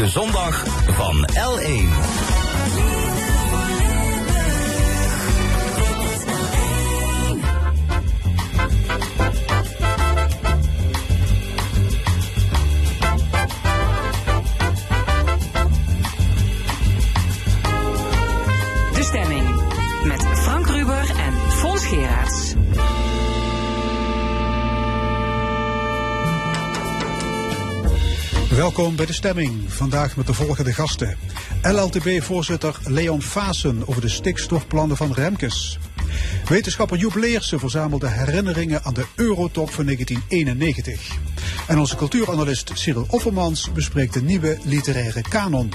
De zondag van L1. Welkom bij de stemming. Vandaag met de volgende gasten. LLTB-voorzitter Leon Faassen over de stikstofplannen van Remkes. Wetenschapper Joep Leersen verzamelde herinneringen aan de Eurotop van 1991. En onze cultuuranalist Cyril Offermans bespreekt de nieuwe literaire kanon.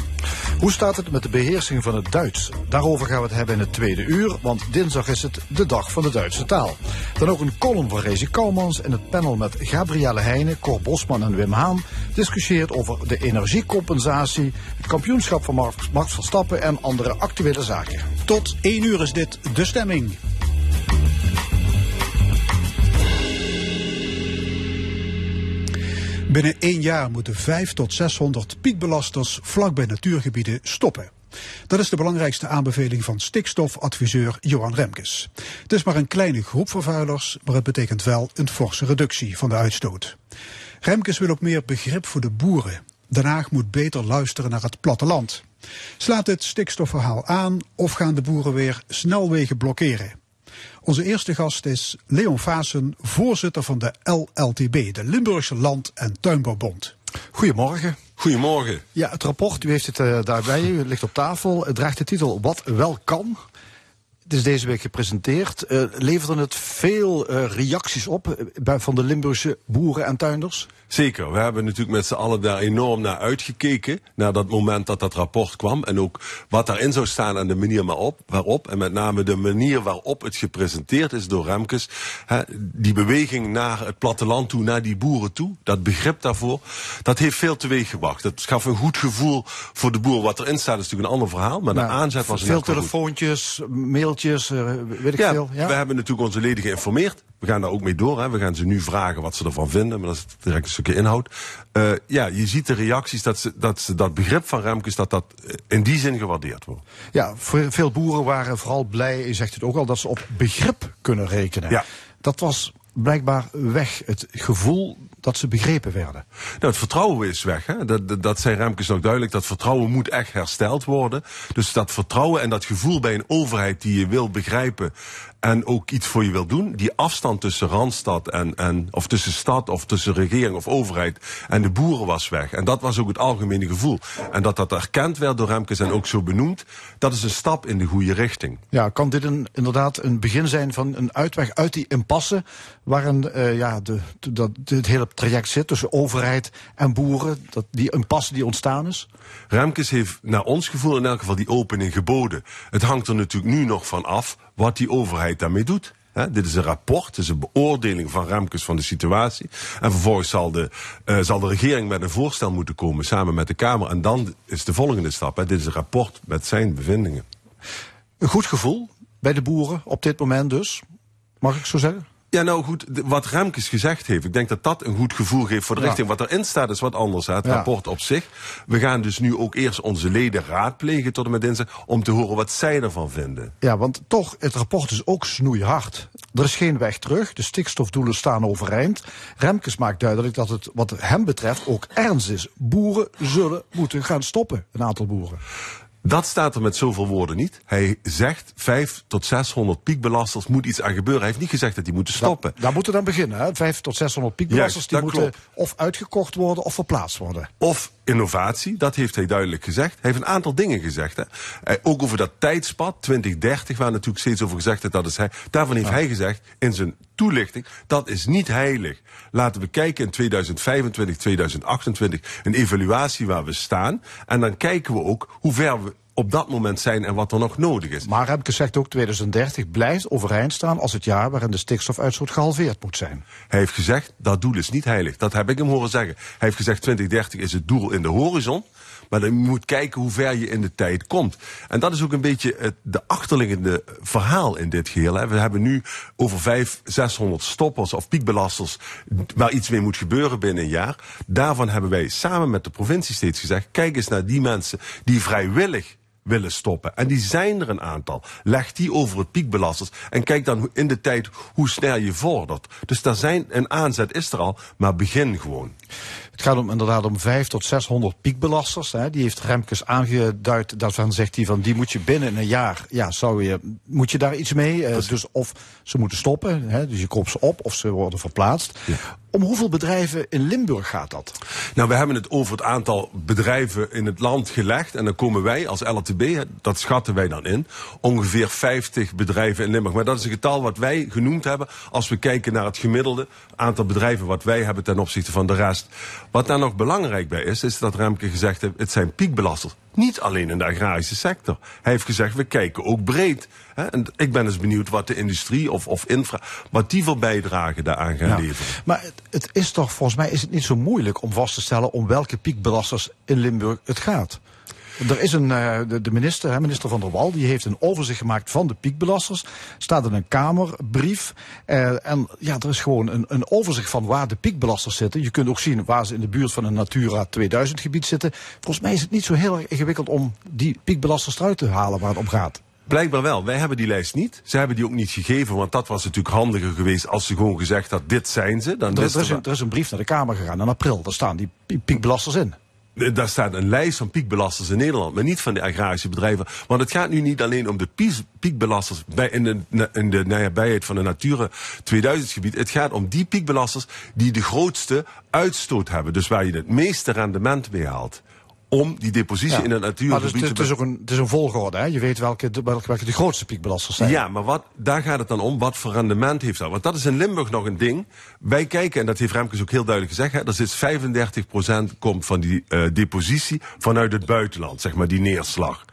Hoe staat het met de beheersing van het Duits? Daarover gaan we het hebben in het tweede uur, want dinsdag is het de dag van de Duitse taal. Dan ook een column van Rezi Kouwmans en het panel met Gabrielle Heijnen, Cor Bosman en Wim Haan discussieert over de energiecompensatie, het kampioenschap van Max Max Verstappen en andere actuele zaken. Tot 1 uur is dit de stemming. Binnen één jaar moeten 5 tot 600 piekbelasters vlakbij natuurgebieden stoppen. Dat is de belangrijkste aanbeveling van stikstofadviseur Johan Remkes. Het is maar een kleine groep vervuilers, maar het betekent wel een forse reductie van de uitstoot. Remkes wil ook meer begrip voor de boeren. Den Haag moet beter luisteren naar het platteland. Slaat het stikstofverhaal aan of gaan de boeren weer snelwegen blokkeren? Onze eerste gast is Leon Vaassen, voorzitter van de LLTB, de Limburgse Land- en Tuinbouwbond. Goedemorgen. Goedemorgen. Ja, het rapport, u heeft het uh, daarbij, u ligt op tafel. Het draagt de titel Wat wel kan. Het is deze week gepresenteerd. Uh, leverde het veel uh, reacties op van de Limburgse boeren en tuinders? Zeker. We hebben natuurlijk met z'n allen daar enorm naar uitgekeken. Naar dat moment dat dat rapport kwam. En ook wat daarin zou staan en de manier waarop. waarop en met name de manier waarop het gepresenteerd is door Remkes. Die beweging naar het platteland toe, naar die boeren toe. Dat begrip daarvoor. Dat heeft veel teweeg gebracht. Dat gaf een goed gevoel voor de boer. Wat erin staat is natuurlijk een ander verhaal. Maar nou, de aanzet was Veel telefoontjes, mailtjes, uh, weet ik ja, veel. Ja, we hebben natuurlijk onze leden geïnformeerd. We gaan daar ook mee door. Hè. We gaan ze nu vragen wat ze ervan vinden. Maar dat is direct een stukje inhoud. Uh, ja, je ziet de reacties dat, ze, dat ze dat begrip van Remkes... dat dat in die zin gewaardeerd wordt. Ja, veel boeren waren vooral blij, je zegt het ook al... dat ze op begrip kunnen rekenen. Ja. Dat was blijkbaar weg. Het gevoel dat ze begrepen werden. Nou, het vertrouwen is weg. Hè? Dat, dat, dat zei Remkes nog duidelijk. Dat vertrouwen moet echt hersteld worden. Dus dat vertrouwen en dat gevoel bij een overheid die je wil begrijpen en ook iets voor je wil doen. Die afstand tussen Randstad en, en of tussen stad of tussen regering of overheid en de boeren was weg. En dat was ook het algemene gevoel. En dat dat erkend werd door Remkes en ook zo benoemd, dat is een stap in de goede richting. Ja, kan dit een, inderdaad een begin zijn van een uitweg uit die impasse waarin uh, ja, de, dat, het hele traject zit tussen overheid en boeren, dat die impasse die ontstaan is? Remkes heeft naar ons gevoel in elk geval die opening geboden. Het hangt er natuurlijk nu nog van af wat die overheid daarmee doet. Dit is een rapport, het is een beoordeling van Remkes van de situatie. En vervolgens zal de, uh, zal de regering met een voorstel moeten komen samen met de Kamer. En dan is de volgende stap. Dit is een rapport met zijn bevindingen. Een goed gevoel bij de boeren op dit moment dus, mag ik zo zeggen? Ja, nou goed, wat Remkes gezegd heeft, ik denk dat dat een goed gevoel geeft voor de ja. richting. Wat erin staat is wat anders, hè, het ja. rapport op zich. We gaan dus nu ook eerst onze leden raadplegen tot en met dinsdag, om te horen wat zij ervan vinden. Ja, want toch, het rapport is ook snoeihard. Er is geen weg terug, de stikstofdoelen staan overeind. Remkes maakt duidelijk dat het wat hem betreft ook ernst is. Boeren zullen moeten gaan stoppen, een aantal boeren. Dat staat er met zoveel woorden niet. Hij zegt 5 tot 600 piekbelasters moet iets aan gebeuren. Hij heeft niet gezegd dat die moeten stoppen. Da daar moeten we dan beginnen. Hè? 5 tot 600 piekbelasters die moeten klopt. of uitgekocht worden of verplaatst worden. Of innovatie, dat heeft hij duidelijk gezegd. Hij heeft een aantal dingen gezegd. Hè? Hij, ook over dat tijdspad 2030, waar natuurlijk steeds over gezegd is, dat is hij. Daarvan heeft ja. hij gezegd in zijn toelichting, dat is niet heilig. Laten we kijken in 2025, 2028, een evaluatie waar we staan. En dan kijken we ook hoe ver we op dat moment zijn en wat er nog nodig is. Maar Remke zegt ook 2030 blijft overeind staan als het jaar waarin de stikstofuitstoot gehalveerd moet zijn. Hij heeft gezegd, dat doel is niet heilig. Dat heb ik hem horen zeggen. Hij heeft gezegd, 2030 is het doel in de horizon. Maar dan moet je kijken hoe ver je in de tijd komt. En dat is ook een beetje het de achterliggende verhaal in dit geheel. Hè. We hebben nu over 500, 600 stoppers of piekbelasters waar iets mee moet gebeuren binnen een jaar. Daarvan hebben wij samen met de provincie steeds gezegd, kijk eens naar die mensen die vrijwillig willen stoppen. En die zijn er een aantal. Leg die over het piekbelasters en kijk dan in de tijd hoe snel je vordert. Dus daar zijn, een aanzet is er al, maar begin gewoon. Het gaat om, inderdaad om 5 tot 600 piekbelasters. Hè. Die heeft Remkes aangeduid. Daarvan zegt hij van die moet je binnen een jaar. Ja, zou je, moet je daar iets mee? Uh, dus of ze moeten stoppen. Hè, dus je koopt ze op of ze worden verplaatst. Ja. Om hoeveel bedrijven in Limburg gaat dat? Nou, we hebben het over het aantal bedrijven in het land gelegd. En dan komen wij als LTB, dat schatten wij dan in, ongeveer 50 bedrijven in Limburg. Maar dat is een getal wat wij genoemd hebben als we kijken naar het gemiddelde aantal bedrijven wat wij hebben ten opzichte van de rest. Wat daar nog belangrijk bij is, is dat Remke gezegd heeft, het zijn piekbelasters. Niet alleen in de agrarische sector. Hij heeft gezegd, we kijken ook breed. En ik ben dus benieuwd wat de industrie of, of infra, wat die voor bijdrage daaraan gaan ja. leveren. Maar het, het, is toch, volgens mij is het niet zo moeilijk om vast te stellen om welke piekbelasters in Limburg het gaat. Er is een, uh, de, minister, minister Van der Wal, die heeft een overzicht gemaakt van de piekbelasters. Staat in een kamerbrief. Uh, en ja, er is gewoon een, een overzicht van waar de piekbelasters zitten. Je kunt ook zien waar ze in de buurt van een Natura 2000 gebied zitten. Volgens mij is het niet zo heel erg ingewikkeld om die piekbelasters eruit te halen waar het om gaat. Blijkbaar wel. Wij hebben die lijst niet. Ze hebben die ook niet gegeven, want dat was natuurlijk handiger geweest als ze gewoon gezegd had, dit zijn ze. Dan er, er, is een, er is een brief naar de Kamer gegaan in april. Daar staan die piekbelasters in. Daar staat een lijst van piekbelasters in Nederland, maar niet van de agrarische bedrijven. Want het gaat nu niet alleen om de piekbelasters bij, in de, in de nabijheid van de Natura 2000 gebied. Het gaat om die piekbelasters die de grootste uitstoot hebben. Dus waar je het meeste rendement mee haalt om die depositie ja. in het natuurgebied dus, het, is ook een, het is een volgorde, hè? Je weet welke de, welke de grootste piekbelasters zijn. Ja, maar wat, daar gaat het dan om. Wat voor rendement heeft dat? Want dat is in Limburg nog een ding. Wij kijken, en dat heeft Remkes ook heel duidelijk gezegd... Hè, er zit 35% komt van die uh, depositie vanuit het buitenland, zeg maar, die neerslag.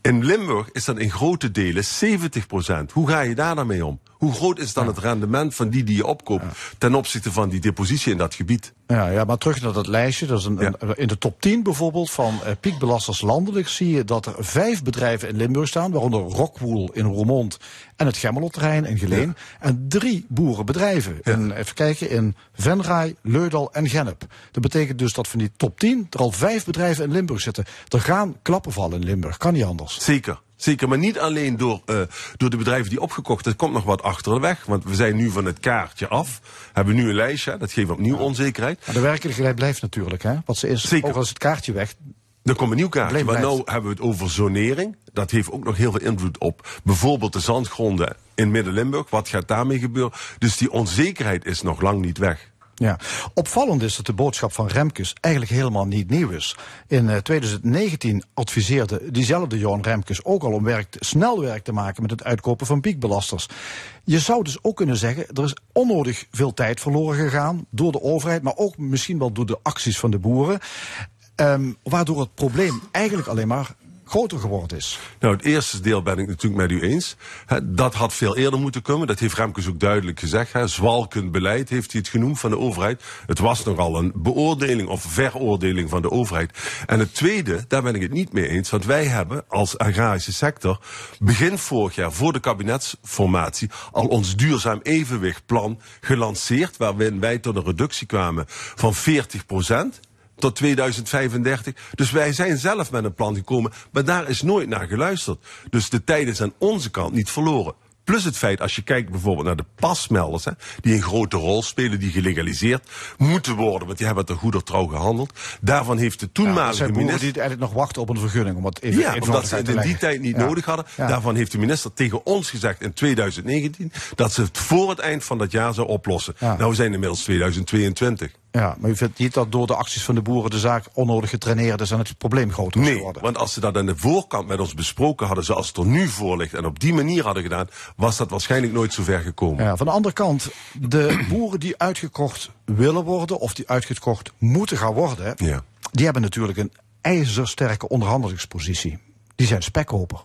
In Limburg is dat in grote delen 70%. Hoe ga je daar dan mee om? Hoe groot is dan ja. het rendement van die die je opkoopt... Ja. ten opzichte van die depositie in dat gebied? Ja, ja, maar terug naar dat lijstje. Dat is een, ja. een, in de top 10 bijvoorbeeld van uh, piekbelasters landelijk... zie je dat er vijf bedrijven in Limburg staan... waaronder Rockwool in Roermond en het Gemmelotterrein in Geleen... en drie boerenbedrijven. In, even kijken, in Venray, Leudal en Gennep. Dat betekent dus dat van die top 10 er al vijf bedrijven in Limburg zitten. Er gaan klappen vallen in Limburg, kan niet anders. Zeker. Zeker, maar niet alleen door, uh, door de bedrijven die opgekocht. Er komt nog wat achter de weg. Want we zijn nu van het kaartje af. Hebben nu een lijstje. Dat geeft opnieuw onzekerheid. Maar de werkelijkheid blijft natuurlijk. Hè? Wat ze is, Zeker. ook als het kaartje weg. Er komt een nieuw kaartje. Maar nu hebben we het over zonering. Dat heeft ook nog heel veel invloed op bijvoorbeeld de zandgronden in Midden-Limburg. Wat gaat daarmee gebeuren? Dus die onzekerheid is nog lang niet weg. Ja, opvallend is dat de boodschap van Remkes eigenlijk helemaal niet nieuw is. In uh, 2019 adviseerde diezelfde Johan Remkes ook al om werk, snel werk te maken met het uitkopen van piekbelasters. Je zou dus ook kunnen zeggen, er is onnodig veel tijd verloren gegaan door de overheid, maar ook misschien wel door de acties van de boeren. Um, waardoor het probleem eigenlijk alleen maar groter geworden is. Nou, het eerste deel ben ik natuurlijk met u eens. He, dat had veel eerder moeten komen. Dat heeft Remkes ook duidelijk gezegd. He, zwalkend beleid heeft hij het genoemd van de overheid. Het was nogal een beoordeling of veroordeling van de overheid. En het tweede, daar ben ik het niet mee eens. Want wij hebben als agrarische sector begin vorig jaar voor de kabinetsformatie al ons duurzaam evenwichtplan gelanceerd. Waarin wij tot een reductie kwamen van 40 procent tot 2035. Dus wij zijn zelf met een plan gekomen, maar daar is nooit naar geluisterd. Dus de tijd is aan onze kant niet verloren. Plus het feit, als je kijkt bijvoorbeeld naar de pasmelders, hè, die een grote rol spelen, die gelegaliseerd moeten worden, want die hebben te goeder trouw gehandeld. Daarvan heeft de toenmalige ja, minister. die eigenlijk nog wachten op een vergunning, om het even Ja, omdat ze het in die tijd niet ja. nodig hadden. Ja. Daarvan heeft de minister tegen ons gezegd in 2019 dat ze het voor het eind van dat jaar zou oplossen. Nou, we zijn inmiddels 2022. Ja, maar u vindt niet dat door de acties van de boeren de zaak onnodig getraineerd is en het probleem groter is nee, geworden? want als ze dat aan de voorkant met ons besproken hadden zoals het er nu voor ligt en op die manier hadden gedaan, was dat waarschijnlijk nooit zo ver gekomen. Ja, van de andere kant, de boeren die uitgekocht willen worden of die uitgekocht moeten gaan worden, ja. die hebben natuurlijk een ijzersterke onderhandelingspositie. die zijn spekkoper.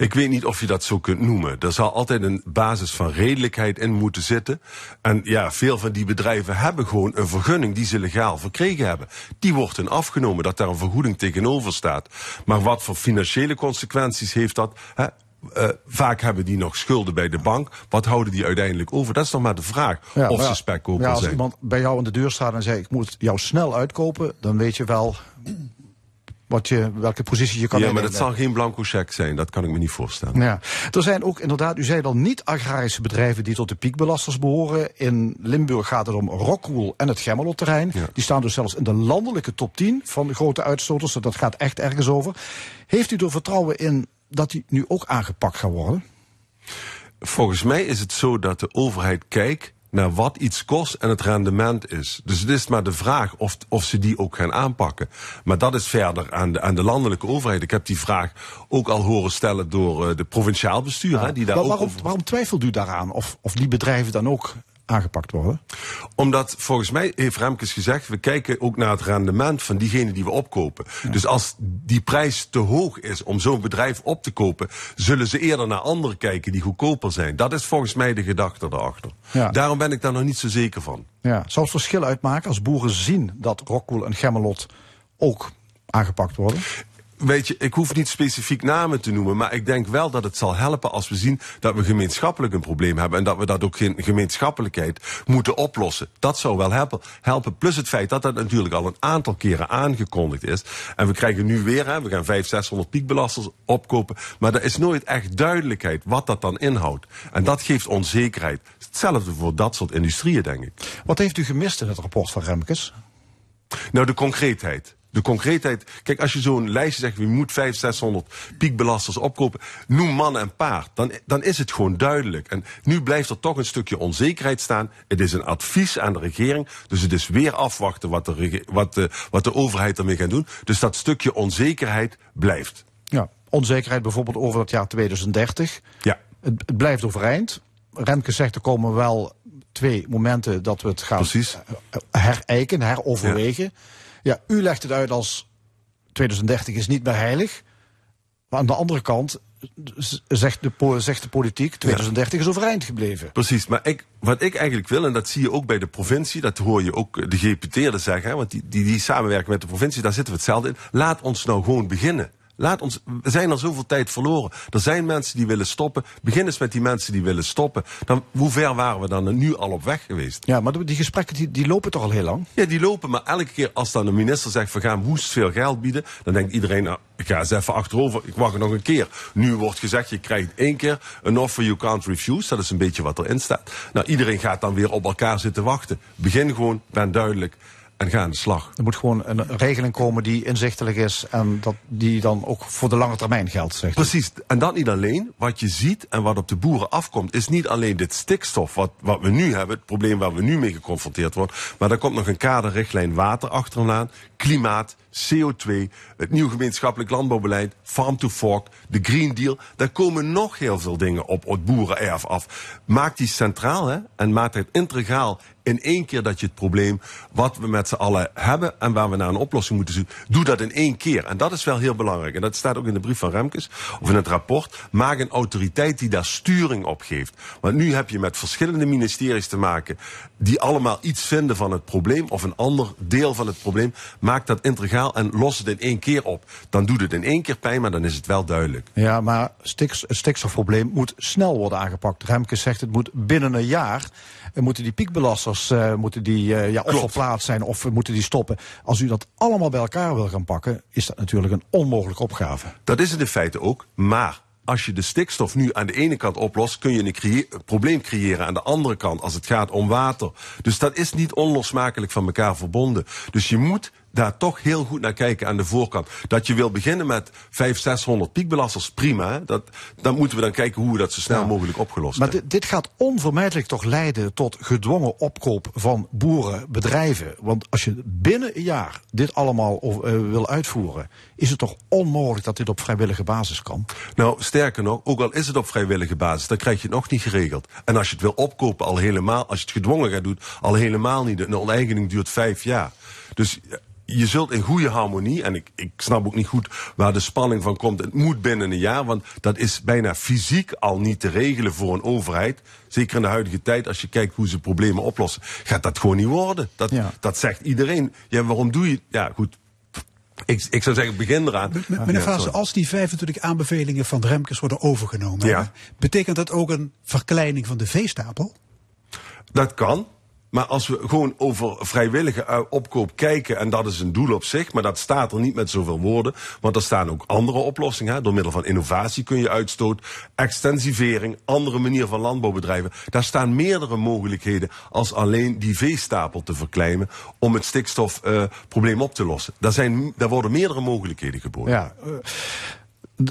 Ik weet niet of je dat zo kunt noemen. Er zal altijd een basis van redelijkheid in moeten zitten. En ja, veel van die bedrijven hebben gewoon een vergunning die ze legaal verkregen hebben. Die wordt hen afgenomen, dat daar een vergoeding tegenover staat. Maar wat voor financiële consequenties heeft dat? Hè? Uh, vaak hebben die nog schulden bij de bank. Wat houden die uiteindelijk over? Dat is nog maar de vraag Ja, of ze spekkoper ja, als zijn. iemand bij jou aan de deur staat en zegt: Ik moet jou snel uitkopen, dan weet je wel wat je, welke positie je kan Ja, maar dat zal geen blanco cheque zijn. Dat kan ik me niet voorstellen. Ja, er zijn ook inderdaad, u zei al, niet-agrarische bedrijven die tot de piekbelasters behoren. In Limburg gaat het om Rockwool en het Gemmelotterrein. Ja. Die staan dus zelfs in de landelijke top 10 van de grote uitstoters. Dat gaat echt ergens over. Heeft u er vertrouwen in dat die nu ook aangepakt gaan worden? Volgens mij is het zo dat de overheid kijkt naar wat iets kost en het rendement is. Dus het is maar de vraag of, of ze die ook gaan aanpakken. Maar dat is verder aan de, aan de landelijke overheid. Ik heb die vraag ook al horen stellen door eh, de provinciaal bestuur. hè, die daar Wa- ook waarom, over- waarom twijfelt u daaraan of, of die bedrijven dan ook aangepakt worden? Omdat volgens mij heeft Remkes gezegd, we kijken ook naar het rendement van diegene die we opkopen. Dus als die prijs te hoog is om zo'n bedrijf op te kopen, zullen ze eerder naar anderen kijken die goedkoper zijn. Dat is volgens mij de gedachte daarachter. Ja. Daarom ben ik daar nog niet zo zeker van. Ja. Zou het verschil uitmaken als boeren zien dat Rockwool en Gemmelot ook aangepakt worden? Weet je, ik hoef niet specifiek namen te noemen, maar ik denk wel dat het zal helpen als we zien dat we gemeenschappelijk een probleem hebben en dat we dat ook geen gemeenschappelijkheid moeten oplossen. Dat zou wel helpen. helpen. Plus het feit dat dat natuurlijk al een aantal keren aangekondigd is. En we krijgen nu weer, hè, we gaan 500, 600 piekbelasters opkopen, maar er is nooit echt duidelijkheid wat dat dan inhoudt. En dat geeft onzekerheid. Hetzelfde voor dat soort industrieën, denk ik. Wat heeft u gemist in het rapport van Remkes? Nou, de concreetheid. De concreetheid. Kijk, als je zo'n lijstje zegt, je moet 500, 600 piekbelasters opkopen. Noem man en paard. Dan, dan is het gewoon duidelijk. En nu blijft er toch een stukje onzekerheid staan. Het is een advies aan de regering. Dus het is weer afwachten wat de, wat de, wat de overheid ermee gaat doen. Dus dat stukje onzekerheid blijft. Ja, onzekerheid bijvoorbeeld over het jaar 2030. Ja. Het, het blijft overeind. Remke zegt er komen wel twee momenten dat we het gaan Precies. eh, herijken, heroverwegen. Ja. U legt het uit als 2030 is niet meer heilig. Maar aan de andere kant zegt de, zegt de politiek 2030 is overeind gebleven. Precies, maar ik, wat ik eigenlijk wil, en dat zie je ook bij de provincie, dat hoor je ook de gedeputeerden zeggen, want die, die, die samenwerken met de provincie, daar zitten we hetzelfde in. Laat ons nou gewoon beginnen. Laat ons, we zijn al zoveel tijd verloren. Er zijn mensen die willen stoppen. Begin eens met die mensen die willen stoppen. Dan, hoe ver waren we dan nu al op weg geweest? Ja, maar die gesprekken die, die lopen toch al heel lang? Ja, die lopen, maar elke keer als dan de minister zegt, we gaan woest veel geld bieden, dan denkt iedereen, nou, ik ga eens even achterover, ik wacht nog een keer. Nu wordt gezegd, je krijgt één keer een offer you can't refuse, dat is een beetje wat erin staat. Nou, iedereen gaat dan weer op elkaar zitten wachten. Begin gewoon, ben duidelijk en ga aan de slag. Er moet gewoon een regeling komen die inzichtelijk is en dat die dan ook voor de lange termijn geldt, zegt u. Precies, en dat niet alleen. Wat je ziet en wat op de boeren afkomt, is niet alleen dit stikstof wat, wat we nu hebben, het probleem waar we nu mee geconfronteerd worden, maar daar komt nog een kaderrichtlijn water achteraan, klimaat, CO2, het nieuw gemeenschappelijk landbouwbeleid, farm to fork, de Green Deal. Daar komen nog heel veel dingen op het boerenerf af. Maak die centraal hè, en maak het integraal in één keer dat je het probleem wat we met z'n allen hebben en waar we naar een oplossing moeten zoeken, doe dat in één keer. En dat is wel heel belangrijk. En dat staat ook in de brief van Remkes of in het rapport. Maak een autoriteit die daar sturing op geeft. Want nu heb je met verschillende ministeries te maken die allemaal iets vinden van het probleem of een ander deel van het probleem. Maak dat integraal en los het in één keer op. Dan doet het in één keer pijn, maar dan is het wel duidelijk. Ja, maar stiks- het stikstofprobleem moet snel worden aangepakt. Remke zegt het moet binnen een jaar. En moeten die piekbelasters eh, moeten die, eh, ja, of zijn of eh, moeten die stoppen. Als u dat allemaal bij elkaar wil gaan pakken, is dat natuurlijk een onmogelijke opgave. Dat is het in feite ook. Maar als je de stikstof nu aan de ene kant oplost, kun je een, probleem creëren aan de andere kant als het gaat om water. Dus dat is niet onlosmakelijk van elkaar verbonden. Dus je moet daar toch heel goed naar kijken aan de voorkant. Dat je wil beginnen met 500, 600 piekbelasters, prima. hè. Dat, dan moeten we dan kijken hoe we dat zo snel Ja. mogelijk opgelost Maar hebben. dit, dit gaat onvermijdelijk toch leiden tot gedwongen opkoop van boerenbedrijven. Want als je binnen een jaar dit allemaal of, eh, wil uitvoeren, is het toch onmogelijk dat dit op vrijwillige basis kan? Nou, sterker nog, ook al is het op vrijwillige basis, dan krijg je het nog niet geregeld. En als je het wil opkopen, al helemaal, als je het gedwongen gaat doen, al helemaal niet. Een oneigening duurt vijf jaar. Dus je zult in goede harmonie, en ik, ik snap ook niet goed waar de spanning van komt. Het moet binnen een jaar, want dat is bijna fysiek al niet te regelen voor een overheid. Zeker in de huidige tijd, als je kijkt hoe ze problemen oplossen, gaat dat gewoon niet worden. Dat, Ja. dat zegt iedereen. Ja, waarom doe je. Ja, goed. Ik, ik zou zeggen, begin eraan. M- Meneer Ja, als die 25 aanbevelingen van Remkes worden overgenomen, Ja. betekent dat ook een verkleining van de veestapel? Dat kan. Maar als we gewoon over vrijwillige eh, opkoop kijken, en dat is een doel op zich, maar dat staat er niet met zoveel woorden, want er staan ook andere oplossingen. Door middel van innovatie kun je uitstoot, extensivering, andere manier van landbouwbedrijven. Daar staan meerdere mogelijkheden als alleen die veestapel te verkleinen om het stikstofprobleem op te lossen. Daar, zijn, daar worden meerdere mogelijkheden geboden. Ja, eh,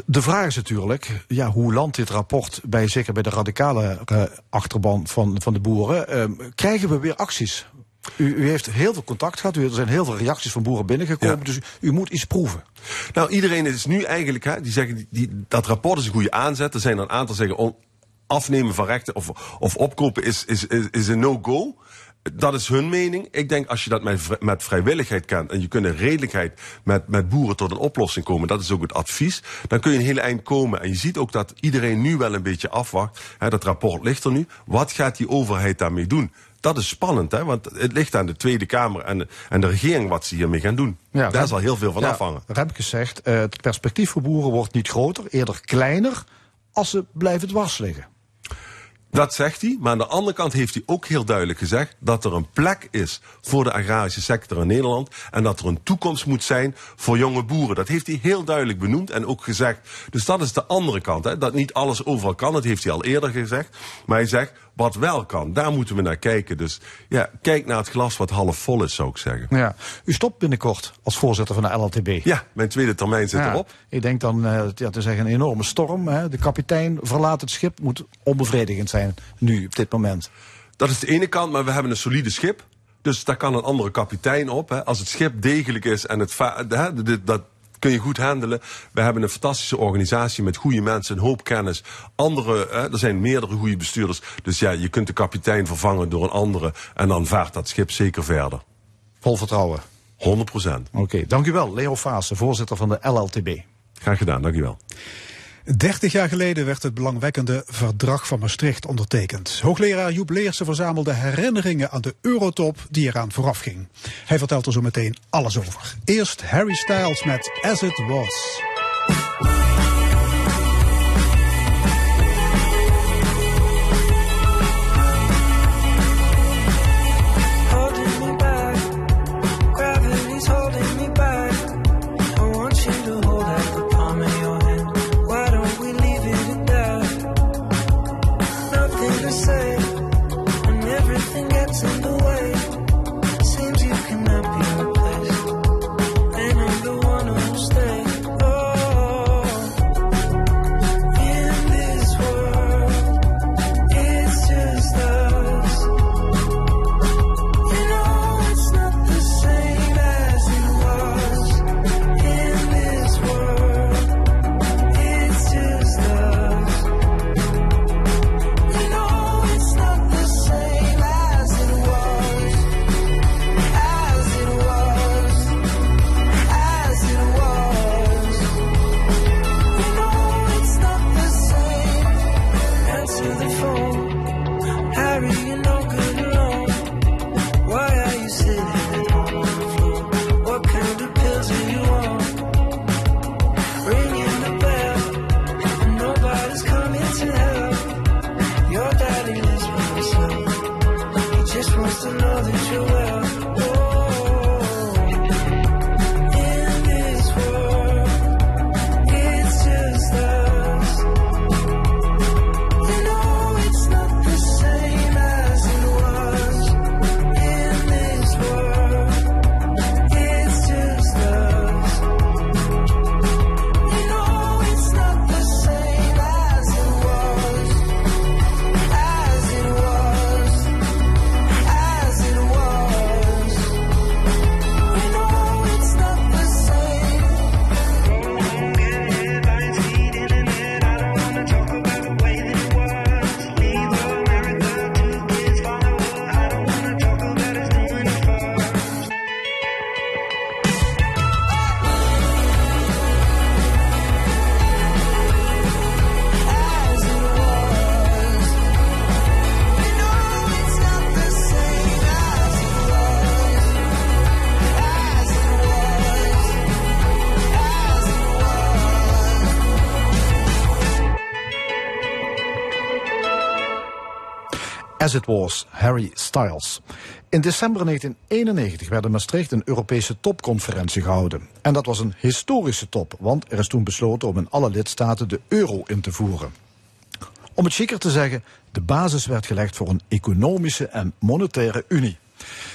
de- vraag is natuurlijk, ja, hoe landt dit rapport bij, zeker bij de radicale eh, achterban van, van de boeren? Ehm, krijgen we weer acties? U, u heeft heel veel contact gehad, er zijn heel veel reacties van boeren binnengekomen, Ja. dus u, u moet iets proeven. Nou, iedereen is nu eigenlijk, hè, die zeggen, die, dat rapport is een goede aanzet. Er zijn een aantal zeggen, on- afnemen van rechten of, of opkopen is, is, is, is een no-go. Dat is hun mening. Ik denk als je dat met, met vrijwilligheid kent en je kunt in redelijkheid met, met boeren tot een oplossing komen, dat is ook het advies, dan kun je een hele eind komen. En je ziet ook dat iedereen nu wel een beetje afwacht. Hè, dat rapport ligt er nu. Wat gaat die overheid daarmee doen? Dat is spannend, hè? want het ligt aan de Tweede Kamer en de, en de regering wat ze hiermee gaan doen. Daar Rem- zal heel veel van ja, afhangen. Remkes zegt, eh, het perspectief voor boeren wordt niet groter, eerder kleiner, als ze blijven dwars liggen. Dat zegt hij, maar aan de andere kant heeft hij ook heel duidelijk gezegd dat er een plek is voor de agrarische sector in Nederland en dat er een toekomst moet zijn voor jonge boeren. Dat heeft hij heel duidelijk benoemd en ook gezegd. Dus dat is de andere kant, hè? dat niet alles overal kan, dat heeft hij al eerder gezegd. Maar hij zegt, wat wel kan, daar moeten we naar kijken. Dus ja, kijk naar het glas wat half vol is, zou ik zeggen. Ja. U stopt binnenkort als voorzitter van de LLTB. Ja, mijn tweede termijn zit Ja, erop. Ik denk dan eh, ja, te zeggen een enorme storm. Hè. De kapitein verlaat het schip, moet onbevredigend zijn nu op dit moment. Dat is de ene kant, maar we hebben een solide schip. Dus daar kan een andere kapitein op. Hè. Als het schip degelijk is en het dit- dat kun je goed handelen. We hebben een fantastische organisatie met goede mensen, een hoop kennis. Andere, hè, er zijn meerdere goede bestuurders. Dus ja, je kunt de kapitein vervangen door een andere. En dan vaart dat schip zeker verder. Vol vertrouwen. 100 procent. Oké, dank u wel. Leo Fase, voorzitter van de LLTB. Graag gedaan, dankjewel. 30 jaar geleden werd het belangwekkende Verdrag van Maastricht ondertekend. Hoogleraar Joep Leersen verzamelde herinneringen aan de Eurotop die eraan vooraf ging. Hij vertelt er zo meteen alles over. Eerst Harry Styles met As It Was. As It Was, Harry Styles. In december 1991 werd in Maastricht een Europese topconferentie gehouden. En dat was een historische top, want er is toen besloten om in alle lidstaten de euro in te voeren. Om het chiquer te zeggen, de basis werd gelegd voor een economische en monetaire unie.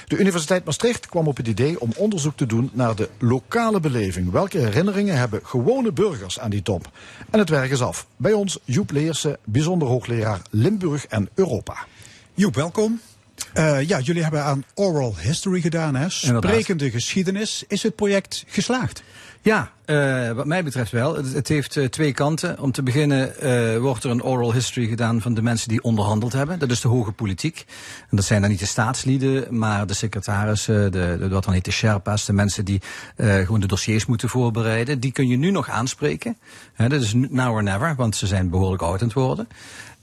De Universiteit Maastricht kwam op het idee om onderzoek te doen naar de lokale beleving. Welke herinneringen hebben gewone burgers aan die top? En het werk is af. Bij ons Joep Leersen, bijzonder hoogleraar Limburg en Europa. Joep, welkom. Eh, ja, jullie hebben aan oral history gedaan, hè? Sprekende geschiedenis. Is het project geslaagd? Ja, eh, wat mij betreft wel. Het, het heeft eh, twee kanten. Om te beginnen wordt er een oral history gedaan van de mensen die onderhandeld hebben. Dat is de hoge politiek. En dat zijn dan niet de staatslieden, maar de secretarissen, de, de, wat dan heet de Sherpa's, de mensen die gewoon de dossiers moeten voorbereiden. Die kun je nu nog aanspreken. Dat is now or never, want ze zijn behoorlijk oud aan het worden.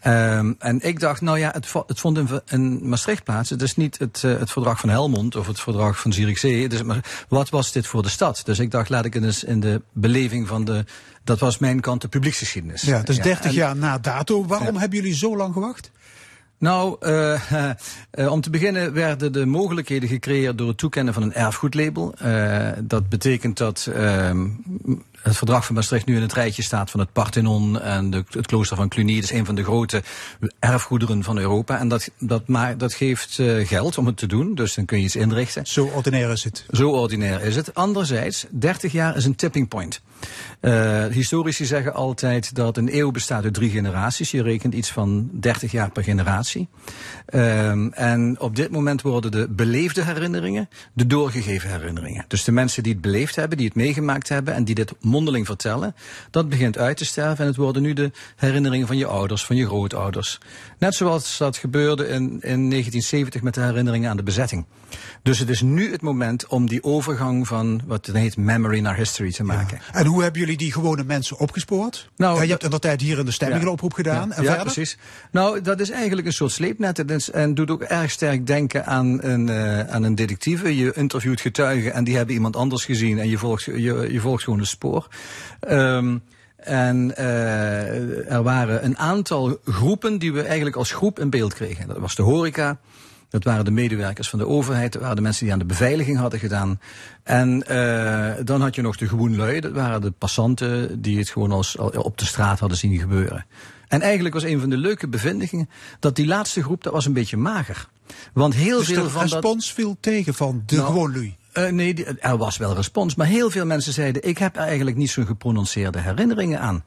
Ehm, en ik dacht, nou ja, het, het vond in, in Maastricht plaats. Het is niet het, eh, het verdrag van Helmond of het verdrag van Zierikzee. Het is maar wat was dit voor de stad? Dus ik dacht, laat ik het eens in de beleving van de. Dat was mijn kant de publieksgeschiedenis. Ja, is 30 en- jaar na dato. Waarom hebben jullie zo lang gewacht? Nou, eh, eh, om te beginnen werden de mogelijkheden gecreëerd door het toekennen van een erfgoedlabel. Dat betekent dat ehm, het verdrag van Maastricht nu in het rijtje staat van het Parthenon en de, het klooster van Cluny. Dat is een van de grote erfgoederen van Europa. En dat, dat, maar, dat geeft eh, geld om het te doen, dus dan kun je iets inrichten. Zo ordinair is het. Zo ordinair is het. Anderzijds, 30 jaar is een tipping point. Eh, historici zeggen altijd dat een eeuw bestaat uit drie generaties. Je rekent iets van 30 jaar per generatie. Ehm, en op dit moment worden de beleefde herinneringen de doorgegeven herinneringen. Dus de mensen die het beleefd hebben, die het meegemaakt hebben en die dit mondeling vertellen, dat begint uit te sterven. En het worden nu de herinneringen van je ouders, van je grootouders. Net zoals dat gebeurde in, in 1970 met de herinneringen aan de bezetting. Dus het is nu het moment om die overgang van wat het heet memory naar history te maken. En hoe hebben jullie die gewone mensen opgespoord? Nou, Ja, je hebt in de tijd hier in de stemming Ja. een oproep gedaan. Ja, en verder? precies. Nou, dat is eigenlijk een soort sleepnet. En doet ook erg sterk denken aan een, eh, aan een detectieve. Je interviewt getuigen en die hebben iemand anders gezien. En je volgt, je, je volgt gewoon een spoor. Ehm, en eh, er waren een aantal groepen die we eigenlijk als groep in beeld kregen. Dat was de horeca. Dat waren de medewerkers van de overheid. Dat waren de mensen die aan de beveiliging hadden gedaan. En eh, dan had je nog de gewoon lui. Dat waren de passanten die het gewoon als, al op de straat hadden zien gebeuren. En eigenlijk was een van de leuke bevindingen dat die laatste groep, dat was een beetje mager. Want heel Dus veel de van dat... respons viel tegen van de Nou, gewoon Eh, nee, er was wel respons. Maar heel veel mensen zeiden: Ik heb er eigenlijk niet zo'n geprononceerde herinneringen aan.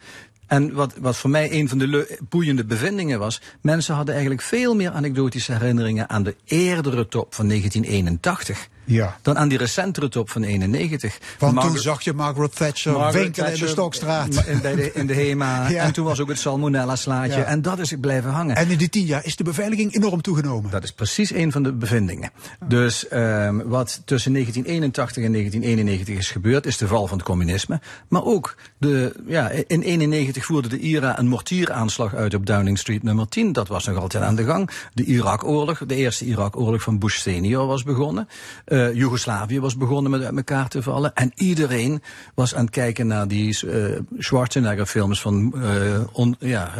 En wat, wat voor mij een van de boeiende bevindingen was: mensen hadden eigenlijk veel meer anekdotische herinneringen aan de eerdere top van 1981. Ja. Dan aan die recentere top van 91. Want Margaret- toen zag je Margaret Thatcher Margaret winkelen in de Stokstraat. In, bij de, in de HEMA. Ja. En toen was ook het Salmonella-slaatje. Ja. En dat is blijven hangen. En in die tien jaar is de beveiliging enorm toegenomen. Dat is precies een van de bevindingen. Dus ehm, wat tussen 1981 en 1991 is gebeurd, is de val van het communisme. Maar ook de, ja, in 1991 voerde de IRA een mortieraanslag uit op Downing Street nummer 10. Dat was nog altijd aan de gang. De Irak-oorlog, de eerste Irak-oorlog van Bush senior was begonnen. Eh Joegoslavië was begonnen met uit elkaar te vallen. En iedereen was aan het kijken naar die eh Schwarzenegger-films van eh, on- ja,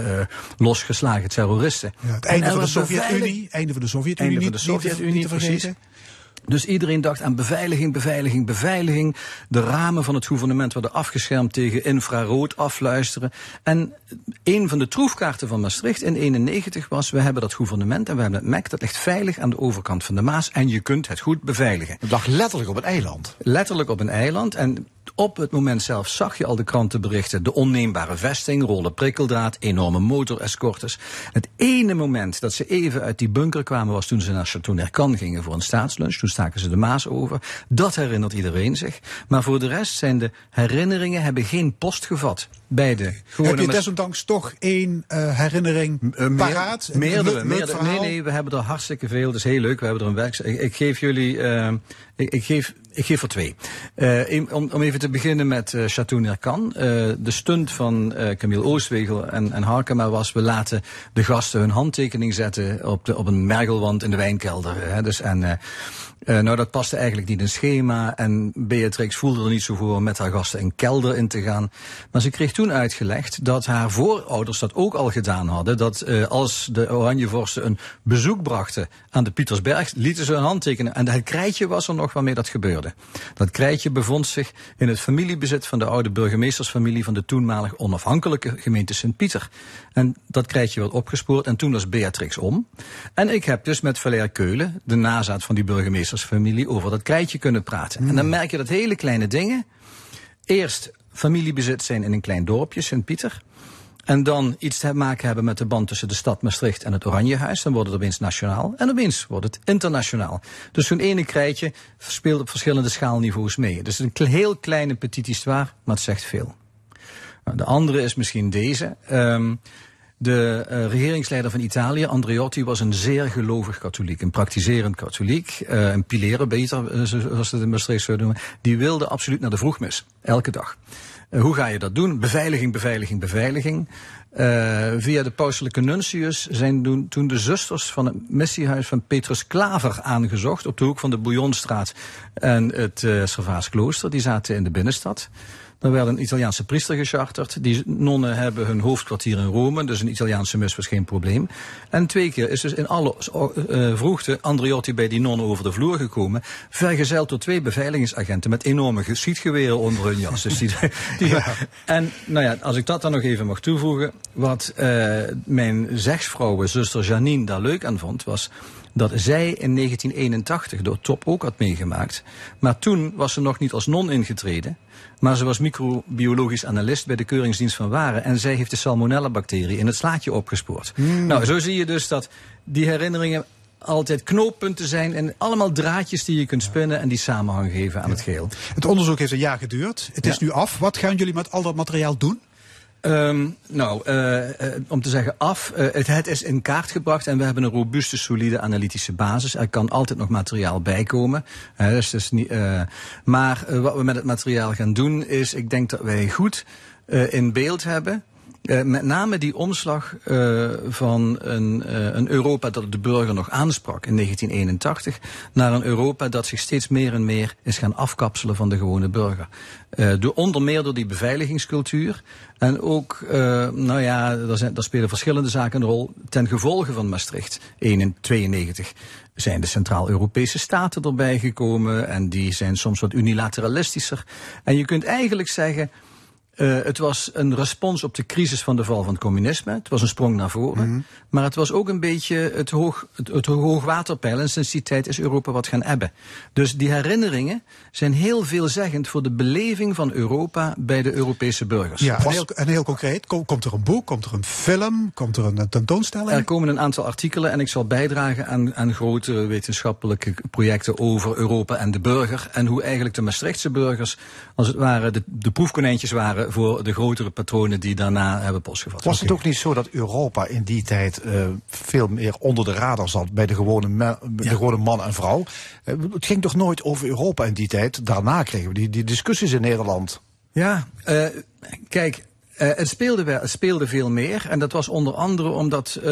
losgeslagen terroristen. Ja, het einde van de Sovjet-Unie. Einde van de Sovjet-Unie. Einde van de Sovjet-Unie, precies. Dus iedereen dacht aan beveiliging, beveiliging, beveiliging. De ramen van het gouvernement werden afgeschermd tegen infrarood afluisteren. En een van de troefkaarten van Maastricht in 91 was... we hebben dat gouvernement en we hebben het MEC, dat ligt veilig aan de overkant van de Maas... en je kunt het goed beveiligen. Het lag letterlijk op een eiland. Letterlijk op een eiland. En op het moment zelf zag je al de krantenberichten. De onneembare vesting, rollen prikkeldraad, enorme motorescortes. Het ene moment dat ze even uit die bunker kwamen was toen ze naar Château Nercan gingen voor een staatslunch. Toen staken ze de Maas over. Dat herinnert iedereen zich. Maar voor de rest zijn de herinneringen hebben geen post gevat. Bij de Heb je desondanks toch één eh, herinnering eh, meer- paraat? Meerdere. Nee, nee, we hebben er hartstikke veel. Dat is heel leuk. We hebben er een werk. Ik, ik geef jullie. eh, Ik, ik, geef, ik geef er twee. Om, om even te beginnen met eh Chateau Nercan. Eh, de stunt van Camille Oostwegel en, en Harkema was... we laten de gasten hun handtekening zetten op, de, op een mergelwand in de wijnkelder. Hè. Dus, en, nou, dat paste eigenlijk niet in schema. En Beatrix voelde er niet zo voor om met haar gasten een kelder in te gaan. Maar ze kreeg toen uitgelegd dat haar voorouders dat ook al gedaan hadden. Dat eh, als de Oranjevorsten een bezoek brachten aan de Pietersberg, lieten ze een handtekenen. En het krijtje was er nog waarmee dat gebeurde. Dat krijtje bevond zich in het familiebezit van de oude burgemeestersfamilie van de toenmalig onafhankelijke gemeente Sint-Pieter. En dat krijtje werd opgespoord en toen was Beatrix om. En ik heb dus met Valère Keulen, de nazaat van die burgemeestersfamilie, over dat krijtje kunnen praten. En dan merk je dat hele kleine dingen. Eerst familiebezit zijn in een klein dorpje, Sint-Pieter. En dan iets te maken hebben met de band tussen de stad Maastricht en het Oranjehuis. Dan wordt het opeens nationaal. En opeens wordt het internationaal. Dus zo'n ene krijtje speelt op verschillende schaalniveaus mee. Dus een heel kleine petit histoire, maar het zegt veel. Nou, de andere is misschien deze. Ehm, de eh, regeringsleider van Italië, Andreotti, was een zeer gelovig katholiek. Een praktiserend katholiek. eh, een pileren beter, eh, zo- zoals ze het in Maastricht zouden noemen. Die wilde absoluut naar de vroegmis. Elke dag. Hoe ga je dat doen? Beveiliging, beveiliging, beveiliging. Via de pauselijke nuntius zijn doen- toen de zusters van het missiehuis van Petrus Klaver aangezocht. Op de hoek van de Bouillonstraat en het uh, Servaas klooster. Die zaten in de binnenstad. Er werd een Italiaanse priester gecharterd. Die nonnen hebben hun hoofdkwartier in Rome, dus een Italiaanse mis was geen probleem. En twee keer is dus in alle uh, vroegte Andriotti bij die nonnen over de vloer gekomen, vergezeld door twee beveiligingsagenten met enorme geschietgeweren onder hun jas. Dus die, die, ja. En nou ja, als ik dat dan nog even mag toevoegen, wat uh, mijn zegsvrouw, zuster Janine, daar leuk aan vond, was dat zij in 1981 door Top ook had meegemaakt. Maar toen was ze nog niet als non ingetreden. Maar ze was microbiologisch analist bij de Keuringsdienst van Waren. En zij heeft de salmonella-bacterie in het slaatje opgespoord. Mm. Nou, zo zie je dus dat die herinneringen altijd knooppunten zijn en allemaal draadjes die je kunt spinnen en die samenhang geven aan ja. het geheel. Het onderzoek heeft een jaar geduurd. Het is nu af. Wat gaan jullie met al dat materiaal doen? Um, nou, uh, uh, om te zeggen af, uh, het, is in kaart gebracht en we hebben een robuuste, solide analytische basis. Er kan altijd nog materiaal bijkomen. dus, dus niet, maar wat we met het materiaal gaan doen is, ik denk dat wij goed in beeld hebben. Uh, met name die omslag uh, van een, uh, een, Europa dat de burger nog aansprak in 1981 naar een Europa dat zich steeds meer en meer is gaan afkapselen van de gewone burger. door onder meer door die beveiligingscultuur en ook, nou ja, daar, zijn, daar spelen verschillende zaken een rol ten gevolge van Maastricht 92 zijn de Centraal-Europese staten erbij gekomen en die zijn soms wat unilateralistischer. En je kunt eigenlijk zeggen. Uh, het was een respons op de crisis van de val van het communisme. Het was een sprong naar voren. Mm -hmm. Maar het was ook een beetje het, hoog, het, het hoogwaterpeil. En sinds die tijd is Europa wat gaan ebben. Dus die herinneringen zijn heel veelzeggend voor de beleving van Europa bij de Europese burgers. Ja, en heel, en heel concreet, kom, komt er een boek, komt er een film, komt er een tentoonstelling? Er komen een aantal artikelen en ik zal bijdragen aan, aan grotere wetenschappelijke projecten over Europa en de burger. En hoe eigenlijk de Maastrichtse burgers, als het ware, de, de proefkonijntjes waren voor de grotere patronen die daarna hebben postgevat. Was het ook niet zo dat Europa in die tijd uh, veel meer onder de radar zat bij de gewone, me, de ja. gewone man en vrouw? Uh, het ging toch nooit over Europa in die tijd? Daarna kregen we die, die discussies in Nederland. Ja, uh, kijk. Uh, het, speelde wel, het speelde veel meer. En dat was onder andere omdat uh,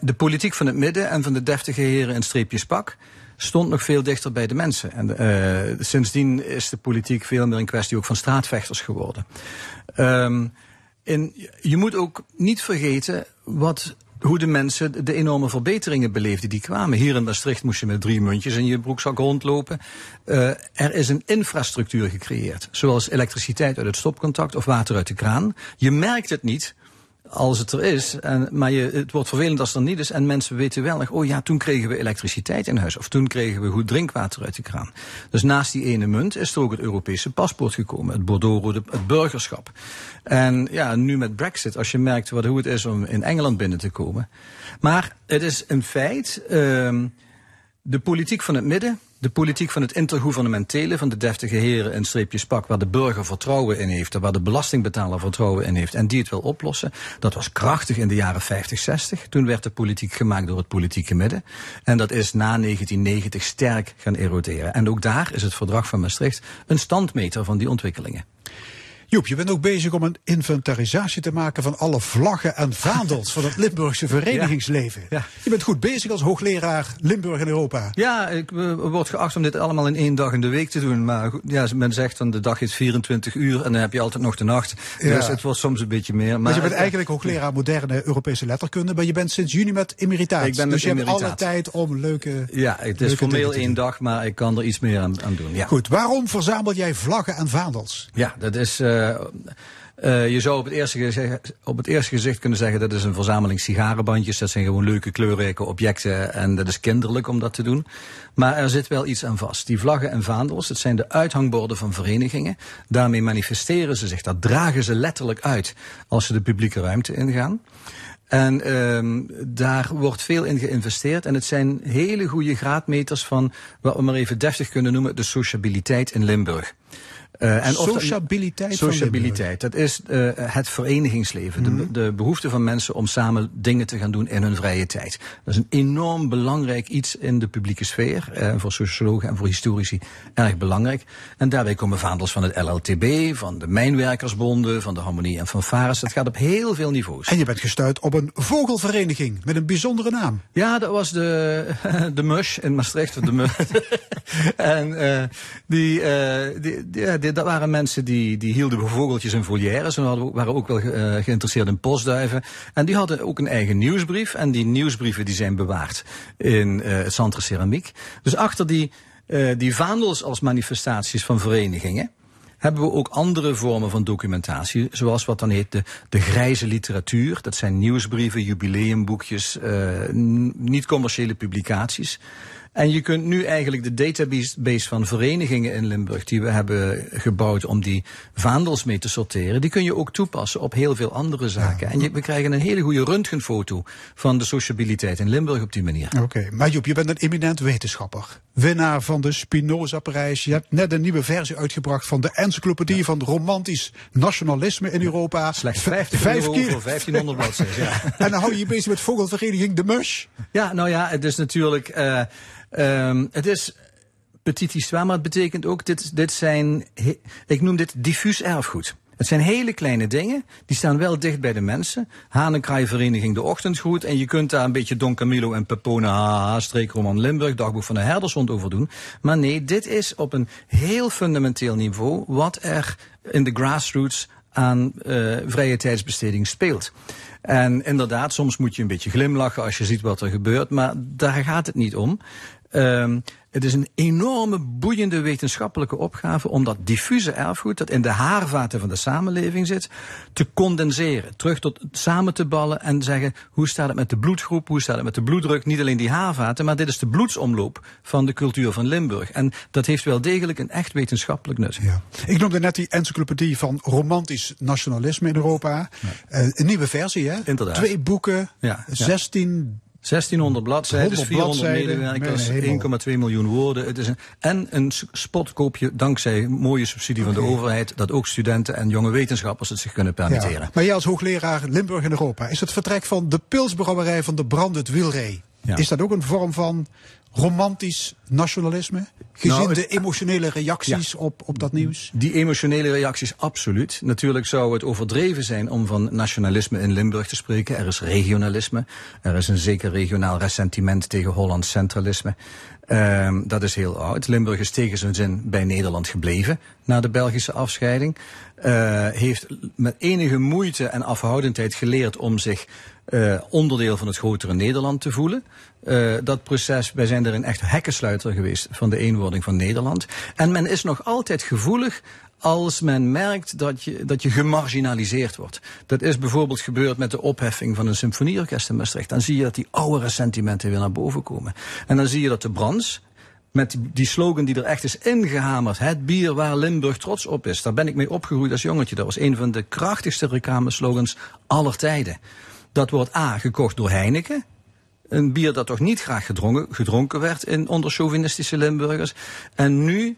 de politiek van het midden en van de deftige heren in streepjes pak stond nog veel dichter bij de mensen. En uh, sindsdien is de politiek veel meer een kwestie ook van straatvechters geworden. Um, en je moet ook niet vergeten wat hoe de mensen de enorme verbeteringen beleefden die kwamen. Hier in Maastricht moest je met drie muntjes in je broekzak rondlopen. Uh, er is een infrastructuur gecreëerd. Zoals elektriciteit uit het stopcontact of water uit de kraan. Je merkt het niet, als het er is. En, maar je, het wordt vervelend als het er niet is. En mensen weten wel nog, oh ja, toen kregen we elektriciteit in huis. Of toen kregen we goed drinkwater uit de kraan. Dus naast die ene munt is er ook het Europese paspoort gekomen. Het Bordeaux, het burgerschap. En ja, nu met Brexit, als je merkt wat, hoe het is om in Engeland binnen te komen. Maar het is een feit, uh, de politiek van het midden de politiek van het intergouvernementele, van de deftige heren in streepjes pak, waar de burger vertrouwen in heeft, waar de belastingbetaler vertrouwen in heeft en die het wil oplossen, dat was krachtig in de jaren 50, 60. Toen werd de politiek gemaakt door het politieke midden. En dat is na 1990 sterk gaan eroderen. En ook daar is het verdrag van Maastricht een standmeter van die ontwikkelingen. Joep, je bent ook bezig om een inventarisatie te maken van alle vlaggen en vaandels van het Limburgse verenigingsleven. Ja. Je bent goed bezig als hoogleraar Limburg en Europa. Ja, ik eh, word geacht om dit allemaal in één dag in de week te doen. Maar ja, men zegt dan de dag heeft 24 uur en dan heb je altijd nog de nacht. Ja. Dus het wordt soms een beetje meer. Maar je bent eigenlijk hoogleraar moderne Europese letterkunde, maar je bent sinds juni met emeritaat. Ik ben met dus je hebt alle tijd om leuke. Ja, het is formeel één dag, maar ik kan er iets meer aan, aan doen. Ja. Goed, waarom verzamel jij vlaggen en vaandels? Ja, dat is. eh, eh, je zou op het, eerste gezicht, op het eerste gezicht kunnen zeggen dat is een verzameling sigarenbandjes. Dat zijn gewoon leuke kleurrijke objecten en dat is kinderlijk om dat te doen. Maar er zit wel iets aan vast. Die vlaggen en vaandels, het zijn de uithangborden van verenigingen. Daarmee manifesteren ze zich, dat dragen ze letterlijk uit als ze de publieke ruimte ingaan. En ehm daar wordt veel in geïnvesteerd. En het zijn hele goede graadmeters van wat we maar even deftig kunnen noemen de sociabiliteit in Limburg. Eh, en Sociabiliteit Sociabiliteit, dat is eh, het verenigingsleven. Mhm. De, de behoefte van mensen om samen dingen te gaan doen in hun vrije tijd. Dat is een enorm belangrijk iets in de publieke sfeer. eh, voor sociologen en voor historici erg belangrijk. En daarbij komen vaandels van het LLTB, van de Mijnwerkersbonden, van de Harmonie en van Fares. Dat gaat op heel veel niveaus. En je bent gestuurd op een vogelvereniging met een bijzondere naam. Ja, dat was de, de Mush in Maastricht. De en die, die, die, ja, die- dat waren mensen die, die hielden vogeltjes in volières. Hadden, waren ook wel eh, geïnteresseerd in postduiven. En die hadden ook een eigen nieuwsbrief. En die nieuwsbrieven die zijn bewaard in eh, het Centre Ceramiek. Dus achter die, eh, die vaandels als manifestaties van verenigingen hebben we ook andere vormen van documentatie, zoals wat dan heet de, de grijze literatuur. Dat zijn nieuwsbrieven, jubileumboekjes, eh, niet-commerciële publicaties. En je kunt nu eigenlijk de database van verenigingen in Limburg die we hebben gebouwd om die vaandels mee te sorteren, die kun je ook toepassen op heel veel andere zaken. En je, we krijgen een hele goede röntgenfoto van de sociabiliteit in Limburg op die manier. Oké, maar Joep, je bent een eminent wetenschapper. Winnaar van de Spinoza-prijs. Je hebt net een nieuwe versie uitgebracht van de encyclopedie van romantisch nationalisme in Europa. Slechts V- 50 vijf keer. voor 1500 bladzijden. Ja. En dan hou je je bezig met vogelvereniging De Mush. Ja, nou ja, het is natuurlijk. eh ehm, het is petit histoire, maar het betekent ook. Dit, dit zijn. Ik noem dit diffuus erfgoed. Het zijn hele kleine dingen, die staan wel dicht bij de mensen. Hanenkraaivereniging De Ochtendgroet. En je kunt daar een beetje Don Camillo en Pepone, haha, streekroman Limburg, dagboek van de herdershond over doen. Maar nee, dit is op een heel fundamenteel niveau wat er in de grassroots aan eh, vrije tijdsbesteding speelt. En inderdaad, soms moet je een beetje glimlachen als je ziet wat er gebeurt, maar daar gaat het niet om. Ehm, het is een enorme, boeiende wetenschappelijke opgave om dat diffuse erfgoed, dat in de haarvaten van de samenleving zit, te condenseren. Terug tot samen te ballen en zeggen, hoe staat het met de bloedgroep, hoe staat het met de bloeddruk? Niet alleen die haarvaten, maar dit is de bloedsomloop van de cultuur van Limburg. En dat heeft wel degelijk een echt wetenschappelijk nut. Ja. Ik noemde net die encyclopedie van romantisch nationalisme in Europa. Eh, een nieuwe versie, hè? Inderdaad. Twee boeken, Ja, ja. 16 1600 bladzijden, 100 400 bladzijden, medewerkers, mijn hemel. 1,2 miljoen woorden. Het is een, en een spotkoopje dankzij mooie subsidie van de overheid, dat ook studenten en jonge wetenschappers het zich kunnen permitteren. Ja. Maar jij als hoogleraar Limburg en Europa, is het vertrek van de pilsbrouwerij van de Brandend Wielree, Ja. is dat ook een vorm van romantisch nationalisme? Gezien Nou, het- de emotionele reacties op, op dat nieuws? Die emotionele reacties, absoluut. Natuurlijk zou het overdreven zijn om van nationalisme in Limburg te spreken. Er is regionalisme. Er is een zeker regionaal ressentiment tegen Hollands centralisme. Ehm, dat is heel oud. Limburg is tegen zijn zin bij Nederland gebleven na de Belgische afscheiding. Eh, heeft met enige moeite en afhoudendheid geleerd om zich eh, onderdeel van het grotere Nederland te voelen. Eh, dat proces, wij zijn er een echt hekkensluiter geweest van de eenwording van Nederland. En men is nog altijd gevoelig als men merkt dat je, dat je gemarginaliseerd wordt. Dat is bijvoorbeeld gebeurd met de opheffing van een symfonieorkest in Maastricht. Dan zie je dat die oude ressentimenten weer naar boven komen. En dan zie je dat de Brands, met die, die slogan die er echt is ingehamerd. Het bier waar Limburg trots op is. Daar ben ik mee opgegroeid als jongetje. Dat was een van de krachtigste reclameslogans aller tijden. Dat wordt A, gekocht door Heineken. een bier dat toch niet graag gedronken, gedronken werd in, onder chauvinistische Limburgers. En nu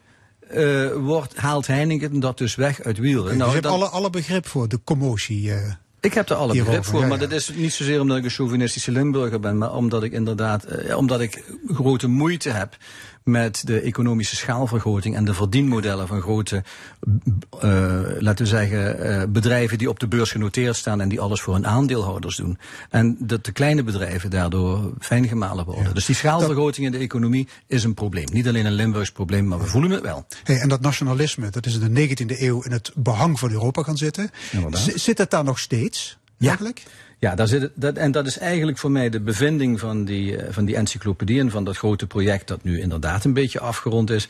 eh, wordt, haalt Heineken dat dus weg uit Wielren. dus je hebt dan- alle, alle begrip voor de commotie. eh. ik heb er alle Hierover, begrip voor, ja, maar dat is niet zozeer omdat ik een chauvinistische Limburger ben, maar omdat ik inderdaad, eh, omdat ik grote moeite heb met de economische schaalvergroting en de verdienmodellen van grote, eh, laten we zeggen, eh, bedrijven die op de beurs genoteerd staan en die alles voor hun aandeelhouders doen. En dat de kleine bedrijven daardoor fijn gemalen worden. Dus die schaalvergroting in de economie is een probleem. Niet alleen een Limburgs probleem, maar we voelen het wel. Hey, en dat nationalisme, dat is in de 19e eeuw in het behang van Europa gaan zitten. Zit het daar nog steeds? Ja. Eigenlijk? Ja, daar zit dat, en dat is eigenlijk voor mij de bevinding van die, eh, van die encyclopedie en van dat grote project dat nu inderdaad een beetje afgerond is.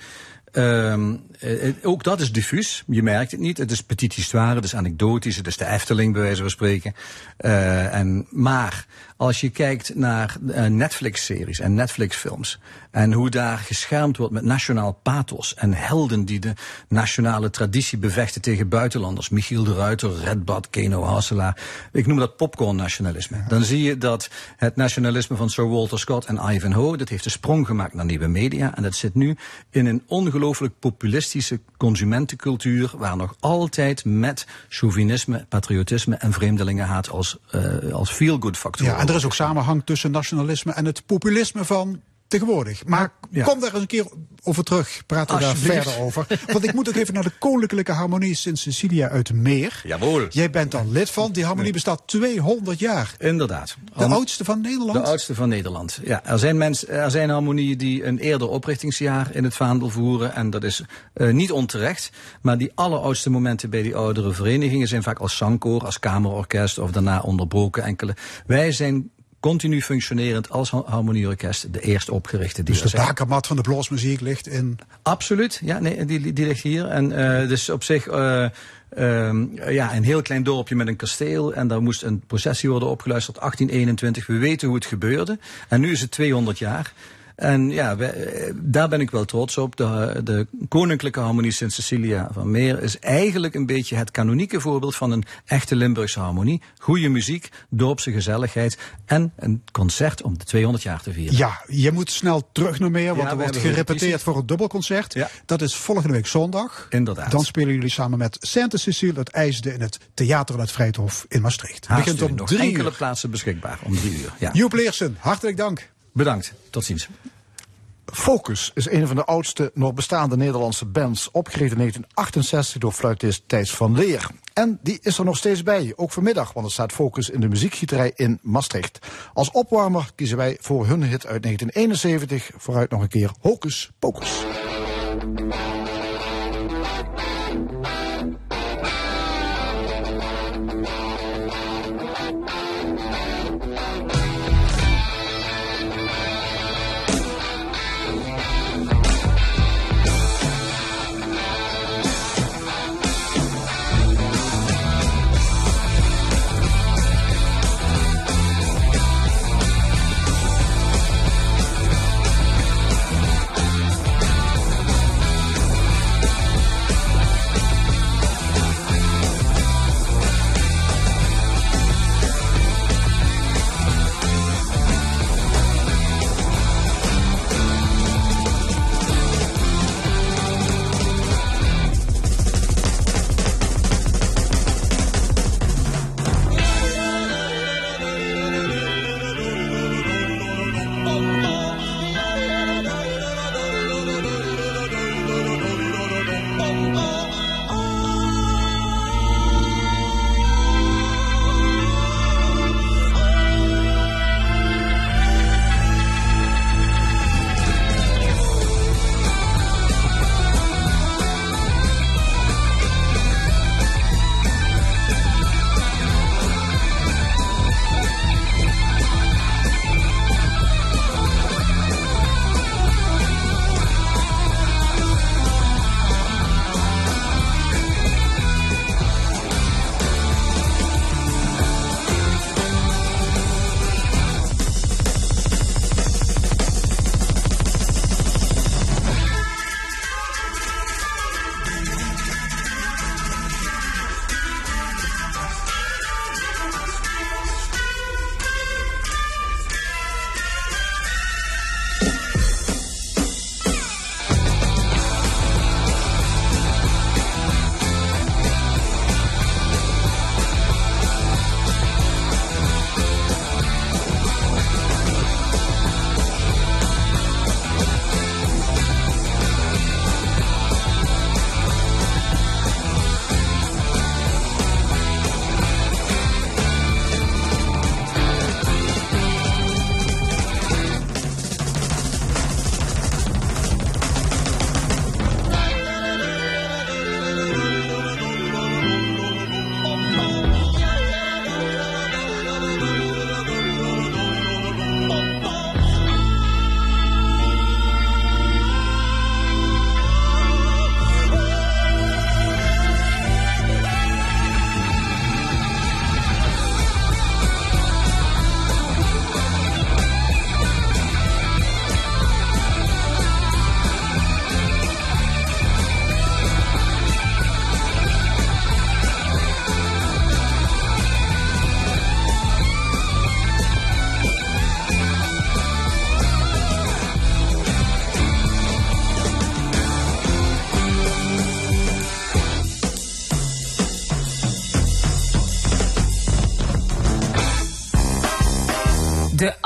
Ehm, eh, eh, ook dat is diffuus, je merkt het niet. Het is petit histoire, het is anekdotisch, het is de Efteling bij wijze van spreken. Eh, en, maar als je kijkt naar Netflix-series en Netflix-films en hoe daar geschermd wordt met nationaal pathos en helden die de nationale traditie bevechten tegen buitenlanders. Michiel de Ruiter, Redbad, Keno Hasselaar. Ik noem dat popcorn-nationalisme. Dan zie je dat het nationalisme van Sir Walter Scott en Ivanhoe, dat heeft de sprong gemaakt naar nieuwe media. En dat zit nu in een ongelooflijk populistische consumentencultuur, waar nog altijd met chauvinisme, patriotisme en vreemdelingenhaat als, eh als feel-good factor. Ja, en er is ook samenhang tussen nationalisme en het populisme van tegenwoordig. Maar Ja. kom daar eens een keer over terug. Praten we daar verder over. Want ik moet ook even naar de Koninklijke Harmonie Sint Cecilia uit Meer. Jawohl. Jij bent dan lid van. Die harmonie bestaat 200 jaar. Inderdaad. De Om- oudste van Nederland. De oudste van Nederland. Ja, er zijn, mensen, er zijn harmonieën die een eerder oprichtingsjaar in het vaandel voeren. En dat is eh, niet onterecht. Maar die alleroudste momenten bij die oudere verenigingen zijn vaak als zangkoor, als kamerorkest of daarna onderbroken enkele. Wij zijn continu functionerend als ha- harmonieorkest de eerst opgerichte die dus de bakermat van de bluesmuziek ligt in... Absoluut, ja, nee, die, die ligt hier. En eh dus op zich, eh ehm, ja, een heel klein dorpje met een kasteel. En daar moest een processie worden opgeluisterd, 1821. We weten hoe het gebeurde. En nu is het 200 jaar. En ja, eh, daar ben ik wel trots op. De, de Koninklijke Harmonie Sint Cecilia van Meer is eigenlijk een beetje het kanonieke voorbeeld van een echte Limburgse harmonie. Goede muziek, dorpse gezelligheid en een concert om de 200 jaar te vieren. Ja, je moet snel terug naar Meer, want Ja, er wordt gerepeteerd voor het dubbelconcert. Ja. Dat is volgende week zondag. Inderdaad. Dan spelen jullie samen met Sinte Cecile het IJsde in het Theater het Vrijthof in Maastricht. Haast begint om nog drie enkele uur. plaatsen beschikbaar om drie uur. Ja. Joep Leersen, hartelijk dank. Bedankt. Tot ziens. Focus is een van de oudste nog bestaande Nederlandse bands, opgericht in 1968 door fluitist Thijs van Leer. En die is er nog steeds bij, ook vanmiddag, want er staat Focus in de muziekgieterij in Maastricht. Als opwarmer kiezen wij voor hun hit uit 1971, vooruit nog een keer Hocus Pocus.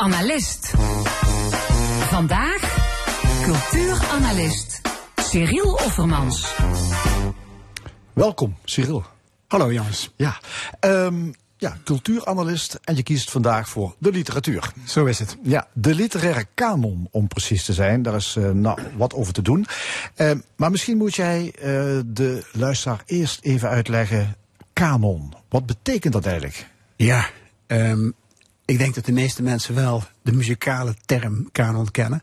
Analist. Vandaag cultuuranalist Cyril Offermans. Welkom, Cyril. Hallo jongens. Ja, ehm, ja, cultuuranalist en je kiest vandaag voor de literatuur. Zo is het. Ja, de literaire kanon om precies te zijn. Daar is eh, nou, wat over te doen. Ehm, maar misschien moet jij eh, de luisteraar eerst even uitleggen. Kanon, wat betekent dat eigenlijk? Ja, ehm, ik denk dat de meeste mensen wel de muzikale term kanon kennen.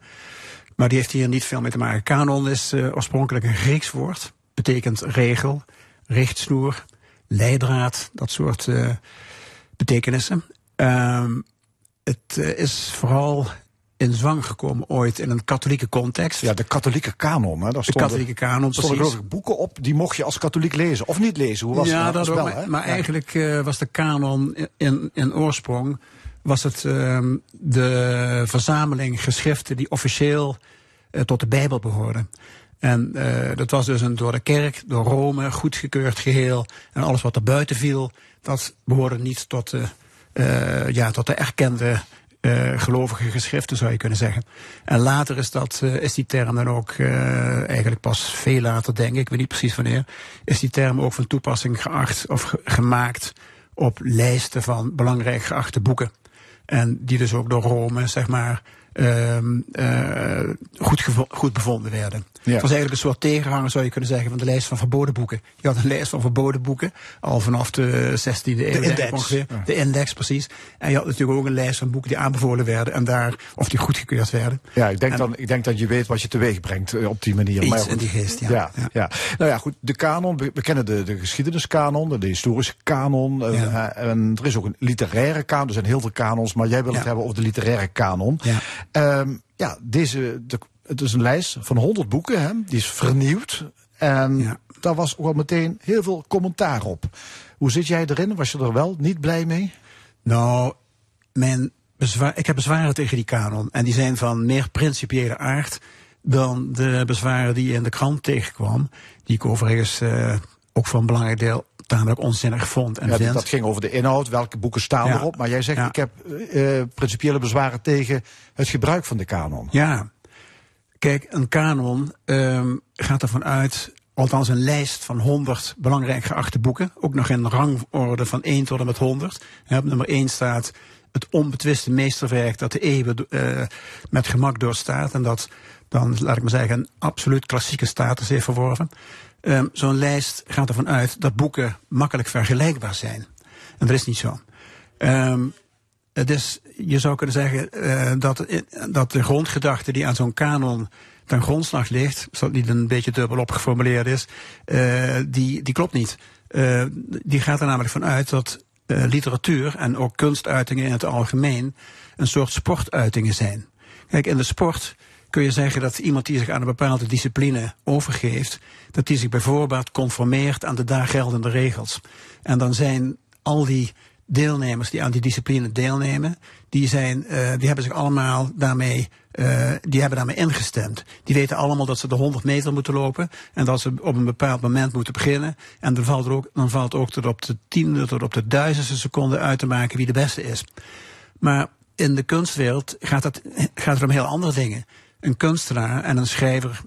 Maar die heeft hier niet veel mee te maken. Kanon is eh, oorspronkelijk een Grieks woord. Betekent regel, richtsnoer, leidraad, dat soort eh, betekenissen. Ehm, het eh, is vooral in zwang gekomen ooit in een katholieke context. Ja, de katholieke kanon. Hè? Daar de katholieke kanon, stonden precies. geloof ik boeken op, die mocht je als katholiek lezen. Of niet lezen, hoe was ja, dat ook, wel, maar, maar Ja. eigenlijk was de kanon in, in oorsprong was het ehm, de verzameling geschriften die officieel eh, tot de Bijbel behoorden. En eh, dat was dus een door de kerk, door Rome, goedgekeurd geheel. En alles wat er buiten viel, dat behoorde niet tot de, eh, ja, tot de erkende eh, gelovige geschriften, zou je kunnen zeggen. En later is, dat, is die term dan ook, eigenlijk pas veel later, denk ik, ik weet niet precies wanneer, is die term ook van toepassing geacht of ge- gemaakt op lijsten van belangrijk geachte boeken. En die dus ook door Rome, zeg maar, goed, gevo- goed bevonden werden. Ja. Het was eigenlijk een soort tegenhanger, zou je kunnen zeggen, van de lijst van verboden boeken. Je had een lijst van verboden boeken, al vanaf de 16e eeuw ik index. ongeveer. Ja. De index, precies. En je had natuurlijk ook een lijst van boeken die aanbevolen werden en daar, of die goedgekeurd werden. Ja, ik denk, En- dan, ik denk dat je weet wat je teweeg brengt eh, op die manier. Iets Maar goed. in die geest, ja. Ja, Ja. ja. Nou ja, goed, de kanon, we, we kennen de, de geschiedeniskanon, de, de historische kanon. eh, eh, en er is ook een literaire kanon, er zijn heel veel kanons, maar jij wil het hebben over de literaire kanon. Ehm, ja, deze, de, het is een lijst van 100 boeken, hè, die is vernieuwd. En Ja. daar was ook al meteen heel veel commentaar op. Hoe zit jij erin? Was je er wel niet blij mee? Nou, mijn bezwaar, ik heb bezwaren tegen die kanon. En die zijn van meer principiële aard dan de bezwaren die je in de krant tegenkwam. Die ik overigens eh, ook voor een belangrijk deel tamelijk onzinnig vond en Ja, dat ging over de inhoud, welke boeken staan Ja. erop. Maar jij zegt, Ja. ik heb eh, principiële bezwaren tegen het gebruik van de kanon. Ja. Kijk, een kanon ehm, gaat ervan uit, althans een lijst van 100 belangrijk geachte boeken. Ook nog in rangorde van 1 tot en met 100. Ja, op nummer 1 staat het onbetwiste meesterwerk dat de eeuwen eh, met gemak doorstaat. En dat dan, laat ik maar zeggen, een absoluut klassieke status heeft verworven. Ehm, Zo'n lijst gaat ervan uit dat boeken makkelijk vergelijkbaar zijn. En dat is niet zo. Het is, je zou kunnen zeggen eh, dat, dat de grondgedachte die aan zo'n kanon ten grondslag ligt, als dat niet een beetje dubbelop geformuleerd is, eh, die, die klopt niet. Eh, die gaat er namelijk van uit dat eh, literatuur en ook kunstuitingen in het algemeen een soort sportuitingen zijn. Kijk, in de sport kun je zeggen dat iemand die zich aan een bepaalde discipline overgeeft, dat die zich bijvoorbeeld conformeert aan de daar geldende regels. En dan zijn al die deelnemers die aan die discipline deelnemen, die, zijn, eh, die hebben zich allemaal daarmee, eh, die hebben daarmee ingestemd. Die weten allemaal dat ze de 100 meter moeten lopen en dat ze op een bepaald moment moeten beginnen. En dan valt, er ook, dan valt ook tot op de tiende, tot op de duizendste seconde uit te maken wie de beste is. Maar in de kunstwereld gaat het, gaat het om heel andere dingen. Een kunstenaar en een schrijver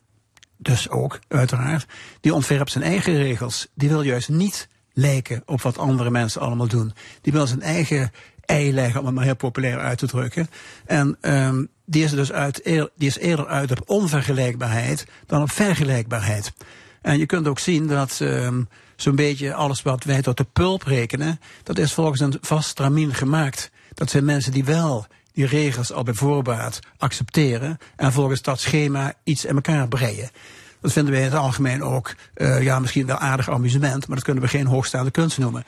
dus ook, uiteraard, die ontwerpt zijn eigen regels. Die wil juist niet lijken op wat andere mensen allemaal doen. Die wil zijn eigen ei leggen, om het maar heel populair uit te drukken. En um, die is dus uit, die is eerder uit op onvergelijkbaarheid dan op vergelijkbaarheid. En je kunt ook zien dat um, zo'n beetje alles wat wij tot de pulp rekenen, dat is volgens een vast stramien gemaakt. Dat zijn mensen die wel die regels al bij voorbaat accepteren en volgens dat schema iets in elkaar breien. Dat vinden wij in het algemeen ook, uh, ja, misschien wel aardig amusement, maar dat kunnen we geen hoogstaande kunst noemen.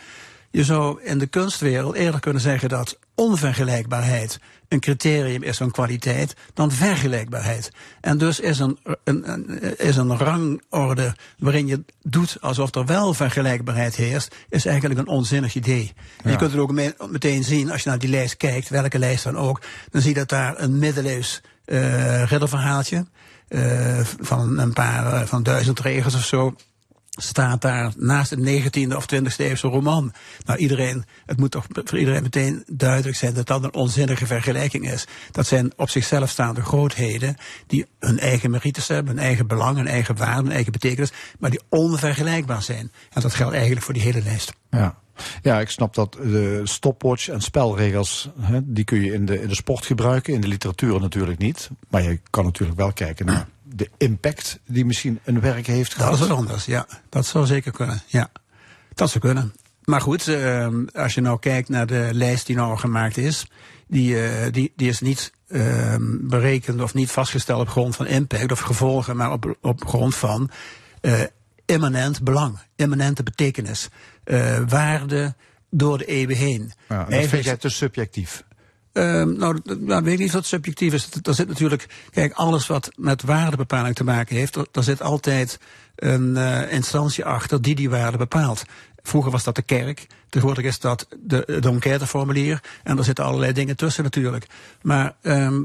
Je zou in de kunstwereld eerder kunnen zeggen dat onvergelijkbaarheid een criterium is van kwaliteit dan vergelijkbaarheid. En dus is een, een, een, is een rangorde waarin je doet alsof er wel vergelijkbaarheid heerst, is eigenlijk een onzinnig idee. Ja. Je kunt het ook me meteen zien als je naar die lijst kijkt, welke lijst dan ook, dan zie je dat daar een middeleeuws uh, ridderverhaaltje uh, van een paar uh, van duizend regels of zo staat daar naast een 19e of 20e eeuwse roman. Nou, iedereen, het moet toch voor iedereen meteen duidelijk zijn dat dat een onzinnige vergelijking is. Dat zijn op zichzelf staande grootheden die hun eigen merites hebben, hun eigen belang, hun eigen waarde, hun eigen betekenis, maar die onvergelijkbaar zijn. En dat geldt eigenlijk voor die hele lijst. Ja. Ja, ik snap dat de stopwatch en spelregels, hè, die kun je in de, in de sport gebruiken, in de literatuur natuurlijk niet. Maar je kan natuurlijk wel kijken naar de impact die misschien een werk heeft gehad. Dat is wat anders, ja. Dat zou zeker kunnen, ja. Dat zou kunnen. Maar goed, eh, als je nou kijkt naar de lijst die nou gemaakt is, die, eh, die, die is niet eh, berekend of niet vastgesteld op grond van impact of gevolgen, maar op, op grond van eh, immanent belang, immanente betekenis, waarde door de eeuwen heen. Ja, dat vind jij te subjectief. Ehm, nou, nou, weet ik niet wat subjectief is. Er zit natuurlijk, kijk, alles wat met waardebepaling te maken heeft, er zit altijd een eh, instantie achter die die waarde bepaalt. Vroeger was dat de kerk, tegenwoordig is dat de, het enquêteformulier en er zitten allerlei dingen tussen natuurlijk. Maar ehm,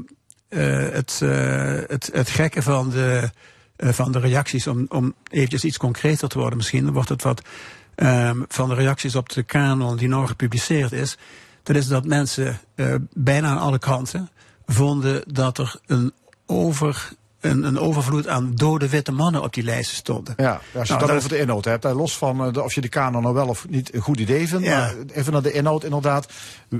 eh, het, eh, het, het gekke van de, van de reacties, om, om eventjes iets concreter te worden misschien, wordt het wat ehm, van de reacties op de kanon die nou gepubliceerd is. Dat is dat mensen eh, bijna aan alle kanten vonden dat er een, over, een, een overvloed aan dode witte mannen op die lijsten stonden. Ja, als je Nou, het dat dan over de inhoud hebt, hè, los van eh, de, of je de kanon nou wel of niet een goed idee vindt, Ja. maar even naar de inhoud inderdaad.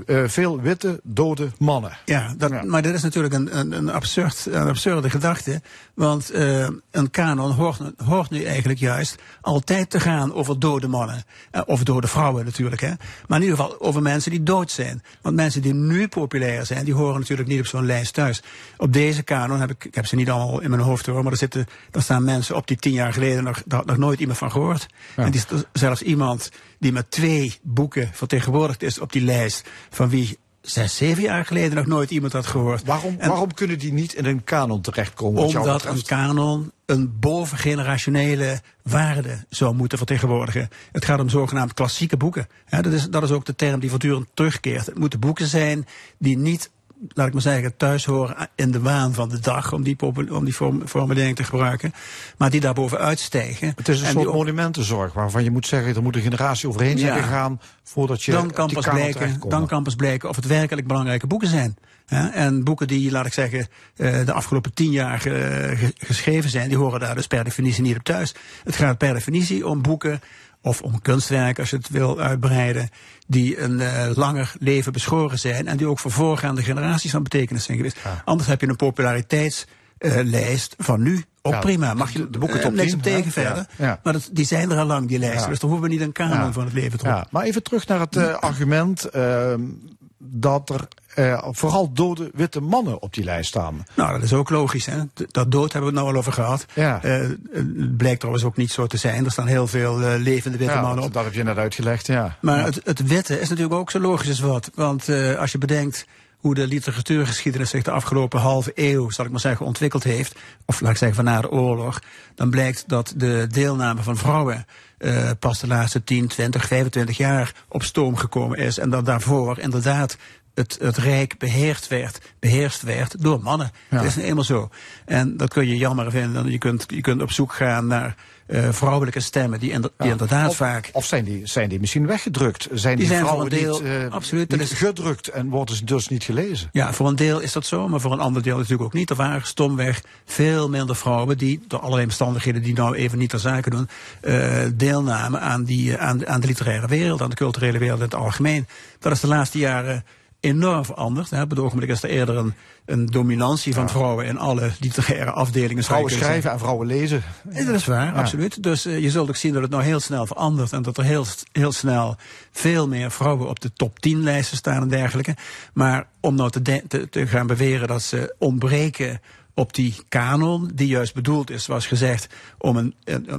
Eh, veel witte, dode mannen. Ja, dat, Ja. maar dit is natuurlijk een, een, een, absurd, een absurde gedachte. Want eh, een kanon hoort, hoort nu eigenlijk juist altijd te gaan over dode mannen. Eh, of dode vrouwen natuurlijk. Hè. Maar in ieder geval over mensen die dood zijn. Want mensen die nu populair zijn, die horen natuurlijk niet op zo'n lijst thuis. Op deze kanon heb ik, ik heb ze niet allemaal in mijn hoofd hoor, maar er, zitten, er staan mensen op die tien jaar geleden nog, daar had nog nooit iemand van gehoord. En die is zelfs iemand die met twee boeken vertegenwoordigd is op die lijst, van wie zes, zeven jaar geleden nog nooit iemand had gehoord. Waarom, En waarom kunnen die niet in een kanon terechtkomen? omdat een kanon een bovengenerationele waarde zou moeten vertegenwoordigen. Het gaat om zogenaamd klassieke boeken. Ja, dat, is, dat is ook de term die voortdurend terugkeert. Het moeten boeken zijn die niet, laat ik maar zeggen, thuis horen in de waan van de dag, om die, om die vorm, formulering te gebruiken, maar die daarboven uitstijgen. Het is een En soort monumentenzorg waarvan je moet zeggen, er moet een generatie overheen zijn Ja. gegaan voordat je dan kan, pas blijken, dan kan pas blijken of het werkelijk belangrijke boeken zijn. En boeken die, laat ik zeggen, eh, de afgelopen tien jaar eh, ge- geschreven zijn, die horen daar dus per definitie niet op thuis. Het gaat per definitie om boeken of om kunstwerken, als je het wil uitbreiden, die een eh, langer leven beschoren zijn en die ook voor voorgaande generaties van betekenis zijn geweest. Anders heb je een populariteitslijst van nu. Ook Ja, prima, mag je de- boeken eh, top niks 10, op tegen verder. ja. Maar dat, die zijn er al lang, die lijsten. Dus daar hoeven we niet een kanon Ja. van het leven te maar even terug naar het eh, argument ehm, dat er eh, vooral dode witte mannen op die lijst staan. Nou, dat is ook logisch. Hè? Dat dood hebben we het nou al over gehad. Ja. Eh, het blijkt trouwens ook niet zo te zijn. Er staan heel veel eh, levende witte Ja, mannen op. dat heb je net uitgelegd, ja. Maar Ja. het, het witte is natuurlijk ook zo logisch als wat. Want als je bedenkt hoe de literatuurgeschiedenis zich de afgelopen halve eeuw, zal ik maar zeggen, ontwikkeld heeft, of laat ik zeggen van na de oorlog, dan blijkt dat de deelname van vrouwen pas de laatste 10, 20, 25 jaar op stoom gekomen is. En dat daarvoor inderdaad het, het Rijk beheerst werd, beheerst werd door mannen. Ja. Dat is nu eenmaal zo. En dat kun je jammer vinden. Je kunt, je kunt op zoek gaan naar eh, vrouwelijke stemmen die, inder- die inderdaad of, vaak Of zijn die, zijn die misschien weggedrukt? Zijn die, Die zijn vrouwen voor een deel- niet, eh, absoluut, dat niet is- gedrukt en worden ze dus niet gelezen? Ja, voor een deel is dat zo, maar voor een ander deel natuurlijk ook niet. Er waren stomweg veel minder vrouwen die, door allerlei omstandigheden die nou even niet ter zake doen, eh, deelnamen aan, die, aan, aan de literaire wereld, aan de culturele wereld in het algemeen. Dat is de laatste jaren enorm veranderd. Hè. Op het ogenblik is er eerder een, een dominantie van vrouwen in alle literaire afdelingen. Vrouwen schrijven en vrouwen lezen. Ja, dat is waar, absoluut. Dus eh, je zult ook zien dat het nou heel snel verandert. En dat er heel, heel snel veel meer vrouwen op de top 10 lijsten staan en dergelijke. Maar om nou te, de- te, te gaan beweren dat ze ontbreken op die kanon, die juist bedoeld is, zoals gezegd, om een,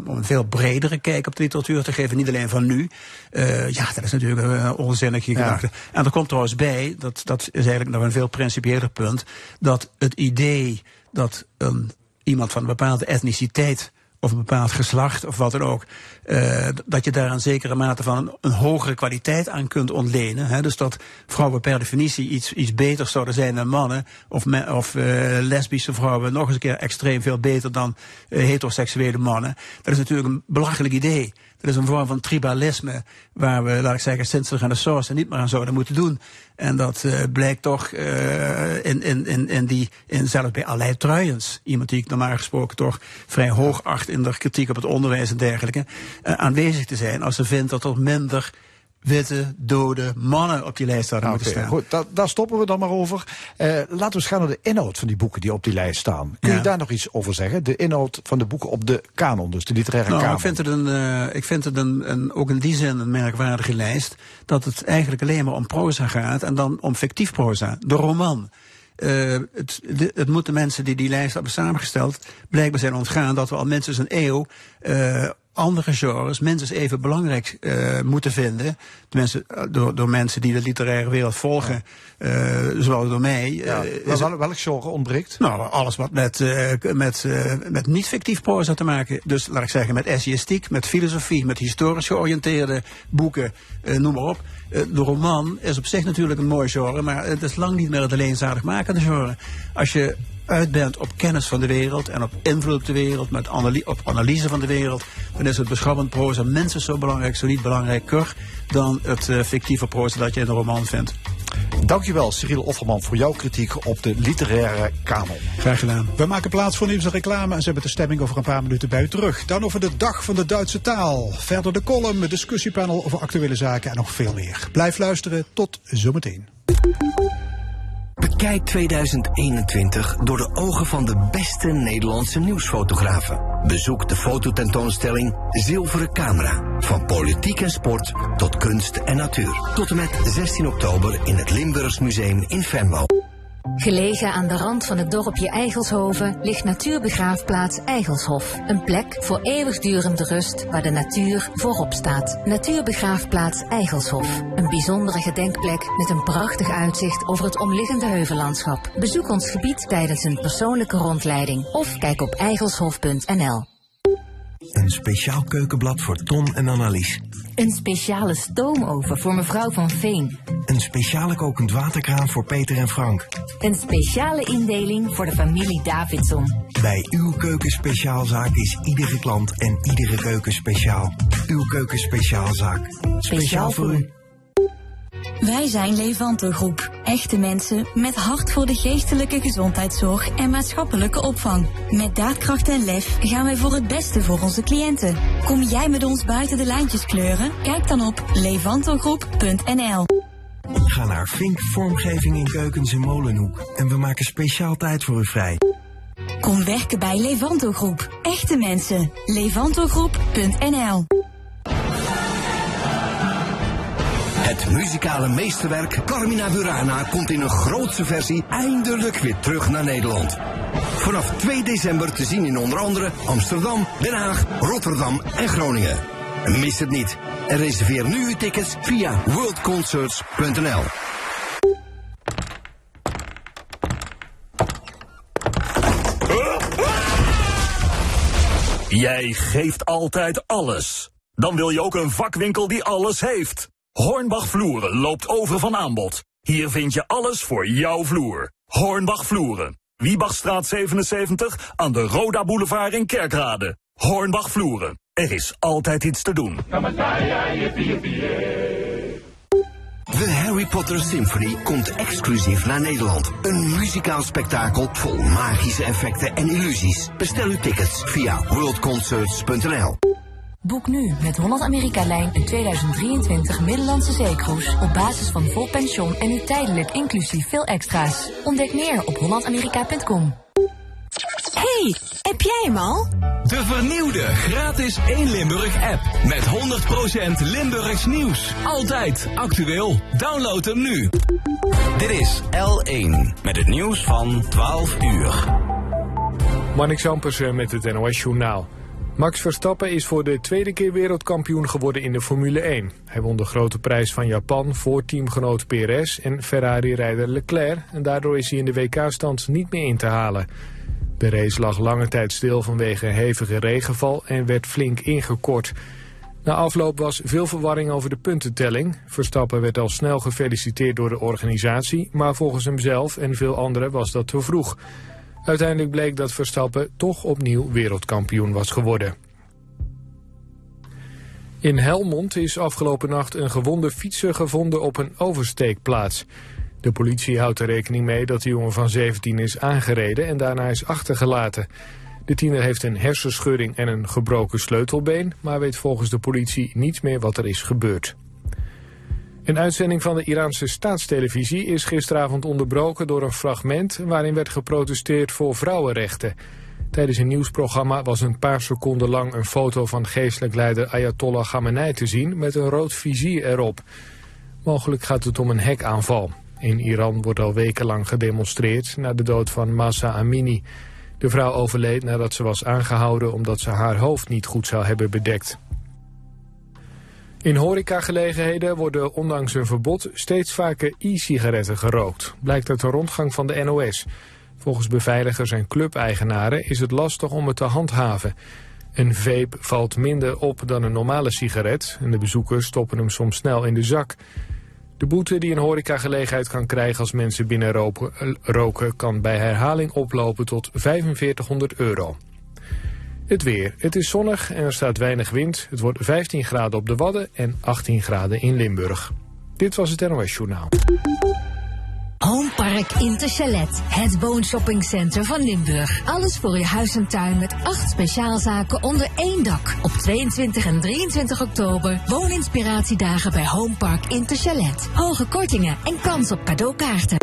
om een veel bredere kijk op de literatuur te geven, niet alleen van nu. Eh, ja, dat is natuurlijk een eh, onzinnige Ja. gedachte. En er komt trouwens bij, dat, dat is eigenlijk nog een veel principiëler punt, dat het idee dat een, iemand van een bepaalde etniciteit of een bepaald geslacht of wat dan ook, eh, dat je daar een zekere mate van een, een hogere kwaliteit aan kunt ontlenen. Hè? Dus dat vrouwen per definitie iets, iets beter zouden zijn dan mannen, of, of eh, lesbische vrouwen nog eens een keer extreem veel beter dan eh, heteroseksuele mannen. Dat is natuurlijk een belachelijk idee. Dat is een vorm van tribalisme waar we, laat ik zeggen, sinds de renaissance niet meer aan zouden moeten doen. En dat eh, blijkt toch eh, in, in, in, in die, in, zelfs bij Aleid Truijens, iemand die ik normaal gesproken toch vrij hoog acht in de kritiek op het onderwijs en dergelijke, eh, aanwezig te zijn als ze vindt dat er minder witte, dode mannen op die lijst zouden moeten staan. goed, da- daar stoppen we dan maar over. Eh, laten we eens gaan naar de inhoud van die boeken die op die lijst staan. Kun je daar nog iets over zeggen? De inhoud van de boeken op de kanon, dus de literaire Nou, kanon. ik vind het, een, eh, ik vind het een, een, ook in die zin een merkwaardige lijst. Dat het eigenlijk alleen maar om proza gaat en dan om fictief proza. De roman. Eh, het, de- het moet de mensen die die lijst hebben samengesteld blijkbaar zijn ontgaan dat we al minstens een eeuw eh, andere genres minstens even belangrijk eh, moeten vinden. Tenminste, eh, door, door mensen die de literaire wereld volgen, eh, zoals door mij. ja, wel- wel- welk genre ontbreekt? nou, alles wat met, met, met niet-fictief proza te maken. Dus laat ik zeggen, met essayistiek, met filosofie, met historisch georiënteerde boeken, noem maar op. De roman is op zich natuurlijk een mooi genre, maar het is lang niet meer het alleenzaligmakende genre. Als je uit bent op kennis van de wereld en op invloed op de wereld, met analy- op analyse van de wereld, dan is het beschouwend proza minstens zo belangrijk, zo niet belangrijker, dan het eh, fictieve proza dat je in een roman vindt. Dankjewel, Cyril Offerman, voor jouw kritiek op de literaire kanon. Graag gedaan. We maken plaats voor nieuws en reclame en ze hebben de stemming over een paar minuten bij u terug. Dan over de dag van de Duitse taal. Verder de column, het discussiepanel over actuele zaken en nog veel meer. Blijf luisteren, tot zometeen. Bekijk 2021 door de ogen van de beste Nederlandse nieuwsfotografen. Bezoek de fototentoonstelling Zilveren Camera. Van politiek en sport tot kunst en natuur. Tot en met 16 oktober in het Limburgs Museum in Venlo. Gelegen aan de rand van het dorpje Eigelshoven ligt natuurbegraafplaats Eigelshof. Een plek voor eeuwigdurende rust waar de natuur voorop staat. Natuurbegraafplaats Eigelshof. Een bijzondere gedenkplek met een prachtig uitzicht over het omliggende heuvellandschap. Bezoek ons gebied tijdens een persoonlijke rondleiding of kijk op eigelshof.nl. Een speciaal keukenblad voor Ton en Annelies. Een speciale stoomoven voor mevrouw van Veen. Een speciale kokend waterkraan voor Peter en Frank. Een speciale indeling voor de familie Davidson. Bij uw keukenspeciaalzaak is iedere klant en iedere keuken speciaal. Uw keukenspeciaalzaak. Speciaal voor u. Wij zijn Levanto Groep. Echte mensen met hart voor de geestelijke gezondheidszorg en maatschappelijke opvang. Met daadkracht en lef gaan wij voor het beste voor onze cliënten. Kom jij met ons buiten de lijntjes kleuren? Kijk dan op levantogroep.nl. Ga naar Vink Vormgeving in Keukens in Molenhoek. En we maken speciaal tijd voor u vrij. Kom werken bij Levanto Groep. Echte mensen. levantogroep.nl. Het muzikale meesterwerk Carmina Burana komt in een grootse versie eindelijk weer terug naar Nederland. Vanaf 2 december te zien in onder andere Amsterdam, Den Haag, Rotterdam en Groningen. Mis het niet en reserveer nu uw tickets via worldconcerts.nl. Jij geeft altijd alles. Dan wil je ook een vakwinkel die alles heeft. Hornbach Vloeren loopt over van aanbod. Hier vind je alles voor jouw vloer. Hornbach Vloeren. Wiebachstraat 77 aan de Roda Boulevard in Kerkrade. Hornbach Vloeren. Er is altijd iets te doen. De Harry Potter Symphony komt exclusief naar Nederland. Een muzikaal spektakel vol magische effecten en illusies. Bestel uw tickets via worldconcerts.nl. Boek nu met Holland Amerika Lijn een 2023 Middellandse zeecruise op basis van vol pensioen en nu tijdelijk inclusief veel extra's. Ontdek meer op hollandamerika.com. Hey, heb jij hem al? De vernieuwde gratis 1 Limburg app. Met 100% Limburgs nieuws. Altijd actueel. Download hem nu. Dit is L1 met het nieuws van 12 uur. Marnix Ampersen met het NOS Journaal. Max Verstappen is voor de tweede keer wereldkampioen geworden in de Formule 1. Hij won de grote prijs van Japan voor teamgenoot Perez en Ferrari-rijder Leclerc... en daardoor is hij in de WK-stand niet meer in te halen. De race lag lange tijd stil vanwege hevige regenval en werd flink ingekort. Na afloop was veel verwarring over de puntentelling. Verstappen werd al snel gefeliciteerd door de organisatie, maar volgens hemzelf en veel anderen was dat te vroeg. Uiteindelijk bleek dat Verstappen toch opnieuw wereldkampioen was geworden. In Helmond is afgelopen nacht een gewonde fietser gevonden op een oversteekplaats. De politie houdt er rekening mee dat de jongen van 17 is aangereden en daarna is achtergelaten. De tiener heeft een hersenschudding en een gebroken sleutelbeen, maar weet volgens de politie niets meer wat er is gebeurd. Een uitzending van de Iraanse staatstelevisie is gisteravond onderbroken door een fragment waarin werd geprotesteerd voor vrouwenrechten. Tijdens een nieuwsprogramma was een paar seconden lang een foto van geestelijk leider Ayatollah Khamenei te zien met een rood vizier erop. Mogelijk gaat het om een hekaanval. In Iran wordt al wekenlang gedemonstreerd na de dood van Masa Amini. De vrouw overleed nadat ze was aangehouden omdat ze haar hoofd niet goed zou hebben bedekt. In horecagelegenheden worden ondanks een verbod steeds vaker e-sigaretten gerookt. Blijkt uit de rondgang van de NOS. Volgens beveiligers en clubeigenaren is het lastig om het te handhaven. Een vape valt minder op dan een normale sigaret en de bezoekers stoppen hem soms snel in de zak. De boete die een horecagelegenheid kan krijgen als mensen binnen roken, roken kan bij herhaling oplopen tot 4500 euro. Het weer. Het is zonnig en er staat weinig wind. Het wordt 15 graden op de Wadden en 18 graden in Limburg. Dit was het NOS Journaal. Homepark Interchalet, het woonshoppingcenter van Limburg. Alles voor je huis en tuin met acht speciaalzaken onder één dak. Op 22 en 23 oktober wooninspiratiedagen bij Homepark Interchalet. Hoge kortingen en kans op cadeaukaarten.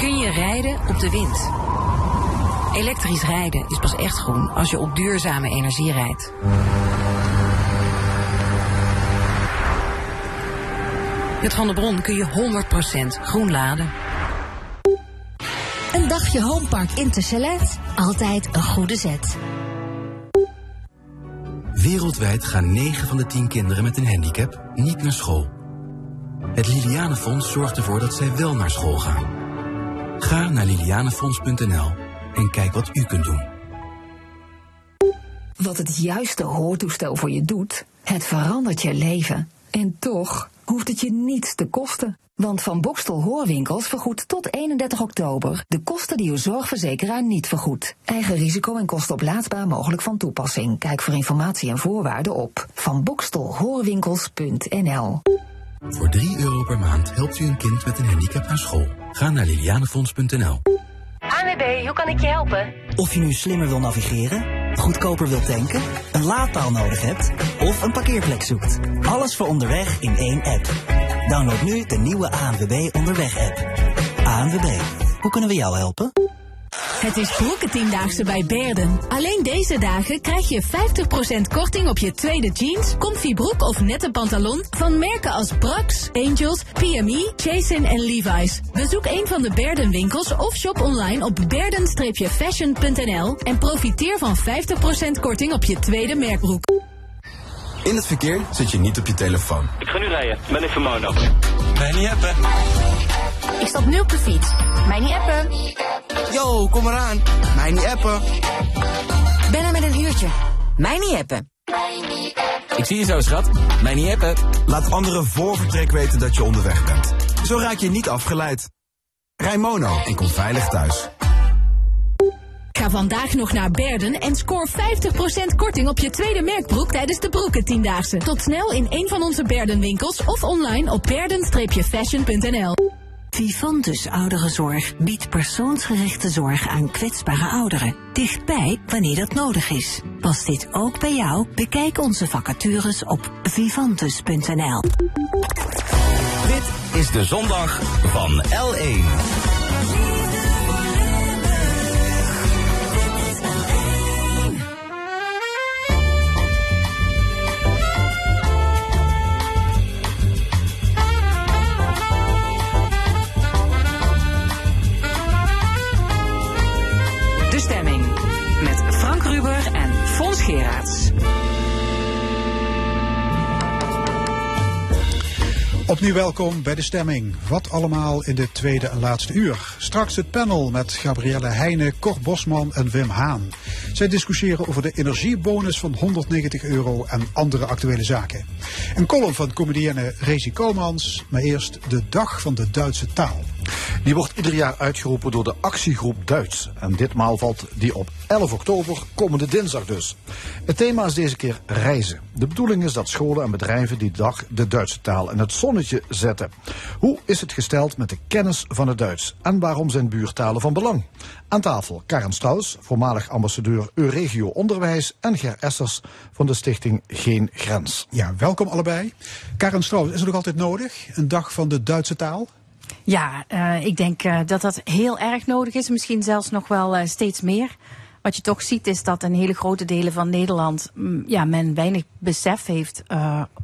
Kun je rijden op de wind? Elektrisch rijden is pas echt groen als je op duurzame energie rijdt. Met Van der Bron kun je 100% groen laden. Een dagje Homepark Interchalet, altijd een goede zet. Wereldwijd gaan 9 van de 10 kinderen met een handicap niet naar school. Het Lilianenfonds zorgt ervoor dat zij wel naar school gaan. Ga naar lilianenfonds.nl en kijk wat u kunt doen. Wat het juiste hoortoestel voor je doet, het verandert je leven. En toch hoeft het je niets te kosten. Want Van Bokstel Hoorwinkels vergoedt tot 31 oktober de kosten die uw zorgverzekeraar niet vergoedt. Eigen risico en kosten oplaadsbaar mogelijk van toepassing. Kijk voor informatie en voorwaarden op vanbokstelhoorwinkels.nl Voor 3 euro per maand helpt u een kind met een handicap naar school. Ga naar lilianenfonds.nl. ANWB, hoe kan ik je helpen? Of je nu slimmer wil navigeren, goedkoper wilt tanken, een laadpaal nodig hebt of een parkeerplek zoekt. Alles voor onderweg in één app. Download nu de nieuwe ANWB Onderweg app. ANWB, hoe kunnen we jou helpen? Het is Broekentiendaagse bij Berden. Alleen deze dagen krijg je 50% korting op je tweede jeans, comfy broek of nette pantalon van merken als Brax, Angels, PME, Jason en Levi's. Bezoek een van de Berden winkels of shop online op berden-fashion.nl en profiteer van 50% korting op je tweede merkbroek. In het verkeer zit je niet op je telefoon. Ik ga nu rijden. Ben even mono. Mij niet appen. Ik stap nu op de fiets. Mij niet appen. Yo, kom eraan. Mij niet appen. Ben er met een uurtje. Mij niet appen. Ik zie je zo, schat. Mij niet appen. Laat anderen voor vertrek weten dat je onderweg bent. Zo raak je niet afgeleid. Rij Mono en kom veilig thuis. Ga vandaag nog naar Berden en scoor 50% korting op je tweede merkbroek tijdens de Broekentiendaagse. Tot snel in een van onze Berden winkels of online op berden-fashion.nl. Vivantus Ouderenzorg biedt persoonsgerichte zorg aan kwetsbare ouderen. Dichtbij wanneer dat nodig is. Past dit ook bij jou? Bekijk onze vacatures op vivantus.nl. Dit is de zondag van L1. Opnieuw welkom bij de stemming. Wat allemaal in de tweede en laatste uur. Straks het panel met Gabrielle Heijnen, Cor Bosman en Wim Haan. Zij discussiëren over de energiebonus van 190 euro en andere actuele zaken. Een column van comedienne Rezi Komans, maar eerst de dag van de Duitse taal. Die wordt ieder jaar uitgeroepen door de actiegroep Duits. En ditmaal valt die op 11 oktober, komende dinsdag dus. Het thema is deze keer reizen. De bedoeling is dat scholen en bedrijven die dag de Duitse taal in het zonnetje zetten. Hoe is het gesteld met de kennis van het Duits? En waarom zijn buurtalen van belang? Aan tafel Karen Strauss, voormalig ambassadeur Euregio Onderwijs... en Ger Essers van de stichting Geen Grens. Ja, welkom allebei. Karen Strauss, is het nog altijd nodig? Een dag van de Duitse taal? Ja, uh, ik denk uh, dat dat heel erg nodig is. Misschien zelfs nog wel uh, steeds meer. Wat je toch ziet is dat in hele grote delen van Nederland mm, ja, men weinig besef heeft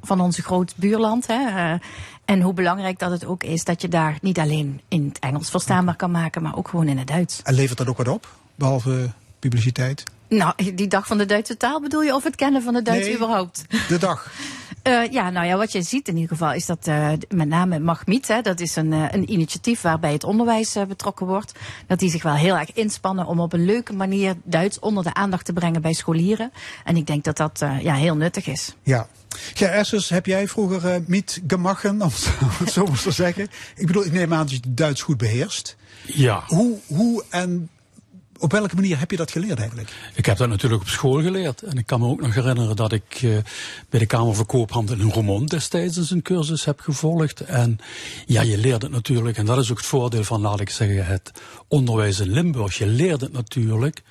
van onze groot buurland. Hè. en hoe belangrijk dat het ook is dat je daar niet alleen in het Engels verstaanbaar kan maken, maar ook gewoon in het Duits. En levert dat ook wat op, behalve publiciteit? Nou, die dag van de Duitse taal bedoel je of het kennen van de Duits nee, überhaupt? De dag. Uh, ja, nou ja, wat je ziet in ieder geval is dat uh, met name Magmiet, hè, dat is een, uh, een initiatief waarbij het onderwijs betrokken wordt, dat die zich wel heel erg inspannen om op een leuke manier Duits onder de aandacht te brengen bij scholieren. En ik denk dat dat ja, heel nuttig is. Ja. Ger Essers, heb jij vroeger Miet gemachen, om het zo maar te zeggen? Ik bedoel, ik neem aan dat je Duits goed beheerst. Ja. Hoe, hoe en op welke manier heb je dat geleerd eigenlijk? Ik heb dat natuurlijk op school geleerd. En ik kan me ook nog herinneren dat ik uh, bij de Kamer van Koophandel in Roermond destijds eens een cursus heb gevolgd. En ja, je leert het natuurlijk, en dat is ook het voordeel van, laat ik zeggen, het onderwijs in Limburg. Je leert het natuurlijk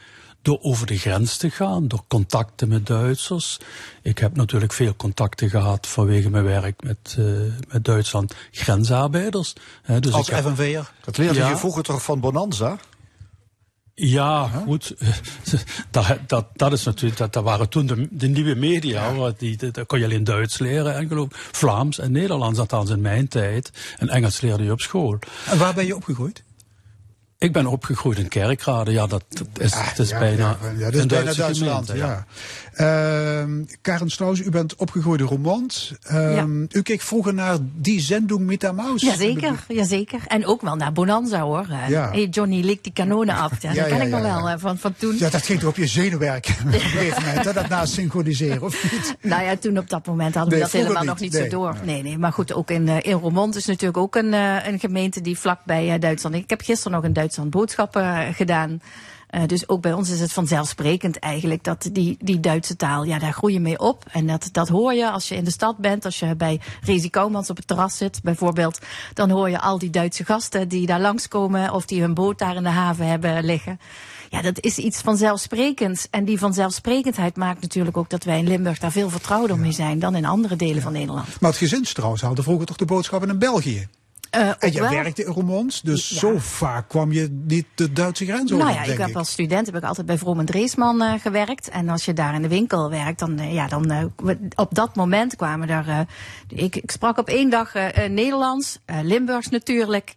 door over de grens te gaan, door contacten met Duitsers. Ik heb natuurlijk veel contacten gehad vanwege mijn werk met, uh, met Duitsland grensarbeiders. He, dus Als FNV'er? Dat leerde ja. je vroeger toch van Bonanza? Ja, goed. Dat, dat, dat is natuurlijk, dat, dat waren toen de, de nieuwe media. Ja. Die, dat kon je alleen Duits leren en geloof Vlaams en Nederlands, althans in mijn tijd. En Engels leerde je op school. En waar ben je opgegroeid? Ik ben opgegroeid in Kerkrade. Ja, dat, is, ah, is ja, bijna, ja, dat is bijna Duitsland. Gemeente, ja. Uh, Karen Strauss, u bent opgegroeid in Roermond. Uh, u keek vroeger naar die zending met de Maus. Jazeker, jazeker. En ook wel naar Bonanza hoor. Ja. Hey, Johnny likt die kanonen af. Ja, dat ken ik nog wel van, van toen. Ja, dat ging toch op je zenuwwerk op een gegeven moment, hè, dat na synchroniseren, of niet? Nou ja, toen op dat moment hadden we nee, dat helemaal niet. nog niet nee. zo door. Nee, nee, maar goed, ook in, in Roermond is natuurlijk ook een, een gemeente die vlak bij uh, Duitsland. Ik heb gisteren nog in Duitsland boodschappen gedaan. Uh, dus ook bij ons is het vanzelfsprekend eigenlijk dat die, die Duitse taal, ja, daar groei je mee op. En dat, dat hoor je als je in de stad bent, als je bij Rezi Koumans op het terras zit bijvoorbeeld. Dan hoor je al die Duitse gasten die daar langskomen of die hun boot daar in de haven hebben liggen. Ja, dat is iets vanzelfsprekends. En die vanzelfsprekendheid maakt natuurlijk ook dat wij in Limburg daar veel vertrouwder ja. mee zijn dan in andere delen ja. van Nederland. Maar het gezinstrouwens hadden vroeger toch de boodschappen in België? Uh, en je wel. werkte in Roermond, dus ja. zo vaak kwam je niet de Duitse grens over. Nou ja, ik heb ik. als student heb ik altijd bij Vroom en Dreesman uh, gewerkt. En als je daar in de winkel werkt, dan, uh, ja, dan op dat moment kwamen er. Ik, ik, sprak op één dag Nederlands, Limburgs natuurlijk,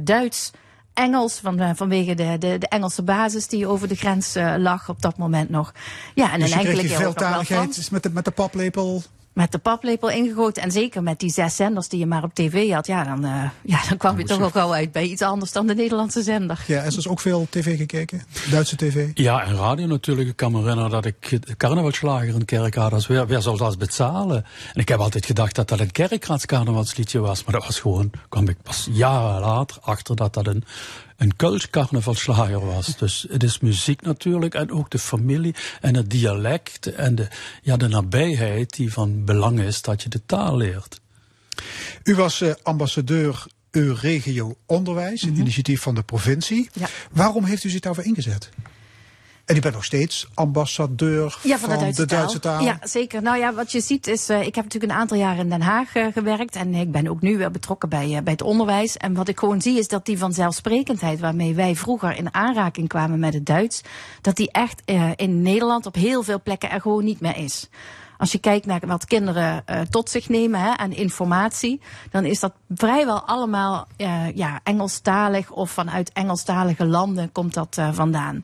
Duits. Engels, van, vanwege de, de, de, Engelse basis die over de grens lag op dat moment nog. Ja, en dus een enkele keer. is met de, met de paplepel met de paplepel ingegoten. En zeker met die zes zenders die je maar op tv had. Ja, dan, uh, ja, dan kwam je toch ook wel uit bij iets anders dan de Nederlandse zender. Ja, en is ook veel tv gekeken? Duitse tv? Ja, en radio natuurlijk. Ik kan me herinneren dat ik de carnavalslager in Kerkrade, weer, weer zou dat betalen. En ik heb altijd gedacht dat dat een Kerkraads carnavalsliedje was. Maar dat was gewoon, kwam ik pas jaren later achter dat dat een een Kölsch carnavalslager was. Dus het is muziek natuurlijk en ook de familie en het dialect en de, ja, de nabijheid die van belang is dat je de taal leert. U was uh, ambassadeur Euregio Onderwijs, een mm -hmm. initiatief van de provincie. Ja. Waarom heeft u zich daarvoor ingezet? En u bent nog steeds ambassadeur ja, van, de, Duitse, de Duitse taal. taal. Ja, zeker. Nou ja, wat je ziet is, uh, ik heb natuurlijk een aantal jaren in Den Haag uh, gewerkt. En ik ben ook nu weer betrokken bij, uh, bij het onderwijs. En wat ik gewoon zie is dat die vanzelfsprekendheid waarmee wij vroeger in aanraking kwamen met het Duits, dat die echt in Nederland op heel veel plekken er gewoon niet meer is. Als je kijkt naar wat kinderen uh, tot zich nemen hè, aan informatie, dan is dat vrijwel allemaal uh, ja, Engelstalig of vanuit Engelstalige landen komt dat uh, vandaan.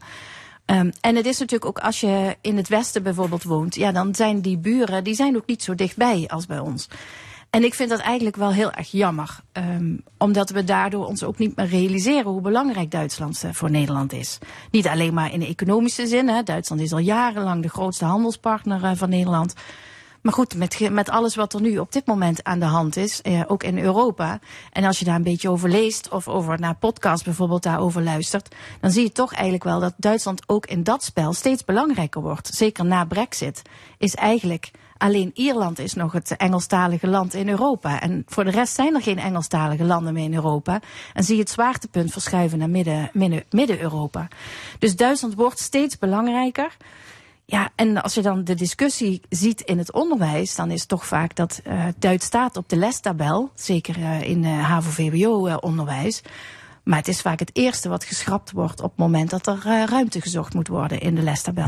Um, en het is natuurlijk ook als je in het westen bijvoorbeeld woont, ja, dan zijn die buren, die zijn ook niet zo dichtbij als bij ons. En ik vind dat eigenlijk wel heel erg jammer. Um, omdat we daardoor ons ook niet meer realiseren hoe belangrijk Duitsland uh, voor Nederland is. Niet alleen maar in de economische zin. Hè. Duitsland is al jarenlang de grootste handelspartner uh, van Nederland. Maar goed, met, met alles wat er nu op dit moment aan de hand is, eh, ook in Europa. En als je daar een beetje over leest of over naar podcast bijvoorbeeld daarover luistert, dan zie je toch eigenlijk wel dat Duitsland ook in dat spel steeds belangrijker wordt. Zeker na Brexit is eigenlijk alleen Ierland is nog het Engelstalige land in Europa. En voor de rest zijn er geen Engelstalige landen meer in Europa. En zie je het zwaartepunt verschuiven naar Midden-Europa. Midden dus Duitsland wordt steeds belangrijker. Ja, en als je dan de discussie ziet in het onderwijs, dan is het toch vaak dat uh, Duits staat op de lestabel, zeker uh, in uh, HAVO-VWO-onderwijs. Maar het is vaak het eerste wat geschrapt wordt op het moment dat er ruimte gezocht moet worden in de lestabel.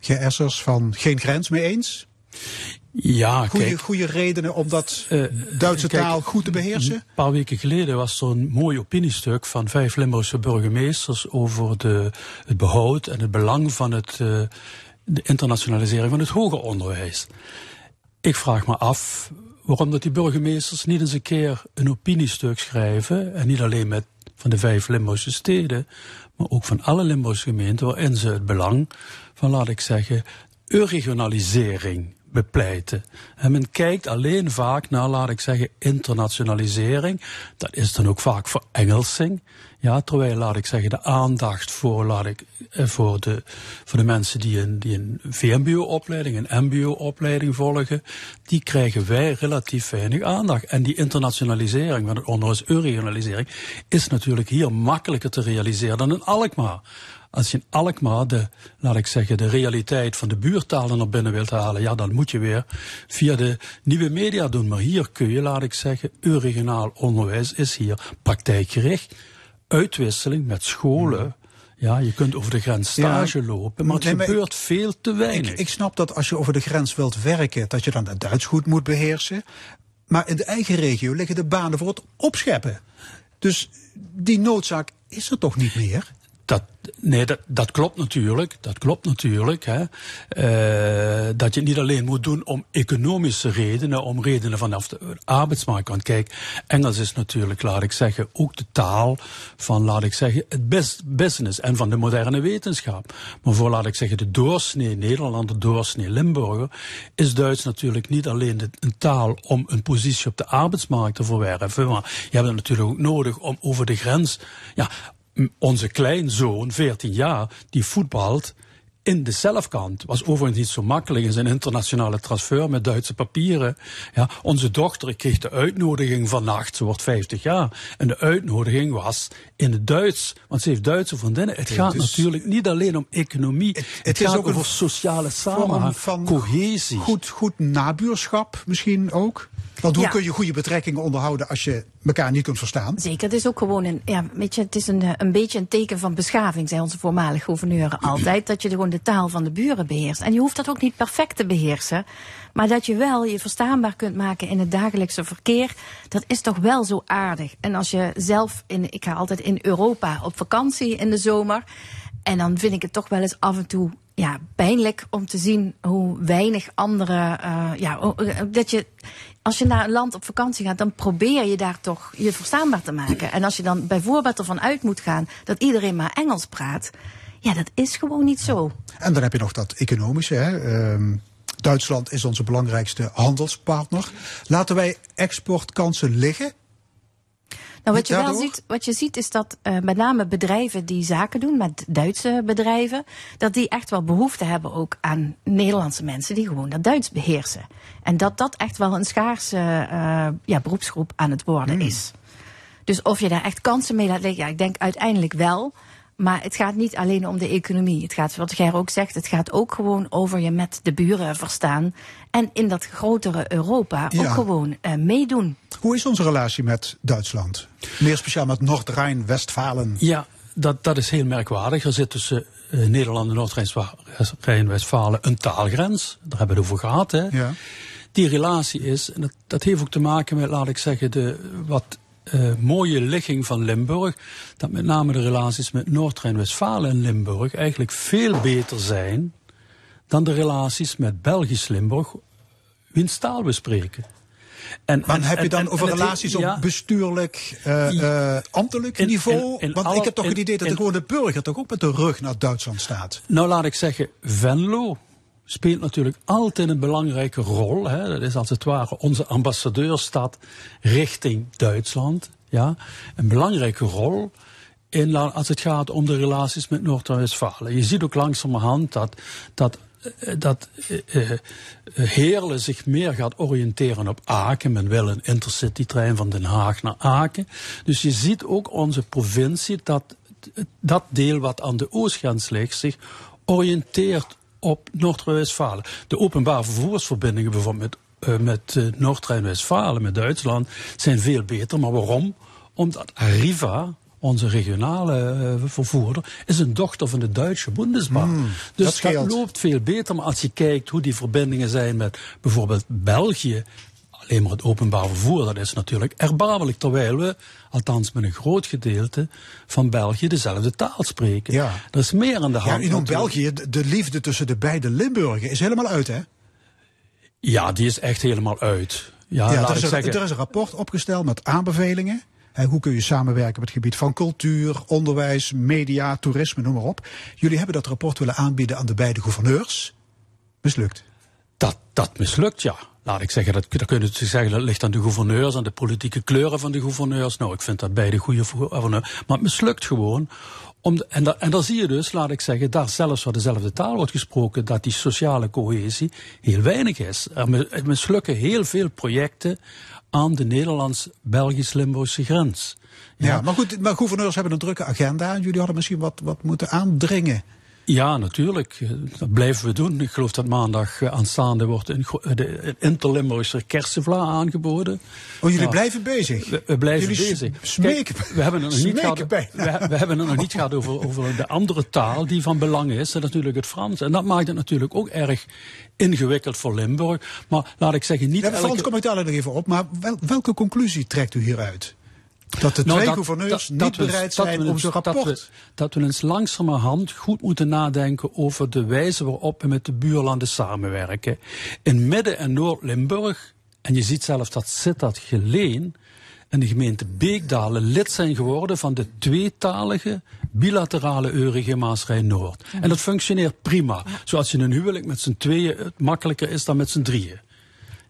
Ja. Essers van Geen Grens mee eens? Ja, goede, kijk, goede redenen om dat Duitse kijk, taal goed te beheersen? Een paar weken geleden was er een mooi opiniestuk van vijf Limburgse burgemeesters over de, het behoud en het belang van het de internationalisering van het hoger onderwijs. Ik vraag me af waarom dat die burgemeesters niet eens een keer een opiniestuk schrijven. En niet alleen met van de vijf Limburgse steden, maar ook van alle Limburgse gemeenten, waarin ze het belang van, laat ik zeggen, regionalisering bepleiten. En men kijkt alleen vaak naar, laat ik zeggen, internationalisering. Dat is dan ook vaak voor Engelsing. Ja, terwijl, laat ik zeggen, de aandacht voor, laat ik, eh, voor, de, voor de mensen die een, die een VMBO-opleiding, een MBO-opleiding volgen, die krijgen wij relatief weinig aandacht. En die internationalisering van het onderwijs, regionalisering, is natuurlijk hier makkelijker te realiseren dan in Alkmaar. Als je in Alkmaar de, laat ik zeggen, de realiteit van de buurtalen naar binnen wilt halen, ja, dan moet je weer via de nieuwe media doen. Maar hier kun je, laat ik zeggen, regionaal onderwijs is hier praktijkgericht. Uitwisseling met scholen. Ja, je kunt over de grens stage ja, lopen, maar het nee, gebeurt maar veel te weinig. Ik, ik snap dat als je over de grens wilt werken, dat je dan het Duits goed moet beheersen. Maar in de eigen regio liggen de banen voor het opscheppen. Dus die noodzaak is er toch niet meer? Dat, nee, dat, dat klopt natuurlijk. Dat klopt natuurlijk. Hè. Uh, dat je het niet alleen moet doen om economische redenen, om redenen vanaf de arbeidsmarkt. Want kijk, Engels is natuurlijk, laat ik zeggen, ook de taal van, laat ik zeggen, het business en van de moderne wetenschap. Maar voor, laat ik zeggen, de doorsnee Nederlander, de doorsnee Limburger, is Duits natuurlijk niet alleen de, een taal om een positie op de arbeidsmarkt te verwerven. Maar je hebt het natuurlijk ook nodig om over de grens, ja, onze kleinzoon, 14 jaar, die voetbalt in de zelfkant. Was overigens niet zo makkelijk in zijn internationale transfer met Duitse papieren. Ja, onze dochter kreeg de uitnodiging vannacht, ze wordt 50 jaar. En de uitnodiging was in het Duits, want ze heeft Duitse vriendinnen. Het gaat natuurlijk niet alleen om economie. Het, het, gaat ook over sociale samenhang, van cohesie. Goed, goed nabuurschap misschien ook? Want hoe kun je goede betrekkingen onderhouden als je elkaar niet kunt verstaan? Zeker, het is ook gewoon een, ja, weet je, het is een, een beetje een teken van beschaving, zei onze voormalige gouverneur altijd, dat je gewoon de taal van de buren beheerst. En je hoeft dat ook niet perfect te beheersen, maar dat je wel je verstaanbaar kunt maken in het dagelijkse verkeer, dat is toch wel zo aardig. En als je zelf, in, ik ga altijd in Europa op vakantie in de zomer, en dan vind ik het toch wel eens af en toe ja, pijnlijk om te zien hoe weinig andere. Uh, ja, dat je als je naar een land op vakantie gaat, dan probeer je daar toch je verstaanbaar te maken. En als je dan bijvoorbeeld ervan uit moet gaan dat iedereen maar Engels praat, ja, dat is gewoon niet zo. En dan heb je nog dat economische. Hè? Uh, Duitsland is onze belangrijkste handelspartner. Laten wij exportkansen liggen? Nou, wat je wel ziet, wat je ziet is dat uh, met name bedrijven die zaken doen met Duitse bedrijven, dat die echt wel behoefte hebben ook aan Nederlandse mensen die gewoon dat Duits beheersen. En dat dat echt wel een schaarse uh, ja, beroepsgroep aan het worden hmm. is. Dus of je daar echt kansen mee laat liggen, ja, ik denk uiteindelijk wel. Maar het gaat niet alleen om de economie. Het gaat, wat Ger ook zegt, het gaat ook gewoon over je met de buren verstaan. En in dat grotere Europa ook gewoon uh, meedoen. Hoe is onze relatie met Duitsland? Meer speciaal met Noord-Rijn-Westfalen. Ja, dat, dat is heel merkwaardig. Er zit tussen uh, Nederland en Noord-Rijn-Westfalen een taalgrens. Daar hebben we het over gehad. Hè? Ja. Die relatie is, en dat, dat heeft ook te maken met, laat ik zeggen, de wat uh, mooie ligging van Limburg, dat met name de relaties met Noord-Rijn-Westfalen en Limburg eigenlijk veel beter zijn dan de relaties met Belgisch Limburg, wiens taal we spreken. En, maar heb je dan over relaties op bestuurlijk, uh, ambtelijk niveau? Want ik heb toch het idee dat de gewone burger toch ook met de rug naar Duitsland staat. Nou, laat ik zeggen, Venlo speelt natuurlijk altijd een belangrijke rol. Hè. Dat is als het ware onze ambassadeurstad richting Duitsland. Ja. Een belangrijke rol in, als het gaat om de relaties met Noord-Westfalen. Je ziet ook langzamerhand dat, dat eh, dat uh, Heerlen zich meer gaat oriënteren op Aken. Men wil een intercity-trein van Den Haag naar Aken. Dus je ziet ook onze provincie, dat, dat deel wat aan de oostgrens ligt, zich oriënteert op Noord-Westfalen. De openbare vervoersverbindingen bijvoorbeeld met, met Noord-Rijn-Westfalen, met Duitsland, zijn veel beter. Maar waarom? Omdat Arriva, onze regionale uh, vervoerder, is een dochter van de Duitse Bundesbahn. Hmm, dus dat, dat, loopt veel beter. Maar als je kijkt hoe die verbindingen zijn met bijvoorbeeld België, alleen maar het openbaar vervoer, dat is natuurlijk erbarmelijk. Terwijl we, althans met een groot gedeelte van België, dezelfde taal spreken. Ja. Er is meer aan de hand. Ja, in België, de liefde tussen de beide Limburgen is helemaal uit, hè? Ja, die is echt helemaal uit. Ja, ja er, is een, er is een rapport opgesteld met aanbevelingen hoe kun je samenwerken op het gebied van cultuur, onderwijs, media, toerisme, noem maar op. Jullie hebben dat rapport willen aanbieden aan de beide gouverneurs. Mislukt. Dat, dat mislukt, ja. Laat ik zeggen, dat, dat kunnen ze zeggen, dat ligt aan de gouverneurs, aan de politieke kleuren van de gouverneurs. Nou, ik vind dat beide goede gouverneurs. Maar het mislukt gewoon. Om en, da, en dan zie je dus, laat ik zeggen, daar zelfs waar dezelfde taal wordt gesproken, dat die sociale cohesie heel weinig is. Er mislukken heel veel projecten aan de Nederlands-Belgisch-Limburgse grens. Ja. ja, maar goed, maar gouverneurs hebben een drukke agenda. Jullie hadden misschien wat, wat moeten aandringen. Ja, natuurlijk. Dat blijven we doen. Ik geloof dat maandag eh, aanstaande wordt een, de Interlimburgse kersenvla aangeboden. Oh, jullie blijven bezig? We, blijven bezig. Smeken, we hebben het nog niet gehad, we, we, hebben nog niet gehad over, over de andere taal die van belang is. En natuurlijk het Frans. En dat maakt het natuurlijk ook erg ingewikkeld voor Limburg. Maar laat ik zeggen, niet ja, Frans kom ik daar nog even op. Maar welke conclusie trekt u hieruit? Dat de nou, twee gouverneurs niet bereid zijn om zo'n rapport... Dat we, dat we eens langzamerhand goed moeten nadenken over de wijze waarop we met de buurlanden samenwerken. In Midden- en Noord-Limburg, en je ziet zelfs dat Sittard Geleen en de gemeente Beekdalen lid zijn geworden van de tweetalige bilaterale Eurige Maas-Rijn-Noord. En dat functioneert prima. Zoals je een huwelijk met z'n tweeën het makkelijker is dan met z'n drieën.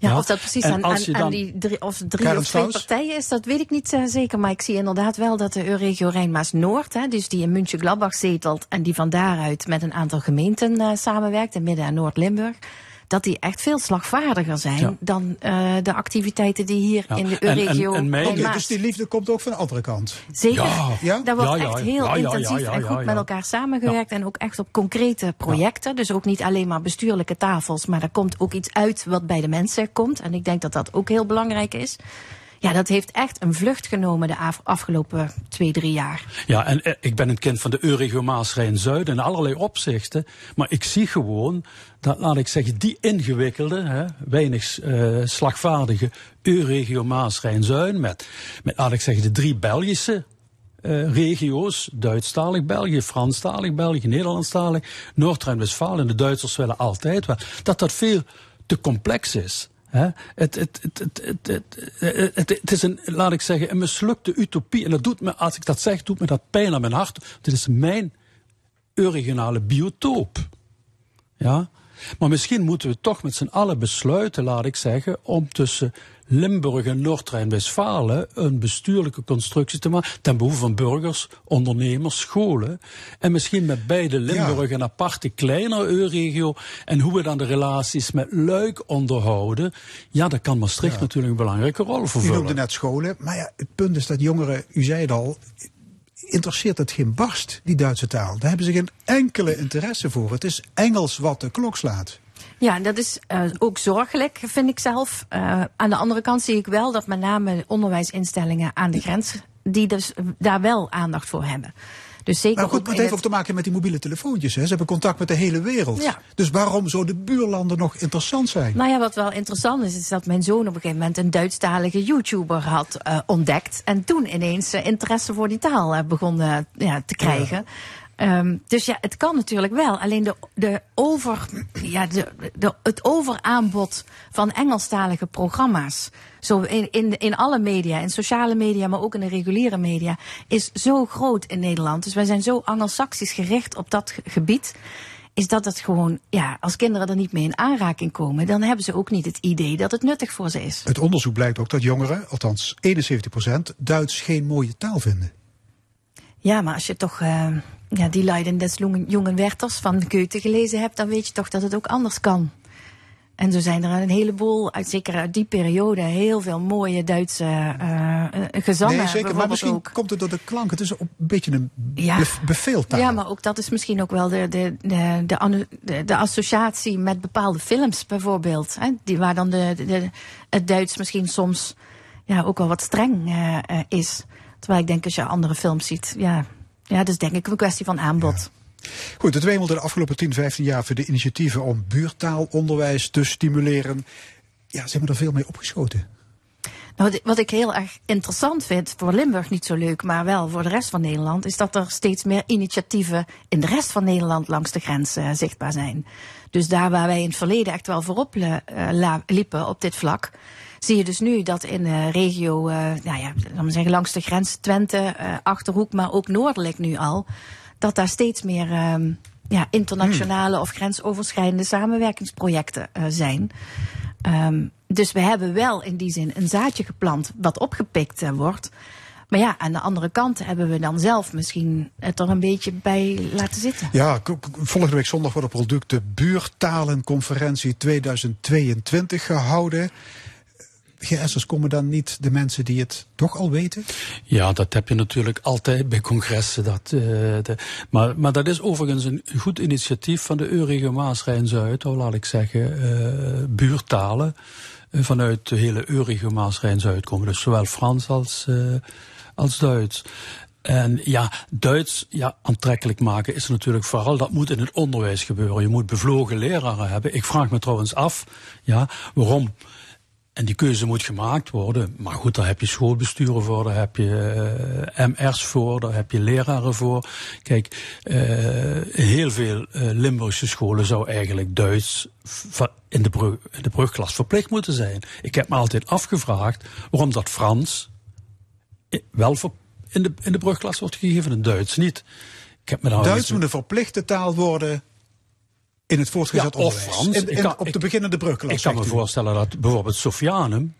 Ja, of dat precies aan, aan, aan, die drie of drie of twee partijen is, dat weet ik niet uh, zeker. Maar ik zie inderdaad wel dat de Euregio Rijnmaas-Noord, dus die in München-Gladbach zetelt en die van daaruit met een aantal gemeenten uh, samenwerkt, in Midden- en Noord-Limburg dat die echt veel slagvaardiger zijn dan uh, de activiteiten die hier in de regio en, en Dus die liefde komt ook van de andere kant. Zeker. Ja. Daar wordt echt heel intensief en goed met elkaar samengewerkt. En ook echt op concrete projecten. Dus ook niet alleen maar bestuurlijke tafels. Maar er komt ook iets uit wat bij de mensen komt. En ik denk dat dat ook heel belangrijk is. Ja, dat heeft echt een vlucht genomen de afgelopen twee, drie jaar. Ja, en eh, ik ben een kind van de Euregio Maas Zuid in allerlei opzichten. Maar ik zie gewoon dat, laat ik zeggen, die ingewikkelde, hè, weinig uh, slagvaardige Euregio Maas Zuid met, met, laat ik zeggen, de drie Belgische uh, regio's, Duitsstalig België, Franstalig België, Nederlandstalig, Noord-Rijn-Westfalen. En de Duitsers willen altijd wel. Dat dat veel te complex is. Het, het, het, het, is een, laat ik zeggen, een mislukte utopie. En dat doet me, als ik dat zeg, doet me dat pijn aan mijn hart. Dit is mijn regionale biotoop. Ja? Maar misschien moeten we toch met z'n allen besluiten, laat ik zeggen, om tussen Limburg en Noord-Rijn-Westfalen een bestuurlijke constructie te maken ten behoeve van burgers, ondernemers, scholen. En misschien met beide Limburg een aparte kleinere EU-regio. En hoe we dan de relaties met Luik onderhouden. Ja, daar kan Maastricht natuurlijk een belangrijke rol voor U noemde net scholen, maar ja, het punt is dat jongeren, u zei het al, interesseert het geen barst, die Duitse taal. Daar hebben ze geen enkele interesse voor. Het is Engels wat de klok slaat. Ja, dat is uh, ook zorgelijk, vind ik zelf. Uh, aan de andere kant zie ik wel dat met name onderwijsinstellingen aan de grens, die dus daar wel aandacht voor hebben. Dus zeker maar goed, het heeft ook te maken met die mobiele telefoontjes. Hè? Ze hebben contact met de hele wereld. Ja. Dus waarom zouden de buurlanden nog interessant zijn? Nou ja, wat wel interessant is, is dat mijn zoon op een gegeven moment een Duitsstalige YouTuber had uh, ontdekt. En toen ineens uh, interesse voor die taal uh, begon ja, te krijgen. Um, dus ja, het kan natuurlijk wel. Alleen de, de over, ja, de, de, het overaanbod van Engelstalige programma's. Zo in, in, in alle media, in sociale media, maar ook in de reguliere media, is zo groot in Nederland. Dus wij zijn zo Angelsaksisch gericht op dat gebied is dat het gewoon, ja, als kinderen er niet mee in aanraking komen, dan hebben ze ook niet het idee dat het nuttig voor ze is. Het onderzoek blijkt ook dat jongeren, althans 71% Duits geen mooie taal vinden. Ja, maar als je toch uh, ja, die Leiden des jongen Werthers van Goethe gelezen hebt, dan weet je toch dat het ook anders kan. En zo zijn er een heleboel, uit, zeker uit die periode, heel veel mooie Duitse uh, gezangen. Nee, zeker, maar misschien ook. komt het door de klank. Het is een beetje een ja. beveeltaal. Ja, maar ook dat is misschien ook wel de, de, de, de, de, associatie met bepaalde films bijvoorbeeld. Hè, die, waar dan de, de, het Duits misschien soms ja, ook wel wat streng uh, is. Terwijl ik denk als je andere films ziet, ja, ja dat is denk ik een kwestie van aanbod. Goed, het wemelde de afgelopen 10, 15 jaar voor de initiatieven om buurtaalonderwijs te stimuleren. Ja, zijn we er veel mee opgeschoten? Nou, wat ik heel erg interessant vind, voor Limburg niet zo leuk, maar wel voor de rest van Nederland, is dat er steeds meer initiatieven in de rest van Nederland langs de grens uh, zichtbaar zijn. Dus daar waar wij in het verleden echt wel voorop uh, liepen op dit vlak, zie je dus nu dat in de regio, uh, nou ja, laten we zeggen langs de grens Twente, Achterhoek, maar ook noordelijk nu al, dat daar steeds meer uh, ja, internationale of grensoverschrijdende samenwerkingsprojecten uh, zijn. Um, dus we hebben wel in die zin een zaadje geplant wat opgepikt wordt. Maar ja, aan de andere kant hebben we dan zelf misschien het er een beetje bij laten zitten. Ja, volgende week zondag wordt op product de Buurtalenconferentie 2022 gehouden. GS'ers komen dan niet de mensen die het toch al weten? Ja, dat heb je natuurlijk altijd bij congressen. Dat, uh, de, maar, maar dat is overigens een goed initiatief van de Eurige Maas Rijn-Zuid, laat ik zeggen, uh, buurtalen. Uh, vanuit de hele Eurige Maas Rijn-Zuid komen. Dus zowel Frans als, als Duits. En ja, Duits ja, aantrekkelijk maken is natuurlijk vooral, dat moet in het onderwijs gebeuren. Je moet bevlogen leraren hebben. Ik vraag me trouwens af, ja, waarom en die keuze moet gemaakt worden. Maar goed, daar heb je schoolbesturen voor, daar heb je uh, MR's voor, daar heb je leraren voor. Kijk, uh, heel veel uh, Limburgse scholen zou eigenlijk Duits in de, brug, in de brugklas verplicht moeten zijn. Ik heb me altijd afgevraagd waarom dat Frans wel in de, in de brugklas wordt gegeven en Duits niet. Ik heb me daar Duits moet een verplichte taal worden in het voortgezet ja, onderwijs. Frans. In, in, op de beginnende brugklas. Ik kan me voorstellen dat bijvoorbeeld Sofianum,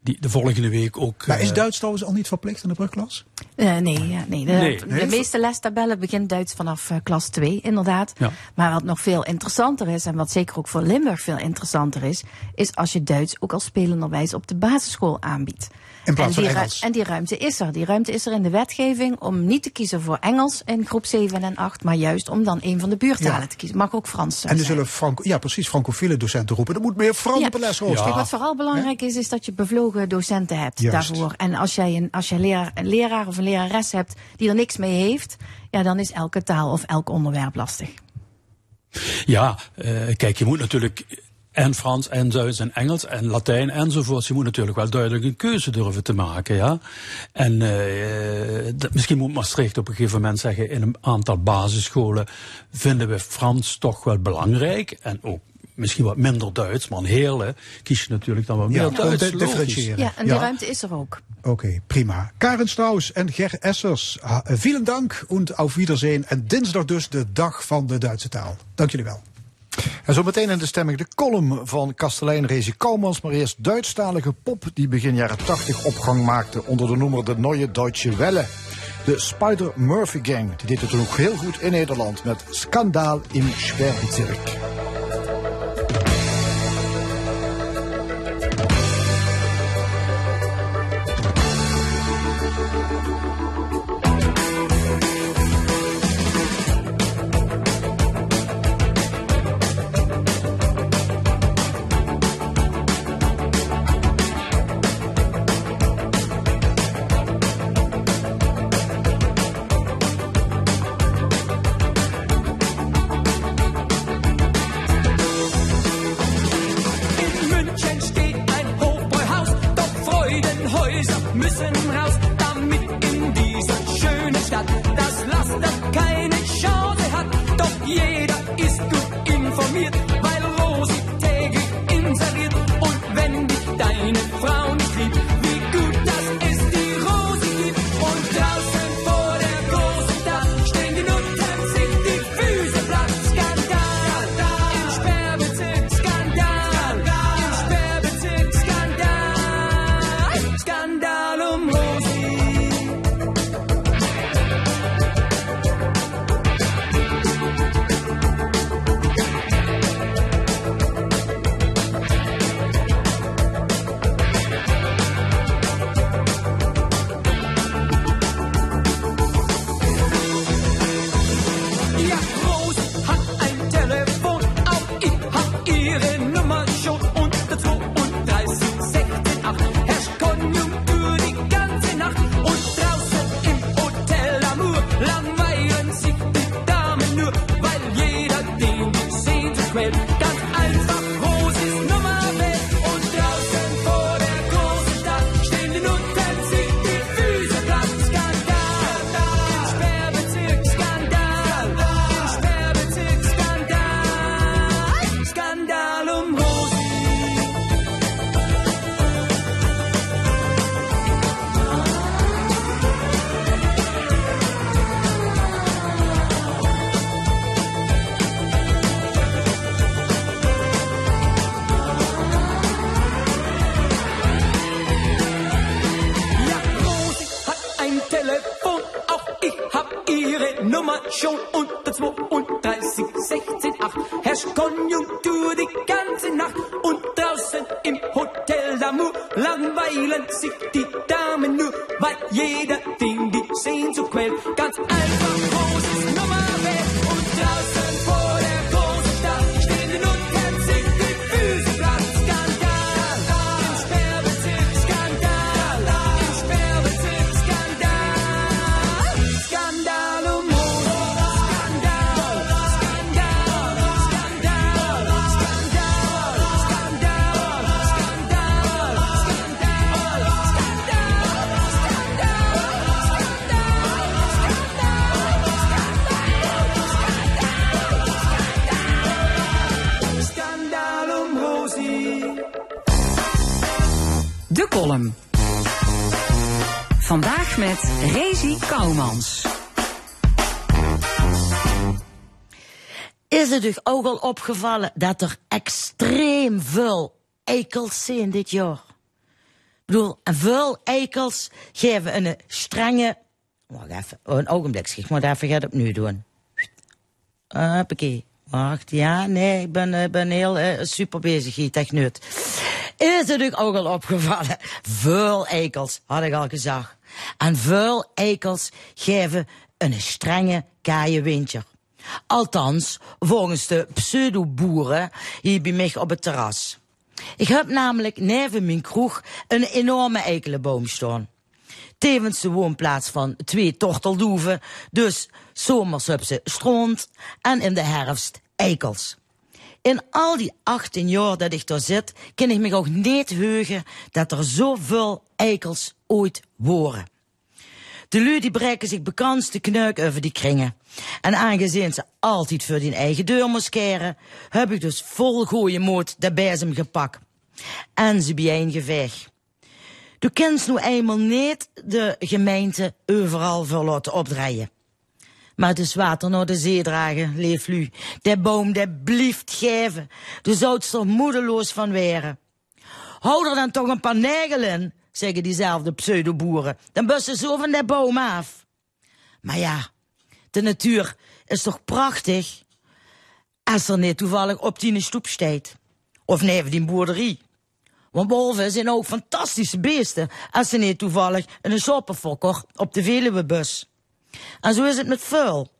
die de volgende week ook. Maar is eh, Duits trouwens al niet verplicht in de brugklas? Uh, nee, ja, nee. De, nee. de meeste lestabellen begint Duits vanaf uh, klas 2, inderdaad. Ja. Maar wat nog veel interessanter is, en wat zeker ook voor Limburg veel interessanter is, is als je Duits ook als spelenderwijs op de basisschool aanbiedt. In plaats en, die van Engels. en die ruimte is er. Die ruimte is er in de wetgeving om niet te kiezen voor Engels in groep 7 en 8, maar juist om dan een van de buurtalen ja. te kiezen. Mag ook Frans zijn. En er zullen Franco, ja, precies, francofiele docenten roepen. Er moet meer Frans op de les ja. Wat vooral belangrijk is, is dat je bevlogen docenten hebt juist. daarvoor. En als jij, een, als jij leraar, een leraar of een lerares hebt die er niks mee heeft, ja, dan is elke taal of elk onderwerp lastig. Ja, uh, kijk, je moet natuurlijk en Frans en Duits en Engels en Latijn enzovoort. Je moet natuurlijk wel duidelijk een keuze durven te maken. Ja? En uh, dat, misschien moet Maastricht op een gegeven moment zeggen... in een aantal basisscholen vinden we Frans toch wel belangrijk. En ook misschien wat minder Duits, maar een hele kies je natuurlijk dan wat meer ja, Duits. differentiëren. Ja, en die ruimte is er ook. Oké, prima. Karen Strauss en Ger Essers, vielen dank und auf Wiedersehen. En dinsdag dus de dag van de Duitse taal. Dank jullie wel. En zo meteen in de stemming de column van kastelein Rezi Koumans. Maar eerst Duitsstalige pop die begin jaren 80 opgang maakte onder de noemer de Neue Deutsche Welle. De Spider Murphy Gang die deed het ook heel goed in Nederland met Skandaal in dieser Ye opgevallen dat er extreem veel eikels zijn dit jaar? Ik bedoel, veel eikels geven een strenge... Wacht even, oh, een ogenblik, ik moet even het opnieuw doen. Hoppakee. Wacht, ja, nee, ik ben, eh, ben heel eh, super bezig hier, techneut. Is het u ook al opgevallen? Veel eikels, had ik al gezegd. En veel eikels geven een strenge kaaie winter. Althans, volgens de pseudo-boeren hier bij mij op het terras. Ik heb namelijk neven mijn kroeg een enorme eikelenboom staan. Tevens de woonplaats van twee torteldoeven, dus zomers heb ze stront en in de herfst eikels. In al die 18 jaar dat ik daar zit, kan ik me ook niet heugen dat er zoveel eikels ooit waren. De lui die breken zich bekans te knuik over die kringen. En aangezien ze altijd voor die eigen deur moest keren, heb ik dus vol gooie moed de bezem gepakt. En ze bijeen geveeg. Du kent nu eenmaal niet de gemeente overal voor opdraaien. Maar het is water naar de zee dragen, leef lu. De boom, de blieft geven. Du zoudt er moedeloos van weren. Hou er dan toch een paar negelen, zeggen diezelfde pseudoboeren. Dan bussen ze zo van de boom af. Maar ja, de natuur is toch prachtig? Als er niet toevallig op die stoep staat. Of neven die boerderie. Want boven zijn ook fantastische beesten als ze niet toevallig een soppenfokker op de Veluwebus. En zo is het met vuil.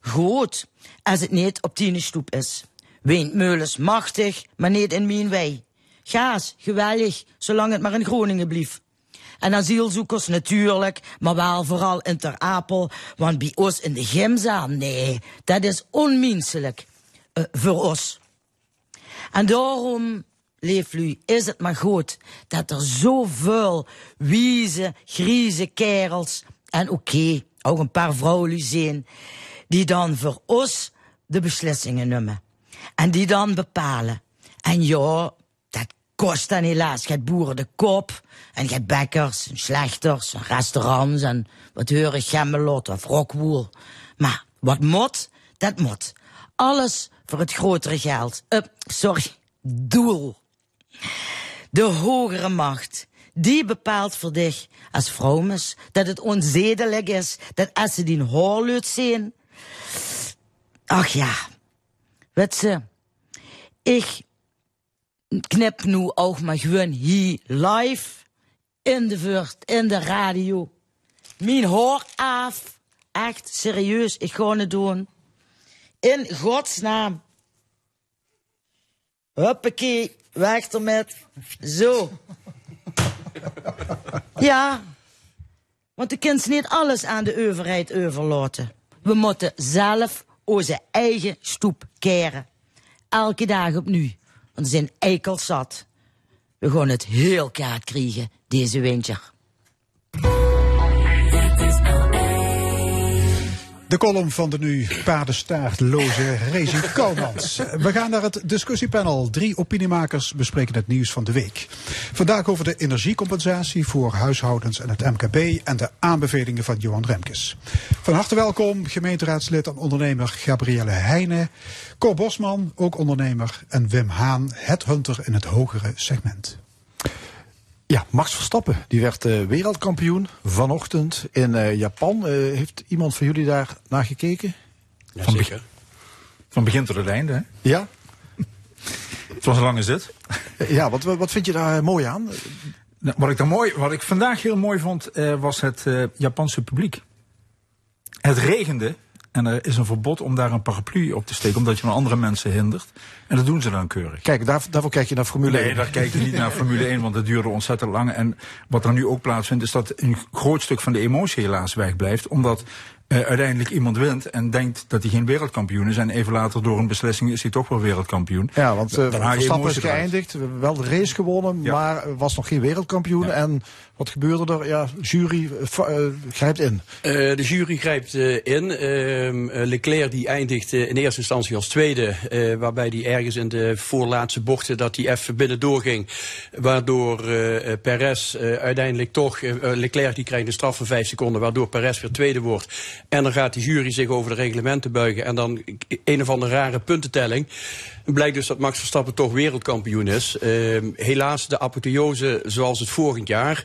Goed, als het niet op die stoep is. Windmeulens machtig, maar niet in mijn wei. Gaas, geweldig, zolang het maar in Groningen blief. En asielzoekers natuurlijk, maar wel vooral in Ter Apel, want bij ons in de gymzaal, nee, dat is onmenselijk uh, voor ons. En daarom, leeflu, is het maar goed dat er zoveel wieze, grieze kerels, en oké, ook een paar vrouwen zijn, die dan voor ons de beslissingen nemen. En die dan bepalen. En ja, kost dan helaas. Je boeren de kop. En je hebt bakkers, en slechters, en restaurants en wat heurig gemmelot of rockwool. Maar wat moet, dat moet. Alles voor het grotere geld. Uh, sorry, doel. De hogere macht, die bepaalt voor dich als vrouwmes dat het onzedelijk is dat als ze die hoorluid zien. Ach ja, weet ze, ik knip nu ook maar gewoon hier live in de vurt, in de radio. Mijn hoor af. Echt serieus, ik ga het doen. In godsnaam. Huppakee, weg ermet. Zo. Ja, want je kunt niet alles aan de overheid overlaten. We moeten zelf onze eigen stoep keren. Elke dag opnieuw. Want zijn eikel zat. We gaan het heel kaart krijgen deze winter. De column van de nu paardenstaartloze Rezi Kouwmans. We gaan naar het discussiepanel. Drie opiniemakers bespreken het nieuws van de week. Vandaag over de energiecompensatie voor huishoudens en het MKB en de aanbevelingen van Johan Remkes. Van harte welkom gemeenteraadslid en ondernemer Gabrielle Heijnen, Cor Bosman, ook ondernemer, en Wim Haan, headhunter in het hogere segment. Ja, Max Verstappen, die werd uh, wereldkampioen vanochtend in uh, Japan. Uh, heeft iemand van jullie daar naar gekeken? van, be van begin tot het einde, hè? Ja? het was een lange zit. Ja, wat, wat vind je daar mooi aan? Nou, wat, ik daar mooi, wat ik vandaag heel mooi vond, was het Japanse publiek. Het regende en er is een verbod om daar een paraplu op te steken, omdat je dan andere mensen hindert. En dat doen ze dan keurig. Kijk, daar, daarvoor kijk je naar Formule 1. Nee, daar kijk je niet naar Formule 1, want dat duurde ontzettend lang. En wat er nu ook plaatsvindt, is dat een groot stuk van de emotie helaas wegblijft. Omdat uh, uiteindelijk iemand wint en denkt dat hij geen wereldkampioen is. En even later door een beslissing is hij toch wel wereldkampioen. Ja, want uh, Verstappen is geëindigd, wel de race gewonnen, ja. maar was nog geen wereldkampioen. Ja. En wat gebeurde er? Ja, jury uh, grijpt in. de jury grijpt in. Ehm, Leclerc die eindigt in eerste instantie als tweede. waarbij hij ergens in de voorlaatste bochten dat hij even binnendoor ging. Waardoor Perez uiteindelijk toch, Leclerc die krijgt een straf van vijf seconden. Waardoor Perez weer tweede wordt. En dan gaat de jury zich over de reglementen buigen. En dan een of andere rare puntentelling. Blijkt dus dat Max Verstappen toch wereldkampioen is. Uh, helaas de apotheose zoals het vorig jaar.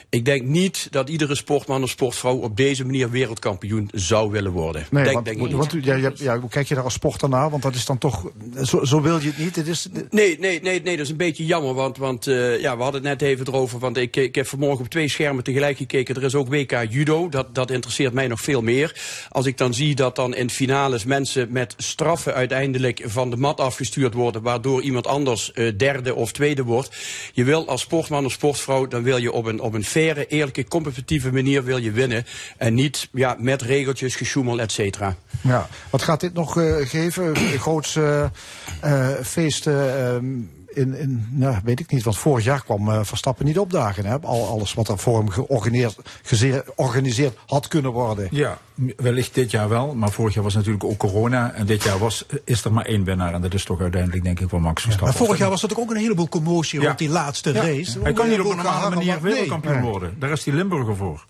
Ik denk niet dat iedere sportman of sportvrouw op deze manier wereldkampioen zou willen worden. Nee, denk, want, denk ik want, niet. ja, ja, hoe kijk je daar als sporter naar? Want dat is dan toch, zo, zo wil je het niet. Het is, nee, nee, nee, nee, dat is een beetje jammer. Want, want uh, ja, we hadden het net even erover. Want ik, ik heb vanmorgen op twee schermen tegelijk gekeken. Er is ook WK Judo. Dat, dat interesseert mij nog veel meer. Als ik dan zie dat dan in finales mensen met straffen uiteindelijk van de mat afgestuurd worden. Waardoor iemand anders uh, derde of tweede wordt. Je wil als sportman of sportvrouw, dan wil je op een, op een eerlijke, competitieve manier wil je winnen. En niet ja, met regeltjes, gesjoemel, et cetera. Ja, wat gaat dit nog uh, geven? Groots uh, feest in, in nou, weet ik niet, want vorig jaar kwam uh, Verstappen niet opdagen. Hè? Al, alles wat er voor hem georganiseerd had kunnen worden. Ja, wellicht dit jaar wel. Maar vorig jaar was natuurlijk ook corona. En dit jaar was, is er maar één winnaar. En dat is toch uiteindelijk denk ik wel Max Verstappen. Ja, maar vorig jaar was er ook een heleboel commotie ja. rond die laatste ja. race. Hij kan niet op een normale manier wereldkampioen nee. worden. Daar is die Limburger voor.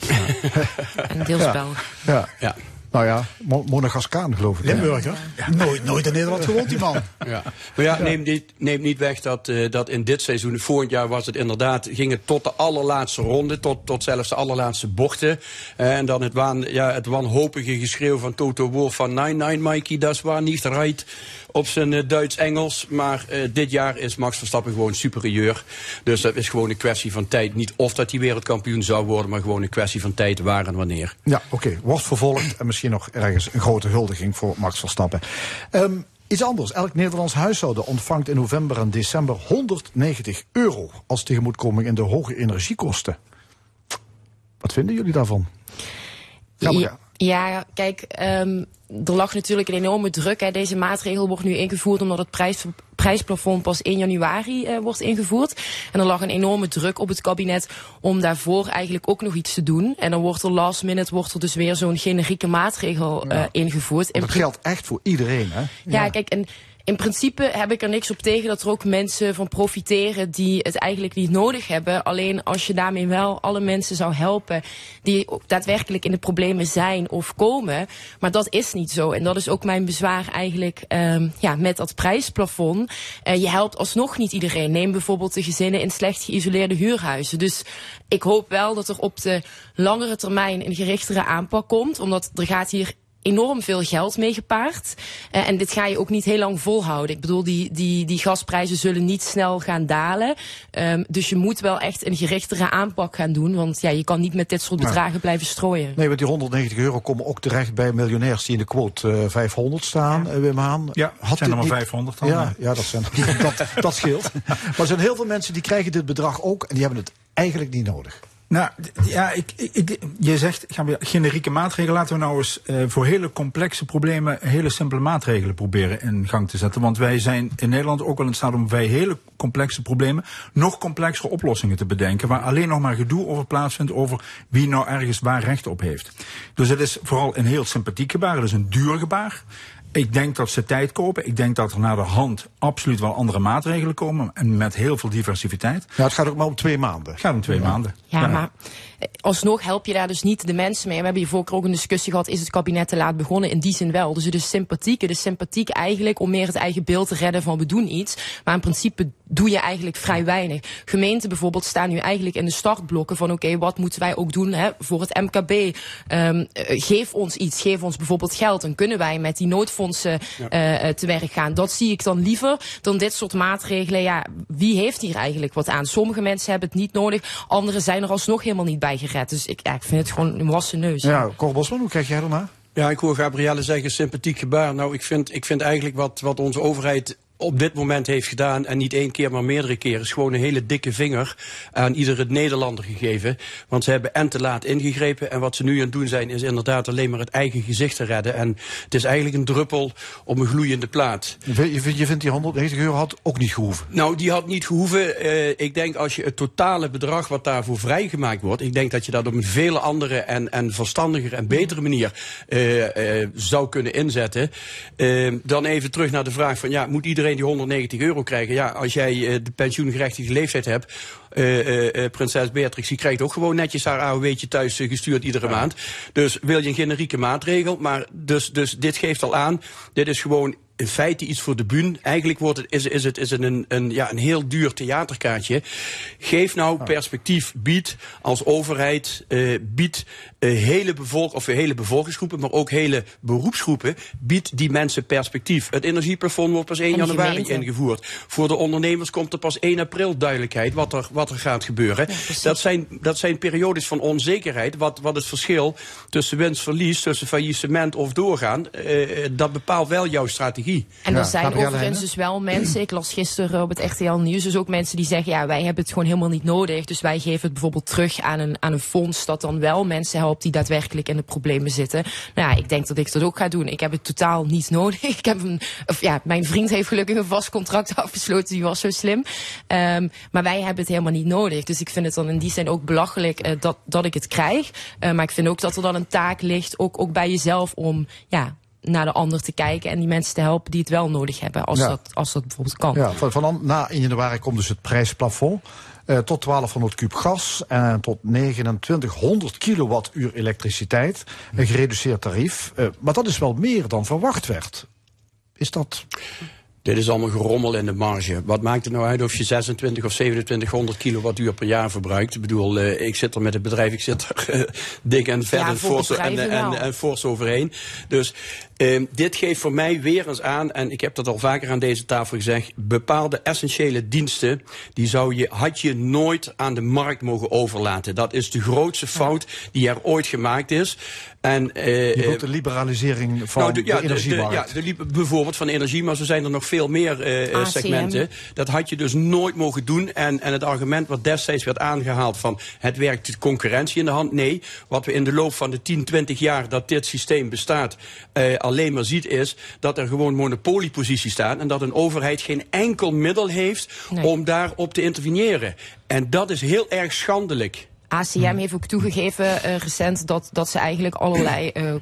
Een deelspel. ja. ja. Nou ja, Monegaskaan geloof ik. Limburger? Ja. Nooit, nooit in Nederland gewoond die man. Ja. Maar ja, neem niet, neem niet weg dat, uh, dat in dit seizoen, vorig jaar was het inderdaad, ging het tot de allerlaatste ronde, tot, tot zelfs de allerlaatste bochten. Uh, en dan het, waan, ja, het wanhopige geschreeuw van Toto Wolff van 9-9 Mikey, dat is waar niet right op zijn uh, Duits-Engels. Maar uh, dit jaar is Max Verstappen gewoon superieur. Dus dat is gewoon een kwestie van tijd. Niet of dat hij wereldkampioen zou worden, maar gewoon een kwestie van tijd waar en wanneer. Ja, oké. Okay. Wordt vervolgd en misschien nog ergens een grote huldiging voor Max Verstappen. Um, Iets anders. Elk Nederlands huishouden ontvangt in november en december 190 euro als tegemoetkoming in de hoge energiekosten. Wat vinden jullie daarvan? Ja, ja kijk, um, er lag natuurlijk een enorme druk. Hè. Deze maatregel wordt nu ingevoerd omdat het prijs, prijsplafond pas 1 januari uh, wordt ingevoerd. En er lag een enorme druk op het kabinet om daarvoor eigenlijk ook nog iets te doen. En dan wordt er last minute wordt er dus weer zo'n generieke maatregel uh, ja. ingevoerd. Dat geldt echt voor iedereen, hè? Ja, ja kijk, en in principe heb ik er niks op tegen dat er ook mensen van profiteren die het eigenlijk niet nodig hebben. Alleen als je daarmee wel alle mensen zou helpen die daadwerkelijk in de problemen zijn of komen. Maar dat is niet zo. En dat is ook mijn bezwaar eigenlijk um, ja, met dat prijsplafond. Uh, je helpt alsnog niet iedereen. Neem bijvoorbeeld de gezinnen in slecht geïsoleerde huurhuizen. Dus ik hoop wel dat er op de langere termijn een gerichtere aanpak komt. Omdat er gaat hier enorm veel geld mee gepaard. Uh, en dit ga je ook niet heel lang volhouden. Ik bedoel, die, die, die gasprijzen zullen niet snel gaan dalen. Um, dus je moet wel echt een gerichtere aanpak gaan doen. Want ja, je kan niet met dit soort bedragen ja. blijven strooien. Nee, want die 190 euro komen ook terecht bij miljonairs die in de quote uh, 500 staan, ja. Wim Haan. Ja, Had zijn er maar niet... 500 dan. Ja, ja dat, zijn, dat, dat scheelt. maar er zijn heel veel mensen die krijgen dit bedrag ook en die hebben het eigenlijk niet nodig. Nou, ja, ik, ik, je zegt gaan we generieke maatregelen. Laten we nou eens uh, voor hele complexe problemen hele simpele maatregelen proberen in gang te zetten. Want wij zijn in Nederland ook wel in staat om bij hele complexe problemen nog complexere oplossingen te bedenken. Waar alleen nog maar gedoe over plaatsvindt over wie nou ergens waar recht op heeft. Dus het is vooral een heel sympathiek gebaar. Het is een duur gebaar. Ik denk dat ze tijd kopen. Ik denk dat er naar de hand absoluut wel andere maatregelen komen. En met heel veel diversiteit. Ja, het gaat ook maar om twee maanden. Het gaat om twee ja. maanden. Ja, ja, maar alsnog help je daar dus niet de mensen mee. We hebben hier vorige ook een discussie gehad. Is het kabinet te laat begonnen? In die zin wel. Dus het is sympathiek. Het is sympathiek eigenlijk om meer het eigen beeld te redden van we doen iets. Maar in principe doe je eigenlijk vrij weinig. Gemeenten bijvoorbeeld staan nu eigenlijk in de startblokken van oké, wat moeten wij ook doen hè, voor het MKB? Um, geef ons iets, geef ons bijvoorbeeld geld. Dan kunnen wij met die noodfondsen ja. te werk gaan. Dat zie ik dan liever dan dit soort maatregelen. Ja, wie heeft hier eigenlijk wat aan? Sommige mensen hebben het niet nodig, anderen zijn er alsnog helemaal niet bij gered. Dus ik, ja, ik vind het gewoon een wassen neus. Ja, Cor Bosman, hoe kijk jij ernaar? Ja, ik hoor Gabrielle zeggen sympathiek gebaar. Nou, ik vind, ik vind eigenlijk wat, wat onze overheid op dit moment heeft gedaan, en niet één keer, maar meerdere keren, is gewoon een hele dikke vinger aan iedere Nederlander gegeven. Want ze hebben en te laat ingegrepen. En wat ze nu aan het doen zijn, is inderdaad alleen maar het eigen gezicht te redden. En het is eigenlijk een druppel op een gloeiende plaat. Je vindt, je vindt die 190 euro had ook niet gehoeven? Nou, die had niet gehoeven. Uh, ik denk als je het totale bedrag wat daarvoor vrijgemaakt wordt, ik denk dat je dat op een vele andere en, en verstandiger en betere manier uh, uh, zou kunnen inzetten. dan even terug naar de vraag van, ja, moet iedereen die 190 euro krijgen. Ja, als jij uh, de pensioengerechtigde leeftijd hebt, uh, uh, prinses Beatrix, die krijgt ook gewoon netjes haar AOW'tje thuis gestuurd iedere ja. maand. Dus wil je een generieke maatregel, maar dus, dus dit geeft al aan, dit is gewoon in feite iets voor de bühne. Eigenlijk wordt het, is, is het, is het een, een, ja, een heel duur theaterkaartje. Geef nou perspectief, bied als overheid, uh, bied hele, bevolk, of hele bevolkingsgroepen, maar ook hele beroepsgroepen, biedt die mensen perspectief. Het energieplafond wordt pas 1 januari gemeente. ingevoerd. Voor de ondernemers komt er pas 1 april duidelijkheid wat er, wat er gaat gebeuren. Ja, dat, zijn, dat zijn periodes van onzekerheid. Wat, wat het verschil tussen winst-verlies, tussen faillissement of doorgaan, uh, dat bepaalt wel jouw strategie. En er zijn overigens dus wel mensen, ik las gisteren op het RTL Nieuws, dus ook mensen die zeggen, ja, wij hebben het gewoon helemaal niet nodig. Dus wij geven het bijvoorbeeld terug aan een, aan een fonds dat dan wel mensen helpt die daadwerkelijk in de problemen zitten. Nou ja, ik denk dat ik dat ook ga doen. Ik heb het totaal niet nodig. Ik heb een, of ja, mijn vriend heeft gelukkig een vast contract afgesloten, die was zo slim. Um, maar wij hebben het helemaal niet nodig. Dus ik vind het dan in die zin ook belachelijk uh, dat, dat ik het krijg. Uh, maar ik vind ook dat er dan een taak ligt, ook, ook bij jezelf, om ja, naar de ander te kijken en die mensen te helpen die het wel nodig hebben, als, ja. dat, als dat bijvoorbeeld kan. Ja, van, van na 1 januari komt dus het prijsplafond. Uh, tot 1200 kub gas en tot 2900 kilowattuur elektriciteit. Een gereduceerd tarief. Uh, maar dat is wel meer dan verwacht werd. Is dat... Dit is allemaal gerommel in de marge. Wat maakt het nou uit of je 26 of 2700 kilowattuur per jaar verbruikt? Ik bedoel, uh, ik zit er met het bedrijf, ik zit er uh, dik en vet ja, en, fors, en, en, en, fors overheen. Dus uh, dit geeft voor mij weer eens aan, en ik heb dat al vaker aan deze tafel gezegd, bepaalde essentiële diensten, die zou je, had je nooit aan de markt mogen overlaten. Dat is de grootste fout die er ooit gemaakt is. En, uh, je wilt de liberalisering van nou, de, ja, de energiemarkt. De, ja, de, bijvoorbeeld van energie, maar zo zijn er nog veel meer uh, segmenten. Dat had je dus nooit mogen doen. En, en het argument wat destijds werd aangehaald van het werkt de concurrentie in de hand. Nee, wat we in de loop van de 10, 20 jaar dat dit systeem bestaat uh, alleen maar ziet is dat er gewoon monopolieposities staan. En dat een overheid geen enkel middel heeft nee. om daarop te interveneren. En dat is heel erg schandelijk. ACM heeft ook toegegeven uh, recent dat, dat ze eigenlijk allerlei uh,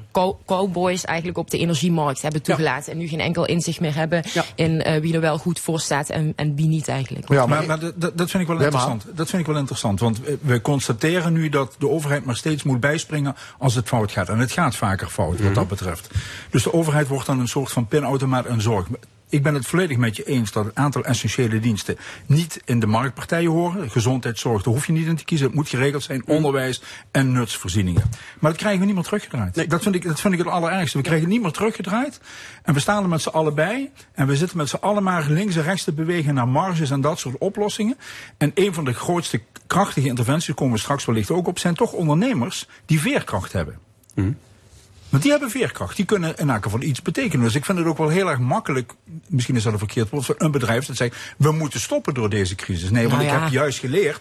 cowboys eigenlijk op de energiemarkt hebben toegelaten. Ja. En nu geen enkel inzicht meer hebben ja. in uh, wie er wel goed voor staat en, en wie niet eigenlijk. Ja, maar, maar dat, vind ik wel interessant. Dat vind ik wel interessant. Want we constateren nu dat de overheid maar steeds moet bijspringen als het fout gaat. En het gaat vaker fout wat -hmm. dat betreft. Dus de overheid wordt dan een soort van pinautomaat en zorg ik ben het volledig met je eens dat een aantal essentiële diensten niet in de marktpartijen horen. Gezondheidszorg, daar hoef je niet in te kiezen. Het moet geregeld zijn, onderwijs en nutsvoorzieningen. Maar dat krijgen we niet meer teruggedraaid. Nee. Dat, vind ik, dat vind ik het allerergste. We krijgen het niet meer teruggedraaid. En we staan er met z'n allen bij. En we zitten met z'n allen maar links en rechts te bewegen naar marges en dat soort oplossingen. En een van de grootste krachtige interventies, komen we straks wellicht ook op, zijn toch ondernemers die veerkracht hebben. Mm. Want die hebben veerkracht. Die kunnen in elk geval iets betekenen. Dus ik vind het ook wel heel erg makkelijk. Misschien is dat een verkeerd woord voor een bedrijf dat zegt: we moeten stoppen door deze crisis. Nee, want nou ja. ik heb juist geleerd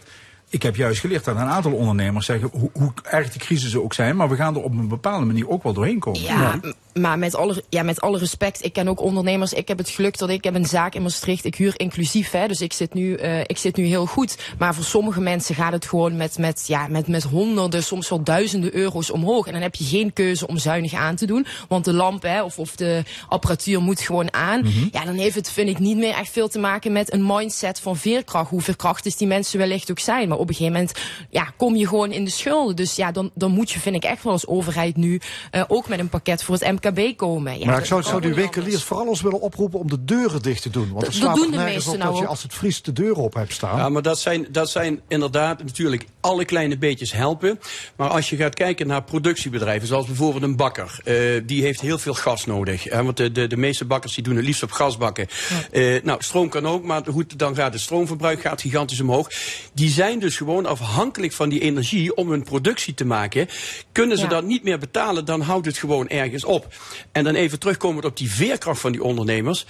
ik heb juist geleerd dat een aantal ondernemers zeggen hoe, hoe erg de crisis ook zijn, maar we gaan er op een bepaalde manier ook wel doorheen komen. Ja, ja. Maar met alle, ja, met alle respect, ik ken ook ondernemers. Ik heb het geluk dat ik heb een zaak in Maastricht. Ik huur inclusief, hè, dus ik zit nu, uh, ik zit nu heel goed. Maar voor sommige mensen gaat het gewoon met, met, ja, met, met honderden, soms wel duizenden euro's omhoog. En dan heb je geen keuze om zuinig aan te doen, want de lamp hè, of, of de apparatuur moet gewoon aan. Mm -hmm. Ja, dan heeft het, vind ik, niet meer echt veel te maken met een mindset van veerkracht. Hoe veerkrachtig die mensen wellicht ook zijn. Maar op een gegeven moment ja, kom je gewoon in de schulden. Dus ja, dan, dan moet je, vind ik echt wel als overheid nu, uh, ook met een pakket voor het MKB MKB komen. Ja, maar ik zou, zou die winkeliers vooral eens willen oproepen om de deuren dicht te doen. Want Dat- er dat slaat doen er de nergens meesten op nou dat je ook. als het vriest de deuren op hebt staan. Ja, maar dat zijn, dat zijn inderdaad natuurlijk alle kleine beetjes helpen. Maar als je gaat kijken naar productiebedrijven, zoals bijvoorbeeld een bakker, eh, die heeft heel veel gas nodig. Hè, want de, de, de meeste bakkers die doen het liefst op gasbakken. Eh, nou, stroom kan ook, maar goed, dan gaat het stroomverbruik gaat gigantisch omhoog. Die zijn dus gewoon afhankelijk van die energie om hun productie te maken. Kunnen ze Ja. dat niet meer betalen, dan houdt het gewoon ergens op. En dan even terugkomend op die veerkracht van die ondernemers.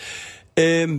Ehm,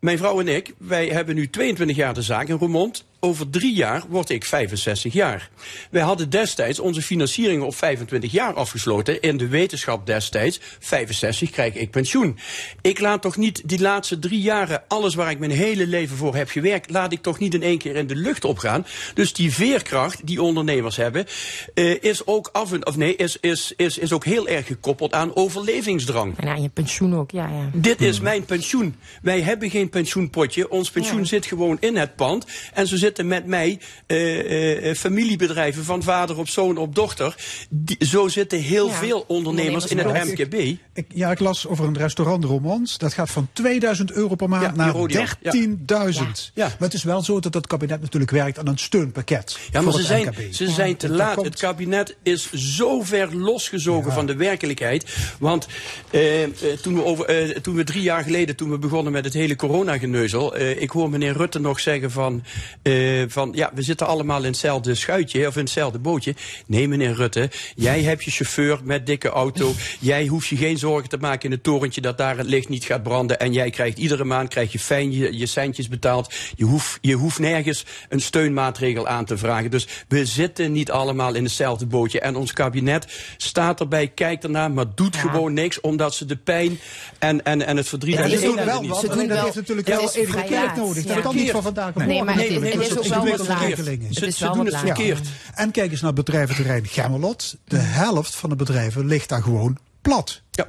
mijn vrouw en ik, wij hebben nu 22 jaar de zaak in Roermond. Over drie jaar word ik 65 jaar. Wij hadden destijds onze financiering op 25 jaar afgesloten. In de wetenschap destijds, 65 krijg ik pensioen. Ik laat toch niet die laatste drie jaren, alles waar ik mijn hele leven voor heb gewerkt, laat ik toch niet in één keer in de lucht opgaan. Dus die veerkracht die ondernemers hebben, eh, is ook af en, of nee, is, is, is, is ook heel erg gekoppeld aan overlevingsdrang. En aan je pensioen ook, ja, ja. Dit is mijn pensioen. Wij hebben geen pensioenpotje. Ons pensioen Ja. zit gewoon in het pand. En zo zitten met mij eh, eh, familiebedrijven van vader op zoon op dochter. Die, zo zitten heel Ja. veel ondernemers in het MKB. Ik, ja, ik las over een restaurant Romans. Dat gaat van 2000 euro per maand Ja, naar Herodian. 13.000. Ja. Maar het is wel zo dat het kabinet natuurlijk werkt aan een steunpakket. Ja, maar voor ze het zijn, MKB. ze zijn te laat. komt. Het kabinet is zo ver losgezogen van de werkelijkheid. Want eh, eh, toen, we over, eh, toen we drie jaar geleden, toen we begonnen met het hele coronageneuzel... eh ik hoor meneer Rutte nog zeggen van, eh, van... ja, we zitten allemaal in hetzelfde schuitje of in hetzelfde bootje. Nee, meneer Rutte, jij hebt je chauffeur met dikke auto. jij hoeft je geen zorgen te maken in het torentje dat daar het licht niet gaat branden. En jij krijgt iedere maand krijg je fijn je, je centjes betaald. Je hoeft, je hoeft nergens een steunmaatregel aan te vragen. Dus we zitten niet allemaal in hetzelfde bootje. En ons kabinet staat erbij, kijkt ernaar, maar doet gewoon niks. Omdat ze de pijn en, en, en het verdriet Ja, en ze doen wel wat, alleen dat heeft natuurlijk wel even laat. nodig. Dat kan niet van vandaag op Nee, maar het is- natuurlijk. het is ook wel wat. Het Ze, doen het verkeerd. En kijk eens naar het bedrijventerrein Gemmelot. De helft van de bedrijven ligt daar gewoon plat. Ja.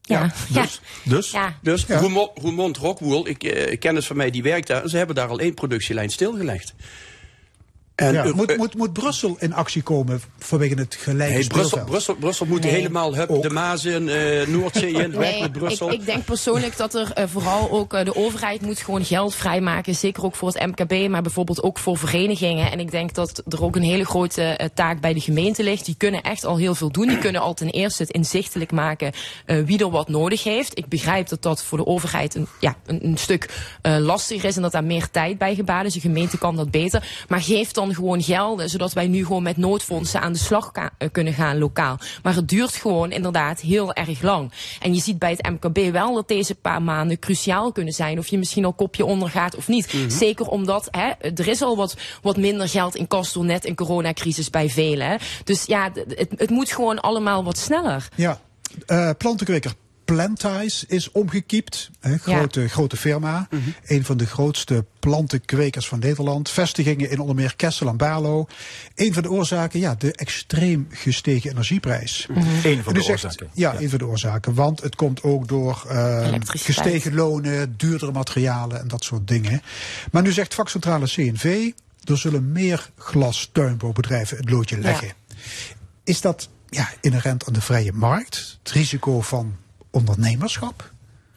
Ja. Dus, dus, Ja. dus Roermond Rockwool, ik eh, kennis van mij die werkt daar, ze hebben daar al één productielijn stilgelegd. En Ja, moet, moet, moet Brussel in actie komen vanwege het gelijke Nee, Brussel? Brussel, Brussel moet Nee. helemaal hup, de Maas in, eh, Noordzee in, Nee, met Brussel. ik, ik denk persoonlijk dat er eh, vooral ook eh, de overheid moet gewoon geld vrijmaken. Zeker ook voor het MKB, maar bijvoorbeeld ook voor verenigingen. En ik denk dat er ook een hele grote taak bij de gemeente ligt. Die kunnen echt al heel veel doen. Die kunnen al ten eerste het inzichtelijk maken eh, wie er wat nodig heeft. Ik begrijp dat dat voor de overheid een, ja, een, een stuk eh, lastiger is en dat daar meer tijd bij gebaat is. De gemeente kan dat beter. Maar geef dan gewoon gelden, zodat wij nu gewoon met noodfondsen aan de slag ka- eh, kunnen gaan lokaal. Maar het duurt gewoon inderdaad heel erg lang. En je ziet bij het MKB wel dat deze paar maanden cruciaal kunnen zijn. Of je misschien al kopje ondergaat of niet. Mhm. Zeker omdat hè, er is al wat, wat minder geld in kas door net een coronacrisis bij velen. Hè. Dus ja, het, het moet gewoon allemaal wat sneller. Ja, eh plantenkweker Plantize is omgekiept. Hè, grote, grote firma. Een van de grootste plantenkwekers van Nederland. Vestigingen in onder meer Kessel en Barlo. Een van de oorzaken, ja, de extreem gestegen energieprijs. Eén van U de zegt- oorzaken. Ja, een van de oorzaken. Want het komt ook door eh, Elektriciteit. gestegen lonen, duurdere materialen en dat soort dingen. Maar nu zegt vakcentrale CNV, er zullen meer glastuinbouwbedrijven het loodje leggen. Is dat ja, inherent aan de vrije markt? Het risico van ondernemerschap?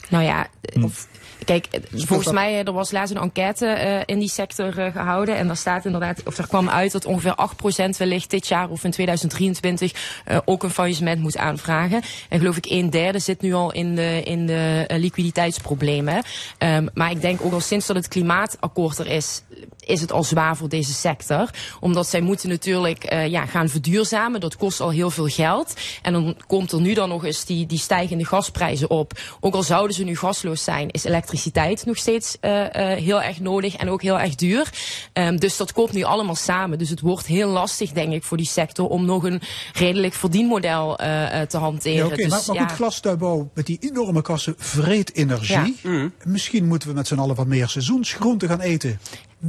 Nou ja, of, kijk, volgens dat- mij, eh, er was laatst een enquête eh, in die sector eh, gehouden. En daar staat inderdaad, of er kwam uit dat ongeveer 8% wellicht dit jaar of in 2023 eh, ook een faillissement moet aanvragen. En geloof ik een derde zit nu al in de, in de liquiditeitsproblemen. Ehm, maar ik denk ook al sinds dat het klimaatakkoord er is, is het al zwaar voor deze sector. Omdat zij moeten natuurlijk eh, ja, gaan verduurzamen. Dat kost al heel veel geld. En dan komt er nu dan nog eens die, die stijgende gasprijzen op. Ook al zouden ze nu gasloos zijn, is elektriciteit nog steeds eh, eh, heel erg nodig en ook heel erg duur. Ehm, dus dat komt nu allemaal samen. Dus het wordt heel lastig, denk ik, voor die sector om nog een redelijk verdienmodel eh, eh, te hanteren. Ja, oké, dus, maar, maar goed, ja. glastuinbouw met die enorme kassen vreet energie. Misschien moeten we met z'n allen wat meer seizoensgroenten gaan eten.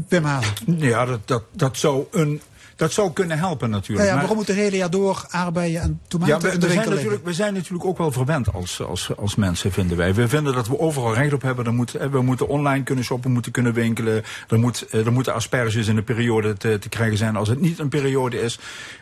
Wim Haan. Ja, dat, dat, dat zou een dat zou kunnen helpen natuurlijk. Ja, ja, Maar- waarom moet het hele jaar door aardbeien en tomaten ja, we, in de we zijn natuurlijk, we zijn natuurlijk ook wel verwend als, als, als mensen, vinden wij. We vinden dat we overal recht op hebben. Er moet, eh, we moeten online kunnen shoppen, moeten kunnen winkelen. Er, moet, eh, er moeten asperges in de periode te, te krijgen zijn als het niet een periode is.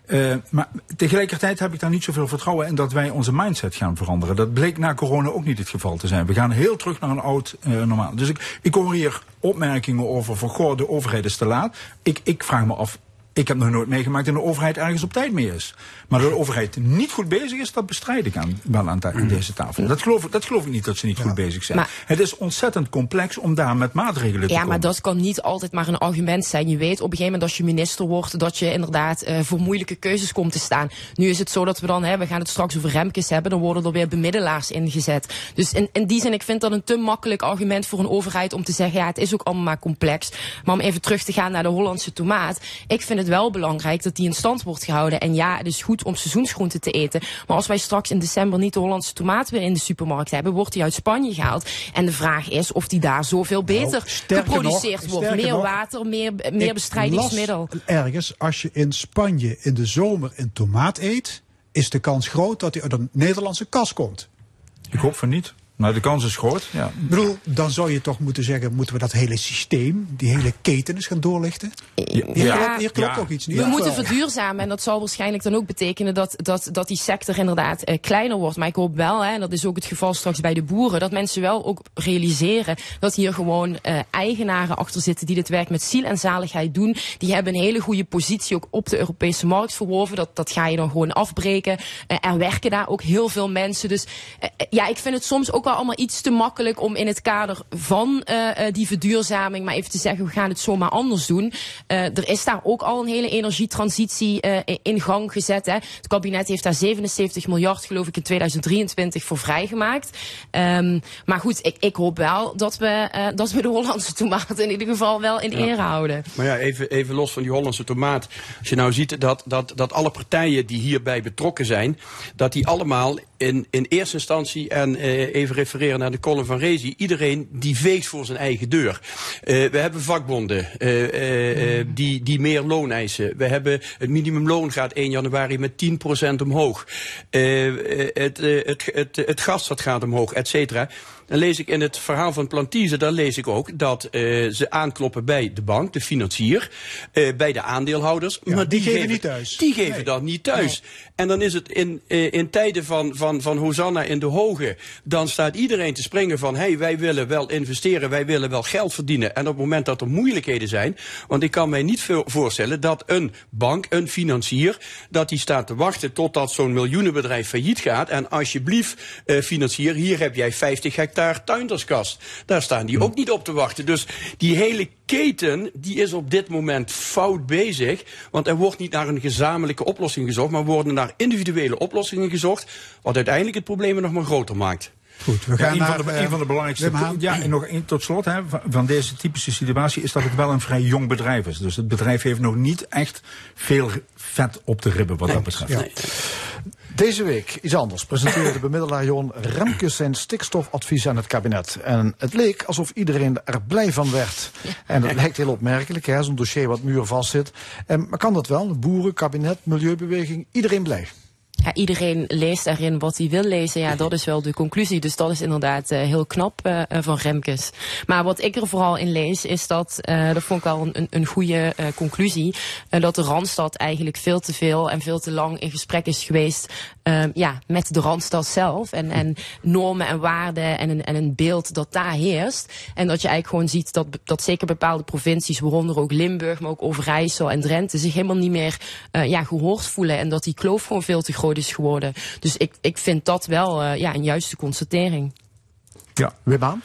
Eh, maar tegelijkertijd heb ik daar niet zoveel vertrouwen in dat wij onze mindset gaan veranderen. Dat bleek na corona ook niet het geval te zijn. We gaan heel terug naar een oud normaal. Dus ik, ik hoor hier opmerkingen over van goh, de overheid is te laat. Ik, ik vraag me af, ik heb nog nooit meegemaakt dat de overheid ergens op tijd mee is. Maar dat de overheid niet goed bezig is, dat bestrijd ik aan, wel aan, aan deze tafel. Dat geloof, ik- dat geloof ik niet dat ze niet goed bezig zijn. Maar- het is ontzettend complex om daar met maatregelen te Ja, komen. maar dat kan niet altijd maar een argument zijn. Je weet op een gegeven moment als je minister wordt dat je inderdaad eh, voor moeilijke keuzes komt te staan. Nu is het zo dat we dan, hè, we gaan het straks over Remkes hebben, dan worden er weer bemiddelaars ingezet. Dus in, in die zin, ik vind dat een te makkelijk argument voor een overheid om te zeggen, ja, het is ook allemaal maar complex. Maar om even terug te gaan naar de Hollandse tomaat. Ik vind het wel belangrijk dat die in stand wordt gehouden. En ja, het is goed om seizoensgroenten te eten. Maar als wij straks in december niet de Hollandse tomaat weer in de supermarkt hebben, wordt die uit Spanje gehaald. En de vraag is of die daar zoveel beter Nou, nog- geproduceerd wordt. Meer nog, water, meer, meer Ik bestrijdingsmiddel. las ergens, als je in Spanje in de zomer een tomaat eet, is de kans groot dat hij uit een Nederlandse kas komt. Ik hoop van niet. Nou, de kans is groot. Ja. Ik bedoel, dan zou je toch moeten zeggen, moeten we dat hele systeem, die hele keten eens gaan doorlichten? Hier, klopt, hier klopt toch iets niet? We moeten verduurzamen en dat zal waarschijnlijk dan ook betekenen dat, dat, dat die sector inderdaad eh, kleiner wordt. Maar ik hoop wel, hè, en dat is ook het geval straks bij de boeren, dat mensen wel ook realiseren dat hier gewoon eh, eigenaren achter zitten die dit werk met ziel en zaligheid doen. Die hebben een hele goede positie ook op de Europese markt verworven. Dat, dat ga je dan gewoon afbreken. Eh, er werken daar ook heel veel mensen. Dus eh, eh, ja, ik vind het soms ook wel allemaal iets te makkelijk om in het kader van eh, eh, die verduurzaming maar even te zeggen, we gaan het zomaar anders doen. Eh, er is daar ook al een hele energietransitie in gang gezet. Hè. Het kabinet heeft daar 77 miljard, geloof ik, in 2023 voor vrijgemaakt. Ehm, maar goed, ik, ik hoop wel dat we, dat we de Hollandse tomaat in ieder geval wel in ere houden. Maar ja, even, even los van die Hollandse tomaat. Als je nou ziet dat, dat, dat alle partijen die hierbij betrokken zijn, dat die allemaal in, in eerste instantie, en eh, refereren naar de column van Rezi, iedereen die veegt voor zijn eigen deur. Eh, we hebben vakbonden eh, eh, die, die meer loon eisen. We hebben het minimumloon gaat 1 januari met 10% omhoog. Het, het, het, het gas gaat omhoog, et cetera. Dan lees ik in het verhaal van Plantize, daar lees ik ook dat eh, ze aankloppen bij de bank, de financier, eh, bij de aandeelhouders. maar die geven niet thuis. Die geven dat niet thuis. En dan is het in, eh, in tijden van, van, van Hosanna in de hoge, dan staat iedereen te springen van, hé, hey, wij willen wel investeren, wij willen wel geld verdienen. En op het moment dat er moeilijkheden zijn, want ik kan mij niet voorstellen dat een bank, een financier, dat die staat te wachten totdat zo'n miljoenenbedrijf failliet gaat. En alsjeblieft, financier, hier heb jij 50 hectare tuinderskast. Daar staan die ook niet op te wachten. Dus die hele keten, die is op dit moment fout bezig. Want er wordt niet naar een gezamenlijke oplossing gezocht, maar worden naar individuele oplossingen gezocht. Wat uiteindelijk het probleem nog maar groter maakt. Goed, we Ja, gaan een, naar, van de, eh, een van de belangrijkste. Ja, en nog één tot slot hè, van, van deze typische situatie is dat het wel een vrij jong bedrijf is. Dus het bedrijf heeft nog niet echt veel vet op de ribben wat dat betreft. Deze week, iets anders, presenteerde bemiddelaar Johan Remkes zijn stikstofadvies aan het kabinet. En het leek alsof iedereen er blij van werd. En dat lijkt heel opmerkelijk, hè, zo'n dossier wat muurvast zit. En, maar kan dat wel? Boeren, kabinet, milieubeweging, iedereen blij. Ja, iedereen leest erin wat hij wil lezen. Ja, dat is wel de conclusie. Dus dat is inderdaad eh, heel knap eh, eh, van Remkes. Maar wat ik er vooral in lees, is dat, dat vond ik wel een, een goede conclusie, dat de Randstad eigenlijk veel te veel en veel te lang in gesprek is geweest eh, ja, met de Randstad zelf. En, en normen en waarden en een, en een beeld dat daar heerst. En dat je eigenlijk gewoon ziet dat, dat zeker bepaalde provincies, waaronder ook Limburg, maar ook Overijssel en Drenthe, zich helemaal niet meer eh, ja, gehoord voelen. En dat die kloof gewoon veel te groot is geworden. Dus ik, ik vind dat wel eh, ja, een juiste constatering. Ja. Wim?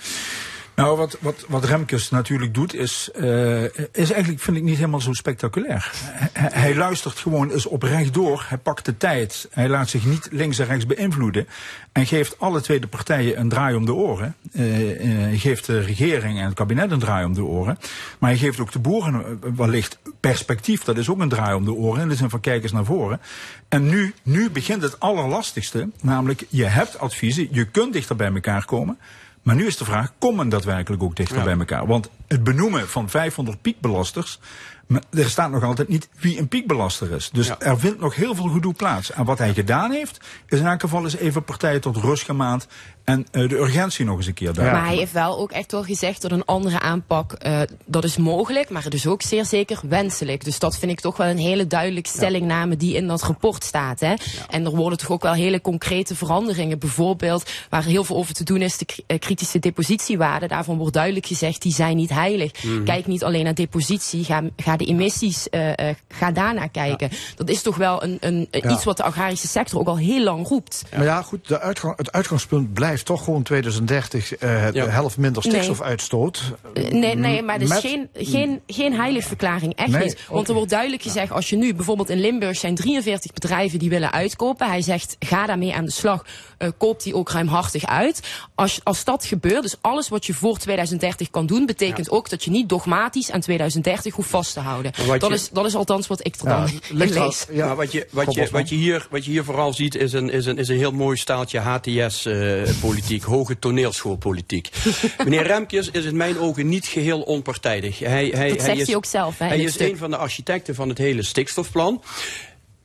Nou, wat, wat, wat Remkes natuurlijk doet, is, eh, is eigenlijk, vind ik, niet helemaal zo spectaculair. Hij, luistert gewoon eens oprecht door. Hij pakt de tijd. Hij laat zich niet links en rechts beïnvloeden. En geeft alle twee de partijen een draai om de oren. Eh, geeft de regering en het kabinet een draai om de oren. Maar hij geeft ook de boeren wellicht perspectief. Dat is ook een draai om de oren. In de zin van kijk eens naar voren. En nu, nu begint het allerlastigste. Namelijk, je hebt adviezen. Je kunt dichter bij elkaar komen. Maar nu is de vraag, komen daadwerkelijk ook dichter bij elkaar? Want het benoemen van 500 piekbelasters Maar er staat nog altijd niet wie een piekbelaster is. Dus er vindt nog heel veel gedoe plaats. En wat hij gedaan heeft, is in elk geval eens even partijen tot rust gemaand. En uh, de urgentie nog eens een keer daar. Maar hij heeft wel ook echt wel gezegd dat een andere aanpak, uh, dat is mogelijk, maar het is ook zeer zeker wenselijk. Dus dat vind ik toch wel een hele duidelijke stellingname die in dat rapport staat. Hè? En er worden toch ook wel hele concrete veranderingen. Bijvoorbeeld, waar heel veel over te doen is, de uh, kritische depositiewaarden. Daarvan wordt duidelijk gezegd, die zijn niet heilig. Mm. Kijk niet alleen naar depositie, ga, ga de emissies, ga daarnaar kijken. Ja. Dat is toch wel een, een, iets wat de agrarische sector ook al heel lang roept. Maar ja, goed, de uitgang, het uitgangspunt blijft toch gewoon 2030 uh, ja. de helft minder stikstofuitstoot. Nee. nee, nee, maar dat is geen, geen, geen heilige verklaring. Echt nee, niet. Want er wordt duidelijk gezegd, als je nu bijvoorbeeld in Limburg zijn 43 bedrijven die willen uitkopen. Hij zegt, ga daarmee aan de slag. Uh, koop die ook ruimhartig uit. Als, als dat gebeurt, dus alles wat je voor 2030 kan doen, betekent ja. ook dat je niet dogmatisch aan 2030 hoeft vast te houden. Dat, je, is, dat is althans wat ik er dan ja, in lees. Ja, maar wat je, wat, je, wat, je hier, wat je hier vooral ziet is een, is een, is een heel mooi staaltje HTS uh, politiek, hoge toneelschoolpolitiek. Meneer Remkes is in mijn ogen niet geheel onpartijdig. Hij, hij, dat hij zegt is, hij ook zelf. Hè, hij is een van de architecten van het hele stikstofplan.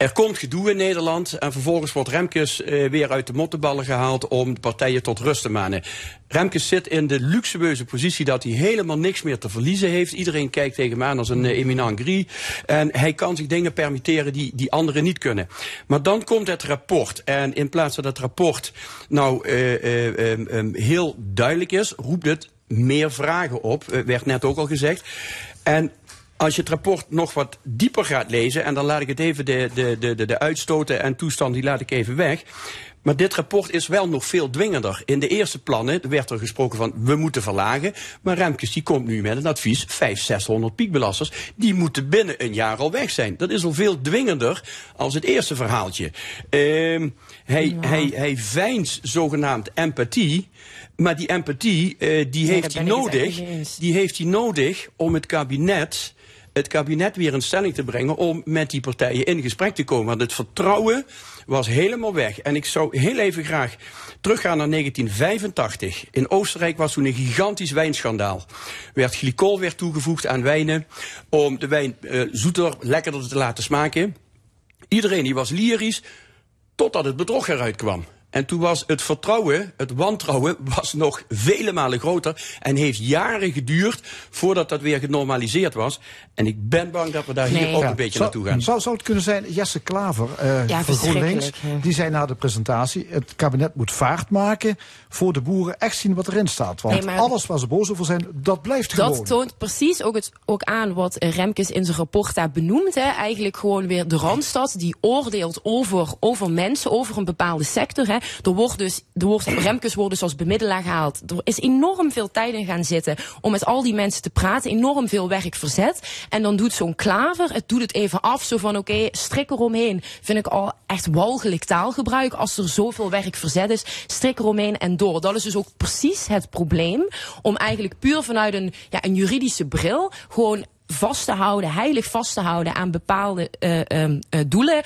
Er komt gedoe in Nederland en vervolgens wordt Remkes uh, weer uit de mottenballen gehaald om de partijen tot rust te manen. Remkes zit in de luxueuze positie dat hij helemaal niks meer te verliezen heeft. Iedereen kijkt tegen hem aan als een uh, eminent gris. En hij kan zich dingen permitteren die, die anderen niet kunnen. Maar dan komt het rapport. En in plaats dat het rapport nou uh, um, um, heel duidelijk is, roept het meer vragen op. werd net ook al gezegd. En als je het rapport nog wat dieper gaat lezen, en dan laat ik het even de, de, de, de uitstoten en toestand, die laat ik even weg. Maar dit rapport is wel nog veel dwingender. In de eerste plannen werd er gesproken van we moeten verlagen. Maar Remkes die komt nu met een advies, 500, 600 piekbelasters. Die moeten binnen een jaar al weg zijn. Dat is al veel dwingender als het eerste verhaaltje. Uh, hij, ja. hij, hij vijnt zogenaamd empathie. Maar die empathie, uh, die, nee, heeft hij nodig, die heeft hij nodig om het kabinet het kabinet weer in stelling te brengen om met die partijen in gesprek te komen. Want het vertrouwen was helemaal weg. En ik zou heel even graag teruggaan naar 1985. In Oostenrijk was toen een gigantisch wijnschandaal. Werd glycol werd toegevoegd aan wijnen om de wijn uh, zoeter, lekkerder te laten smaken. Iedereen die was lyrisch, totdat het bedrog eruit kwam. En toen was het vertrouwen, het wantrouwen, was nog vele malen groter. En heeft jaren geduurd voordat dat weer genormaliseerd was. En ik ben bang dat we daar nee. hier ook ja. een beetje zou, naartoe gaan. Zou, zou het kunnen zijn, Jesse Klaver uh, ja, van GroenLinks, die zei na de presentatie... het kabinet moet vaart maken voor de boeren echt zien wat erin staat. Want nee, alles waar ze boos over zijn, dat blijft dat gewoon. Dat toont precies ook, het, ook aan wat Remkes in zijn rapport daar benoemt. Hè. Eigenlijk gewoon weer de Randstad die oordeelt over, over mensen, over een bepaalde sector. Hè. Er wordt dus, er wordt, Remkes wordt dus als bemiddelaar gehaald. Er is enorm veel tijd in gaan zitten om met al die mensen te praten. Enorm veel werk verzet. En dan doet zo'n klaver, het doet het even af. Zo van, oké, okay, strik eromheen. Vind ik al echt walgelijk taalgebruik. Als er zoveel werk verzet is, strik eromheen en door. Dat is dus ook precies het probleem. Om eigenlijk puur vanuit een, ja, een juridische bril gewoon vast te houden, heilig vast te houden aan bepaalde uh, uh, doelen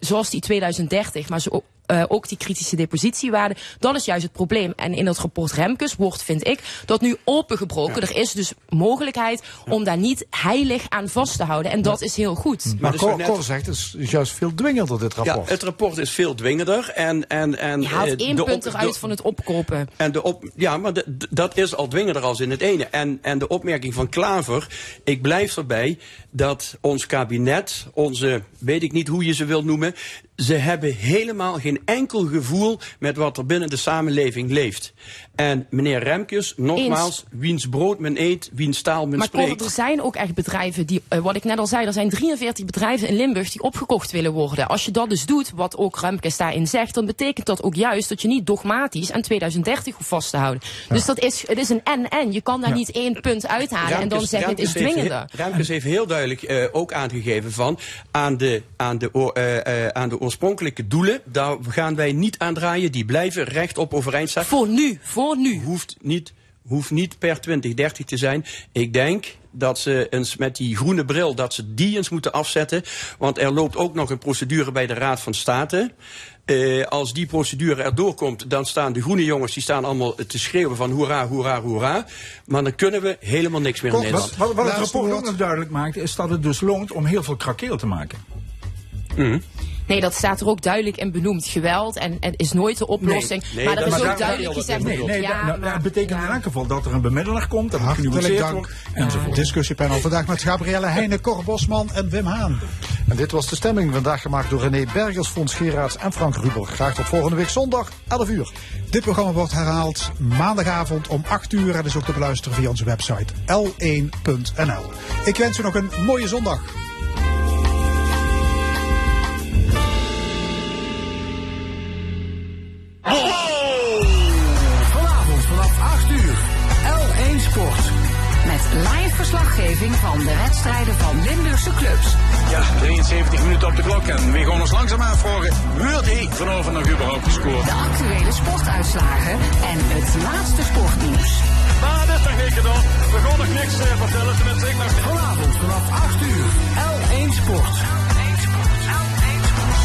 zoals die 2030, maar zo, uh, ook die kritische depositiewaarde. Dat is juist het probleem. En in het rapport Remkes wordt, vind ik, dat nu opengebroken. Ja. Er is dus mogelijkheid om daar niet heilig aan vast te houden. En dat ja. is heel goed. Maar, maar dus Cor, net... Cor zegt, het is juist veel dwingender, dit rapport. Ja, het rapport is veel dwingender. En, en, en, Je haalt één de punt eruit van het opkopen. En de op, ja, maar de, dat is al dwingender als in het ene. En, en de opmerking van Klaver, ik blijf erbij dat ons kabinet, onze, weet ik niet hoe je ze wil noemen, ze hebben helemaal geen enkel gevoel met wat er binnen de samenleving leeft. En meneer Remkes, nogmaals, Eens. wiens brood men eet, wiens taal men maar spreekt. Maar er zijn ook echt bedrijven die, uh, wat ik net al zei, er zijn 43 bedrijven in Limburg die opgekocht willen worden. Als je dat dus doet, wat ook Remkes daarin zegt, dan betekent dat ook juist dat je niet dogmatisch aan 2030 hoeft vast te houden. Ja. Dus dat is, het is een en-en. Je kan daar ja. niet één punt uithalen Remkes, en dan zeggen het is dwingender. Remkes heeft heel duidelijk uh, ook aangegeven van aan de, aan, de, uh, aan de oorspronkelijke doelen, daar gaan wij niet aan draaien. Die blijven rechtop overeind staan. Voor nu, voor nu. Hoeft niet hoeft niet per 2030 te zijn. Ik denk dat ze eens met die groene bril, dat ze die eens moeten afzetten. Want er loopt ook nog een procedure bij de Raad van State. Uh, als die procedure erdoor komt, dan staan de groene jongens die staan allemaal te schreeuwen van hoera, hoera, hoera. Maar dan kunnen we helemaal niks meer in Nederland. Wat, wat, het rapport ook nog duidelijk maakt, is dat het dus loont om heel veel krakeel te maken. Mm. Nee, dat staat er ook duidelijk in benoemd. Geweld en, en is nooit de oplossing. Nee, nee, maar dat er is ook duidelijk gezegd. Nee, nee, ja, nou, dat betekent in elk geval dat er een bemiddelaar komt, dat genuanceerd wordt enzovoort. Discussiepanel vandaag met Gabrielle Heijnen, Cor Bosman en Wim Haan. En dit was de stemming vandaag gemaakt door René Bergers, Fons Geraerts en Frank Rubel. Graag tot volgende week zondag, 11 uur. Dit programma wordt herhaald maandagavond om 8 uur en is ook te beluisteren via onze website l1.nl. Ik wens u nog een mooie zondag. Live verslaggeving van de wedstrijden van Limburgse clubs. Ja, 73 minuten op de klok en we gaan ons langzaam aanvragen. Wordt hij vanavond nog überhaupt gescoord? De actuele sportuitslagen en het laatste sportnieuws. Maar dat is nog niet gedaan. We gaan nog niks eh, vertellen. Met. Vanavond vanaf 8 uur. L1 Sport. L1 Sport. L1 Sport.